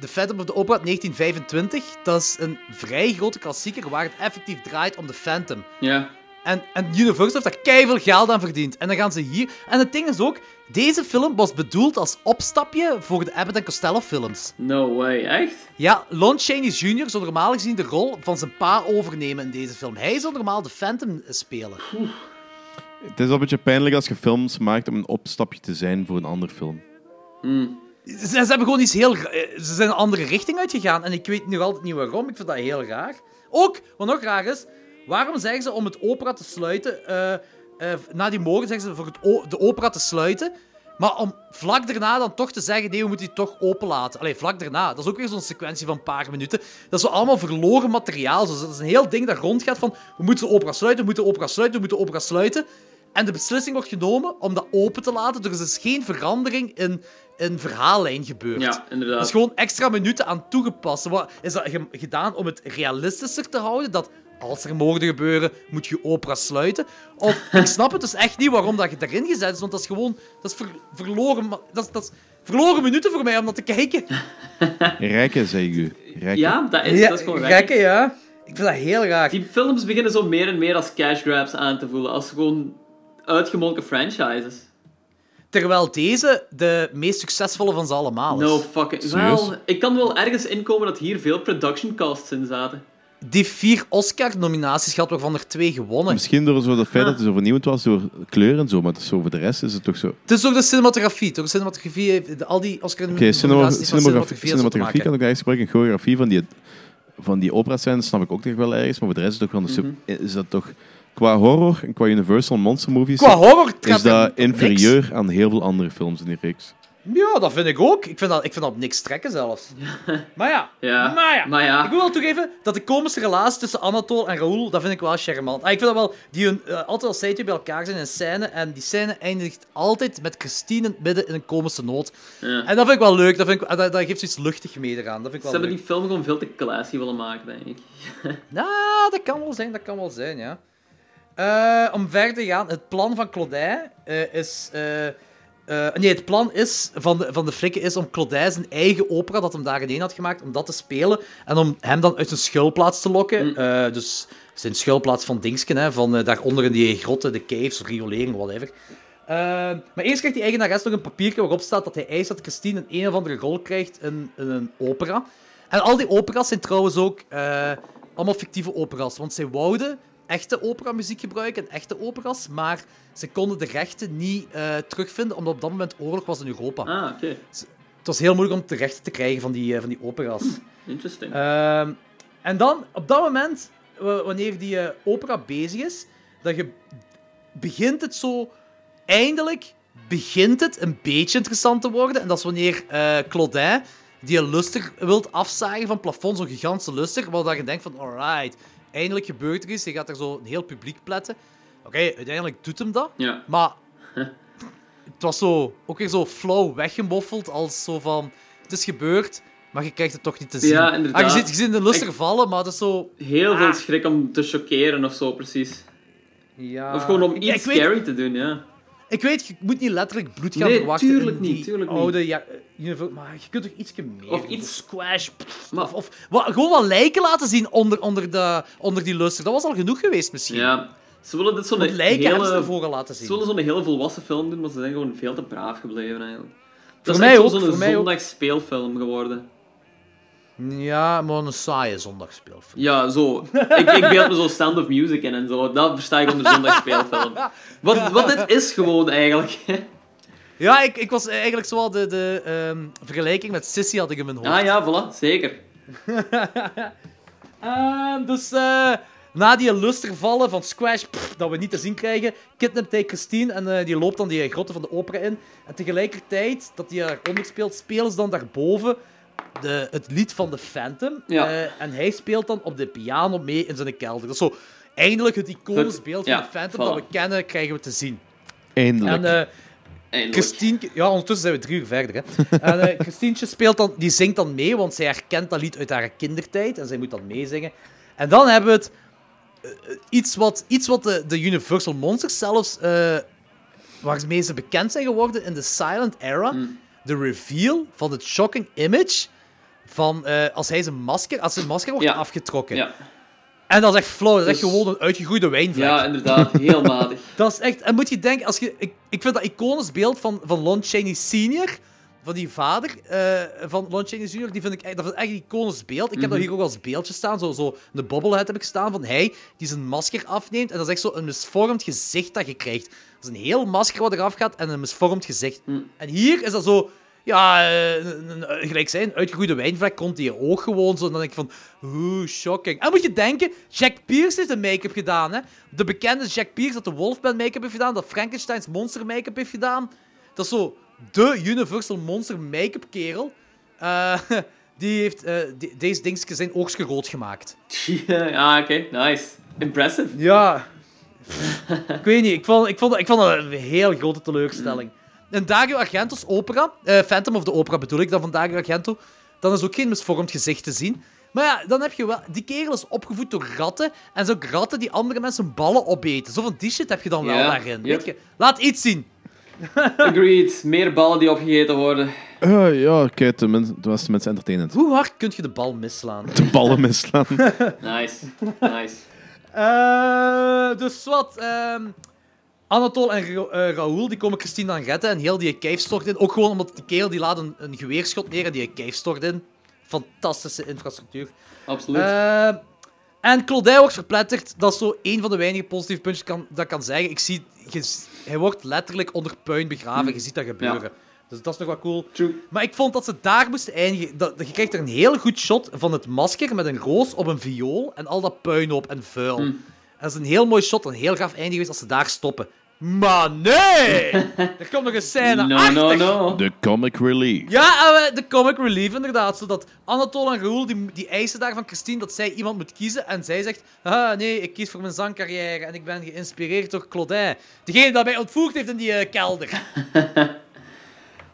de Phantom of the Opera uit 1925, dat is een vrij grote klassieker waar het effectief draait om de Phantom. ja. En, en Universal heeft daar keiveel geld aan verdiend. En dan gaan ze hier... En het ding is ook, deze film was bedoeld als opstapje voor de Abbott en Costello films. No way, echt? Ja, Lon Chaney Jr. zou normaal gezien de rol van zijn pa overnemen in deze film. Hij zou normaal de Phantom spelen. Het is wel een beetje pijnlijk als je films maakt om een opstapje te zijn voor een andere film. Hmm. Ze, ze hebben gewoon iets heel... eh, Ze zijn een andere richting uitgegaan. En ik weet nog altijd niet waarom. Ik vind dat heel raar. Ook, wat nog raar is... Waarom zeggen ze om het opera te sluiten... eh, eh, na die moorden zeggen ze voor het de opera te sluiten... Maar om vlak daarna dan toch te zeggen... Nee, we moeten die toch openlaten. Allee, vlak daarna. Dat is ook weer zo'n sequentie van een paar minuten. Dat is zo allemaal verloren materiaal. Zo, dat is een heel ding dat rondgaat van... We moeten de opera sluiten, we moeten de opera sluiten, we moeten de opera sluiten. En de beslissing wordt genomen om dat open te laten. Er is dus geen verandering in, in verhaallijn gebeurd. Ja, inderdaad. Dat is gewoon extra minuten aan toegepast. Wat, is dat ge- gedaan om het realistischer te houden? Dat als er moorden gebeuren, moet je opera sluiten? Of, ik snap het dus echt niet waarom dat je daarin gezet is, want dat is gewoon... Dat is ver- verloren, dat is, dat is verloren minuten voor mij om dat te kijken. [LAUGHS] Rijken, zeg ik u. Rijken. Ja, dat is, dat is gewoon raar. gekke, ja. Ik vind dat heel raar. Die films beginnen zo meer en meer als cash grabs aan te voelen. Als gewoon uitgemolken franchises. Terwijl deze de meest succesvolle van ze allemaal is. No fucking... Wel, ik kan wel ergens inkomen dat hier veel production costs in zaten. Die vier Oscar-nominaties gehad, waarvan er twee gewonnen. Misschien door zo dat feit dat het zo vernieuwend was door kleur en zo, maar het is zo voor de rest is het toch zo... Het is door de cinematografie. De cinematografie heeft de- al die Oké, Oscar-nominaties cinema, van cinematografie, cinematografie cinematografie kan ik ergens gebruiken. Choreografie van die, van die opera-scènes snap ik ook nog wel ergens, maar voor de rest is, het toch wel een sub- is dat toch... Qua horror en qua Universal Monster Movies Qua horror is dat er niks. inferieur aan heel veel andere films in die reeks. Ja, dat vind ik ook. Ik vind dat, ik vind dat op niks trekken zelfs. [LAUGHS] Maar ja, Ja, maar ja. maar ja. Ik wil wel toegeven dat de komische relatie tussen Anatole en Raoul, dat vind ik wel charmant. Ah, ik vind dat wel, die hun, eh, altijd als zij twee bij elkaar zijn in een scène, en die scène eindigt altijd met Christine in het midden in een komische noot. Ja. En dat vind ik wel leuk, dat, vind ik, dat, dat geeft zoiets luchtig mee eraan. Dat vind Ze ik wel hebben leuk. die film gewoon veel te classy willen maken, denk ik. [LAUGHS] Nou, dat kan wel zijn, dat kan wel zijn, ja. Eh, om verder te gaan, het plan van Claudin eh, is... eh, nee, het plan is, van de, van de flikken is om Claudin zijn eigen opera, dat hem daarin had gemaakt, om dat te spelen. En om hem dan uit zijn schuilplaats te lokken. Eh, dus zijn schuilplaats van Dingsken, hè, van eh, daaronder in die grotten, de caves, riolering, whatever. Maar eerst krijgt die eigenares nog een papiertje waarop staat dat hij eist dat Christine een een of andere rol krijgt in, in een opera. En al die operas zijn trouwens ook allemaal fictieve operas, want zij wouden echte operamuziek gebruiken en echte operas, maar ze konden de rechten niet eh, terugvinden, omdat op dat moment oorlog was in Europa. Ah, oké. Het was heel moeilijk om de rechten te krijgen van die, eh, van die operas. Interesting. Ehm, en dan, op dat moment, wanneer die eh, opera bezig is, dan ge- begint het zo... Eindelijk begint het een beetje interessant te worden. En dat is wanneer eh Claudin die een luster wilt afzagen van het plafond, zo'n gigantische luster, waar dat je denkt van, alright, eindelijk gebeurt er iets. Je gaat er zo een heel publiek pletten. Oké, uiteindelijk doet hem dat. Ja. Maar [LAUGHS] het was zo, ook weer zo flauw weggemoffeld, als zo van, het is gebeurd, maar je krijgt het toch niet te zien. Ja, inderdaad. Ah, je, ziet, je ziet de luster Ik- vallen, maar dat is zo... Heel veel Ah. schrik om te chockeren of zo, precies. Ja. Of gewoon om iets ik scary te doen, ja. Ik weet, je moet niet letterlijk bloed gaan Nee, verwachten tuurlijk in niet, die tuurlijk niet. oude... Ja, eh, maar je kunt toch iets meer Of iets- Squash. pff, of, of wat, gewoon wat lijken laten zien onder, onder, de, onder die luster. Dat was al genoeg geweest misschien. Ja. Ze willen dit zo'n hele... laten zien. Ze willen zo'n hele volwassen film doen, maar ze zijn gewoon veel te braaf gebleven eigenlijk. Voor Dat is mij ook, zo'n voor mij ook. zondagsspeelfilm geworden. Ja, maar een saaie zondagspeelfilm. Ja, zo. Ik, ik beeld me zo Sound of Music in en zo. Dat versta ik onder zondagsspeelfilm. Wat, wat dit is gewoon eigenlijk. Ja, ik, ik was eigenlijk zoal de, de ehm, vergelijking met Sissy had ik in mijn hoofd. Ah ja, voilà. Zeker. [LAUGHS] Ehm, dus eh, na die lustervallen van Squash, pff, dat we niet te zien krijgen, kidnapt hij Christine en eh, die loopt dan die grotten van de opera in. En tegelijkertijd dat hij daaronder speelt, spelen ze dan daarboven de, het lied van de Phantom. Ja. Eh, en hij speelt dan op de piano mee in zijn kelder. Dat is zo eindelijk het iconisch Het- beeld ja, van de Phantom voilà. dat we kennen, krijgen we te zien. Eindelijk. En eh, Eindelijk. Christine... Ja, ondertussen zijn we drie uur verder. Hè. [LAUGHS] en eh Christientje speelt dan, die zingt dan mee, want zij herkent dat lied uit haar kindertijd. En zij moet dan meezingen. En dan hebben we het... iets wat, iets wat de, de Universal Monsters zelfs... eh waarmee ze bekend zijn geworden in de Silent Era. De reveal van het shocking image van eh, als hij zijn masker, als zijn masker wordt Ja. afgetrokken. Ja. En dat is echt flauw. Dat is echt Dus- gewoon een uitgegroeide wijnvlek. Ja, inderdaad. Heel matig. [LAUGHS] Dat is echt... En moet je denken, als je, ik, ik vind dat iconisch beeld van, van Lon Chaney Senior, van die vader eh, van Lon Chaney Senior, die vind ik echt, dat is echt een iconisch beeld. Ik heb dat Mhm. hier ook als beeldje staan, zo, zo een bobblehead heb ik staan, van hij die zijn masker afneemt. En dat is echt zo een misvormd gezicht dat je krijgt. Dat is een heel masker wat eraf gaat en een misvormd gezicht. Mm. En hier is dat zo... Ja, eh, een- een- gelijk zijn, een uitgegroeide wijnvlek komt in je oog gewoon zo. En dan denk ik van, oeh, shocking. En moet je denken, Jack Pierce heeft een make-up gedaan, hè. De bekende Jack Pierce dat de Wolfman make-up heeft gedaan, dat Frankenstein's monster make-up heeft gedaan. Dat is zo de Universal Monster make-up kerel. Eh, [LAUGHS] die heeft eh, de- deze dingetjes zijn oogstje rood gemaakt. [LAUGHS] ja, oké. Nice. Impressive. Ja. ik weet niet, ik vond, ik, vond, ik vond dat een heel grote teleurstelling. En Dario Argento's opera, eh, Phantom of the Opera bedoel ik dan van Dario Argento, dan is ook geen misvormd gezicht te zien. Maar ja, dan heb je wel... Die kerel is opgevoed door ratten. En zo ratten die andere mensen ballen opeten. Zo van die shit heb je dan wel daarin. yep. Weet je? Laat iets zien. [LAUGHS] Agreed. Meer ballen die opgegeten worden. Eh, ja, kijk, de men- het was tenminste entertainend. Hoe hard kun je de bal misslaan? De ballen misslaan. [LAUGHS] Nice. Nice. Eh, dus wat... ehm, Anatol en Ra eh, Raoul die komen Christine dan redden en heel die cave stort in. Ook gewoon omdat die kerel die laat een, een geweerschot neer en die cave stort in. Fantastische infrastructuur. Absoluut. Eh, en Claudine wordt verpletterd. Dat is zo een van de weinige positieve puntjes kan, dat ik kan zeggen. Ik zie, je- hij wordt letterlijk onder puin begraven. Hmm. Je ziet dat gebeuren. Dus dat is nog wel cool. Maar ik vond dat ze daar moesten eindigen. Dat, je krijgt er een heel goed shot van het masker met een roos op een viool en al dat puinhoop en vuil. Hmm. En dat is een heel mooi shot, een heel gaaf einde geweest als ze daar stoppen. Maar nee! [LAUGHS] er komt nog een scène No, achter. no, no. De comic relief. Ja, we- de comic relief inderdaad. Zodat Anatol en Raoul, die, die eisen daar van Christine dat zij iemand moet kiezen. En zij zegt, ah, nee, ik kies voor mijn zangcarrière en ik ben geïnspireerd door Claudin. Degene dat mij ontvoerd heeft in die eh, kelder. [LAUGHS]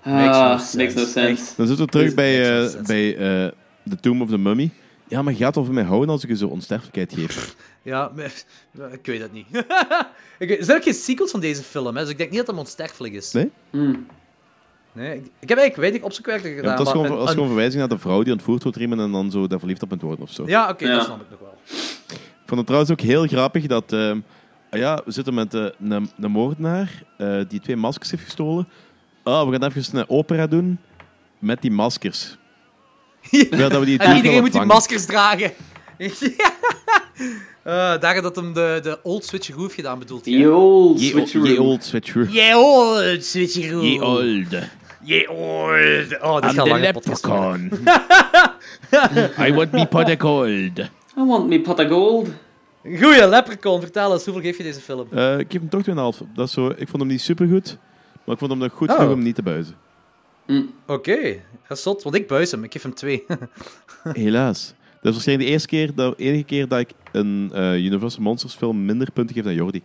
Ah, makes no sense. Dan zitten we terug bij, eh, bij eh, The Tomb of the Mummy. Ja, maar gaat over mij houden als ik je zo onsterfelijkheid geef? [LAUGHS] Ja, maar, ja, [LAUGHS] ik weet het niet. [LAUGHS] ik weet, er zijn ook geen sequels van deze film, hè, dus ik denk niet dat hem onsterfelijk is. Nee? Nee, ik, ik heb eigenlijk weinig opzoekwerk gedaan. Ja, dat is gewoon, een- dat is een- gewoon verwijzing naar de vrouw die ontvoerd wordt door iemand en dan zo daar verliefd op moet worden of zo. Ja, oké, Ja. dat snap ik nog wel. Ik vond het trouwens ook heel grappig dat... ehm, ah ja, we zitten met eh, een, een moordenaar eh, die twee maskers heeft gestolen. Ah, we gaan even een opera doen met die maskers. [LAUGHS] Terwijl dat we die en iedereen moet die maskers dragen. Eh, daar dat hem de, de old switcheroo heeft gedaan, bedoelt hij. The old switcheroo. ye old switcheroo. Yeah, old switcheroo. Old. Yeah, old. Oh, lang podcast worden. leprechaun. [LAUGHS] I want me pot of gold. I want me pot of gold. Goeie, Leprechaun, vertel eens, hoeveel geef je deze film? Eh, ik geef hem toch 2,5. Dat is zo, ik vond hem niet supergoed, maar ik vond hem nog goed Oh. genoeg om niet te buizen. Oké, dat is zot, want ik buis hem. Ik geef hem twee. [LAUGHS] Helaas. Dat is waarschijnlijk de eerste keer, de enige keer dat ik een eh, Universal Monsters film minder punten geef dan Jordi.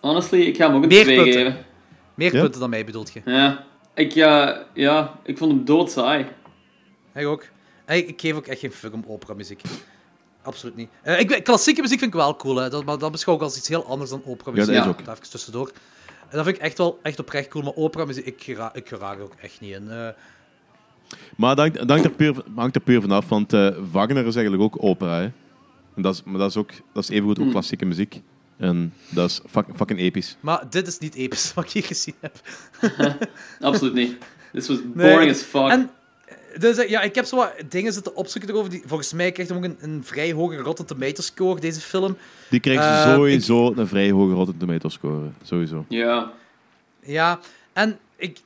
Honestly, ik ga hem ook een Meer 2 punten. geven. Meer Ja? punten dan mij, bedoelt je? Ja. Ik, ja, ja, ik vond hem doodsaai. Ik ook. Hey, ik geef ook echt geen fuck om opera-muziek. Absoluut niet. Eh, ik, klassieke muziek vind ik wel cool, hè. Dat, maar dat beschouw ik als iets heel anders dan opera-muziek. Ja, dat is ook. Daar even tussendoor. En dat vind ik echt wel echt oprecht cool, maar opera-muziek, ik, gera ik geraak er ook echt niet in. Eh, Maar dat hangt, dat hangt, er, puur, hangt er puur vanaf, want eh, Wagner is eigenlijk ook opera. Hè? En dat is, maar dat is, ook, dat is evengoed ook Hmm. klassieke muziek. En dat is fuck- fucking episch. maar dit is niet episch, wat ik hier gezien heb. [LAUGHS] Absoluut niet. This was boring ik- as fuck. En, dus, eh, ja, ik heb zo wat dingen zitten opzoeken erover. Die, volgens mij krijgt hem ook een, een vrij hoge Rotten Tomato score, deze film. Die krijgt Eh, sowieso een vrij hoge Rotten Tomato score. Sowieso. Ja. Ja, en ik,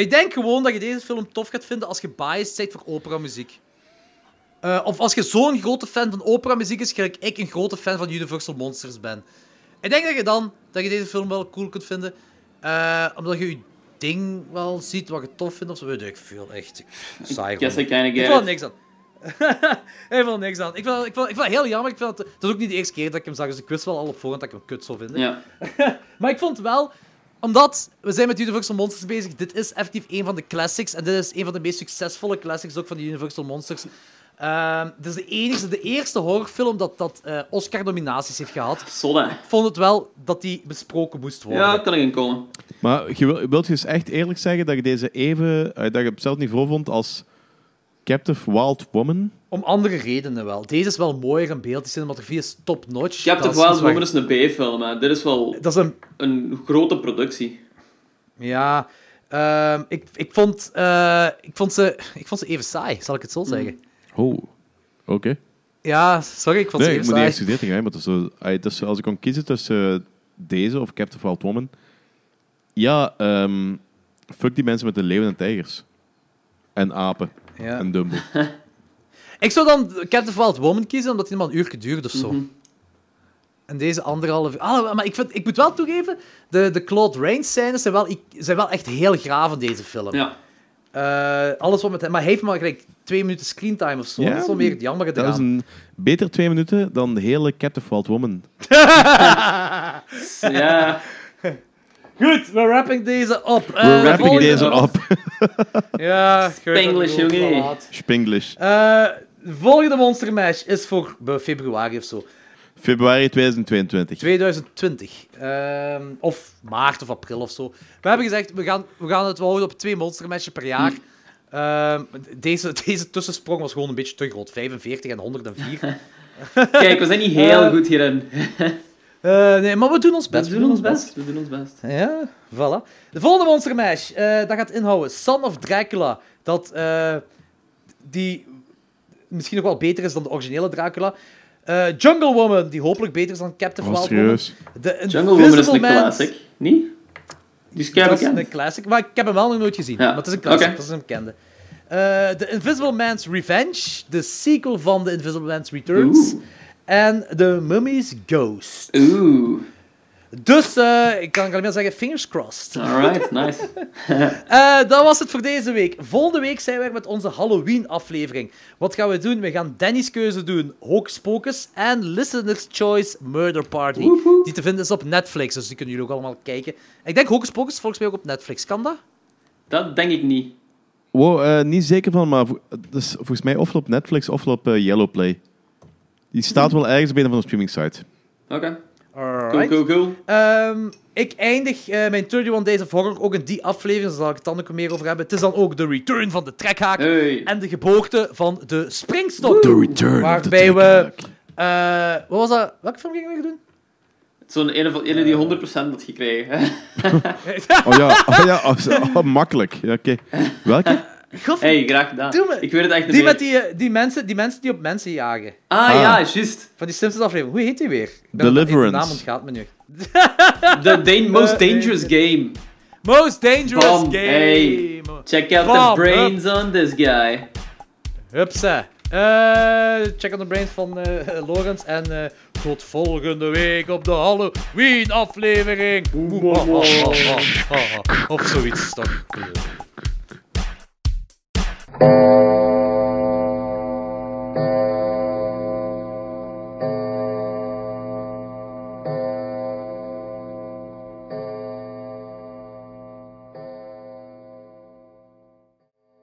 ik denk gewoon dat je deze film tof gaat vinden als je biased bent voor operamuziek. Eh of als je zo'n grote fan van operamuziek is, gelijk ik een grote fan van Universal Monsters ben. Ik denk dat je dan dat je deze film wel cool kunt vinden. eh, omdat je je ding wel ziet wat je tof vindt of zo. Weet ik veel, echt. Saai guess. I kinda Ik get it. niks aan. [LAUGHS] ik er niks aan. Ik vind, ik, vind, ik vind heel jammer. Ik vind het, het is ook niet de eerste keer dat ik hem zag, dus ik wist wel al op voorhand dat ik hem kut zou vinden. Ja. [LAUGHS] Maar ik vond wel, omdat we zijn met Universal Monsters bezig, dit is effectief een van de classics. En dit is een van de meest succesvolle classics ook van de Universal Monsters. Ehm dit is de enige, de eerste horrorfilm dat, dat eh, Oscar-nominaties heeft gehad. Hè? Ik vond het wel dat die besproken moest worden. Ja, kan ik in komen. Maar je wil, wilt je dus echt eerlijk zeggen dat je deze even eh, dat je op hetzelfde niveau vond als Captive Wild Woman? Om andere redenen wel. Deze is wel mooier in beeld. Die cinematografie is top-notch. Captive is Wild waar- Woman is een B-film, hè. Dit is wel Dat is een... een grote productie. Ja... ehm, ik, ik, vond, eh, ik, vond ze, ik vond ze even saai, zal ik het zo Mm. zeggen. Oh, oké. Ja, sorry, ik vond Nee, ze ik even moet niet saai. maar is zo, ah, het is- als ik kon kiezen tussen eh, deze of Captive Wild Woman... Ja, ehm, fuck die mensen met de leeuwen en tijgers. En apen. Ja. En Dumbo. [LAUGHS] Ik zou dan Captive Wild Woman kiezen, omdat die maar een uur duurde of zo. Mhm. En deze anderhalf uur... Ah, maar ik, vind, ik moet wel toegeven, de, de Claude Rains scènes zijn wel, ik- zijn wel echt heel graaf in deze film. Ja. Eh, alles wat met hem... Maar hij heeft maar gelijk twee minuten screentime of zo. Ja, dat is wel meer het jammer Dat is gedaan. een beter twee minuten dan de hele Captive Wild Woman. [LAUGHS] Ja. Goed, we wrapping deze op. Eh, We wrapping volgende- deze op. [LAUGHS] Ja, Spanglish, wel jongen. laat. Spanglish. Eh, de volgende Monster Mash is voor eh, februari of zo. Februari 2022. 2020. Ehm, of maart of april of zo. We hebben gezegd, we gaan, we gaan het wel houden op twee Monster per jaar. Ehm, deze, deze tussensprong was gewoon een beetje te groot. 45 en 104. [LAUGHS] Kijk, we zijn niet heel Eh, goed hierin. Eh, nee, maar we doen ons best. We doen ons best. We doen ons best. Ja, voilà. De volgende Monster Mash, eh, dat gaat inhouden Son of Dracula. Dat eh, die misschien nog wel beter is dan de originele Dracula. Eh, Jungle Woman, die hopelijk beter is dan Captain Oh, Wild? Woman. De Jungle Woman is Invisible een Man- classic, niet? Die is Dat is een classic, maar ik heb hem wel nog nooit gezien. Ja, Maar het is een classic, dat is een bekende. Eh The Invisible Man's Revenge, de sequel van The Invisible Man's Returns. En The Mummy's Ghost. Oeh. Dus eh, ik kan alleen maar zeggen, fingers crossed. Alright, [LAUGHS] nice. Eh, dat was het voor deze week. Volgende week zijn we met onze Halloween-aflevering. Wat gaan we doen? We gaan Danny's keuze doen, Hocus Pocus en Listener's Choice Murder Party. Die te vinden is op Netflix, dus die kunnen jullie ook allemaal kijken. Ik denk Hocus Pocus volgens mij ook op Netflix. Kan dat? Dat denk ik niet. Wow, eh, niet zeker van, maar vo- dus volgens mij ofwel op Netflix ofwel op Yellowplay. Die staat wel ergens een van de streaming sites. Oké. Cool, Alright. cool, cool. Ehm, ik eindig eh, mijn 31 Days of Horror ook in die aflevering, daar zal ik het dan ook meer over hebben. Het is dan ook de return van de trekhaak Hey. en de geboorte van de springstok. The return of the Waarbij we... eh, wat was dat? Welke film gingen we doen? Zo'n ene van ene die 100% had gekregen. [LAUGHS] Oh ja, oh, ja oh, oh, makkelijk. Ja, oké. Welke? Gof, hey, graag gedaan. Doe me. Ik weet het echt niet die meer. met die, eh, die, mensen, die mensen die op mensen jagen. Ah, Ah. ja, juist. Van die Simpsons aflevering. Hoe heet die weer? Ik ben- Deliverance. De naam ontgaat me nu. [LAUGHS] The most Eh, dangerous game. Most Dangerous Game. hey. Check out the brains on this guy. Hupsa. Eh, check on the brains van eh Lorenz. En eh, tot volgende week op de Halloween aflevering. [LAUGHS] Of zoiets toch. Thank you.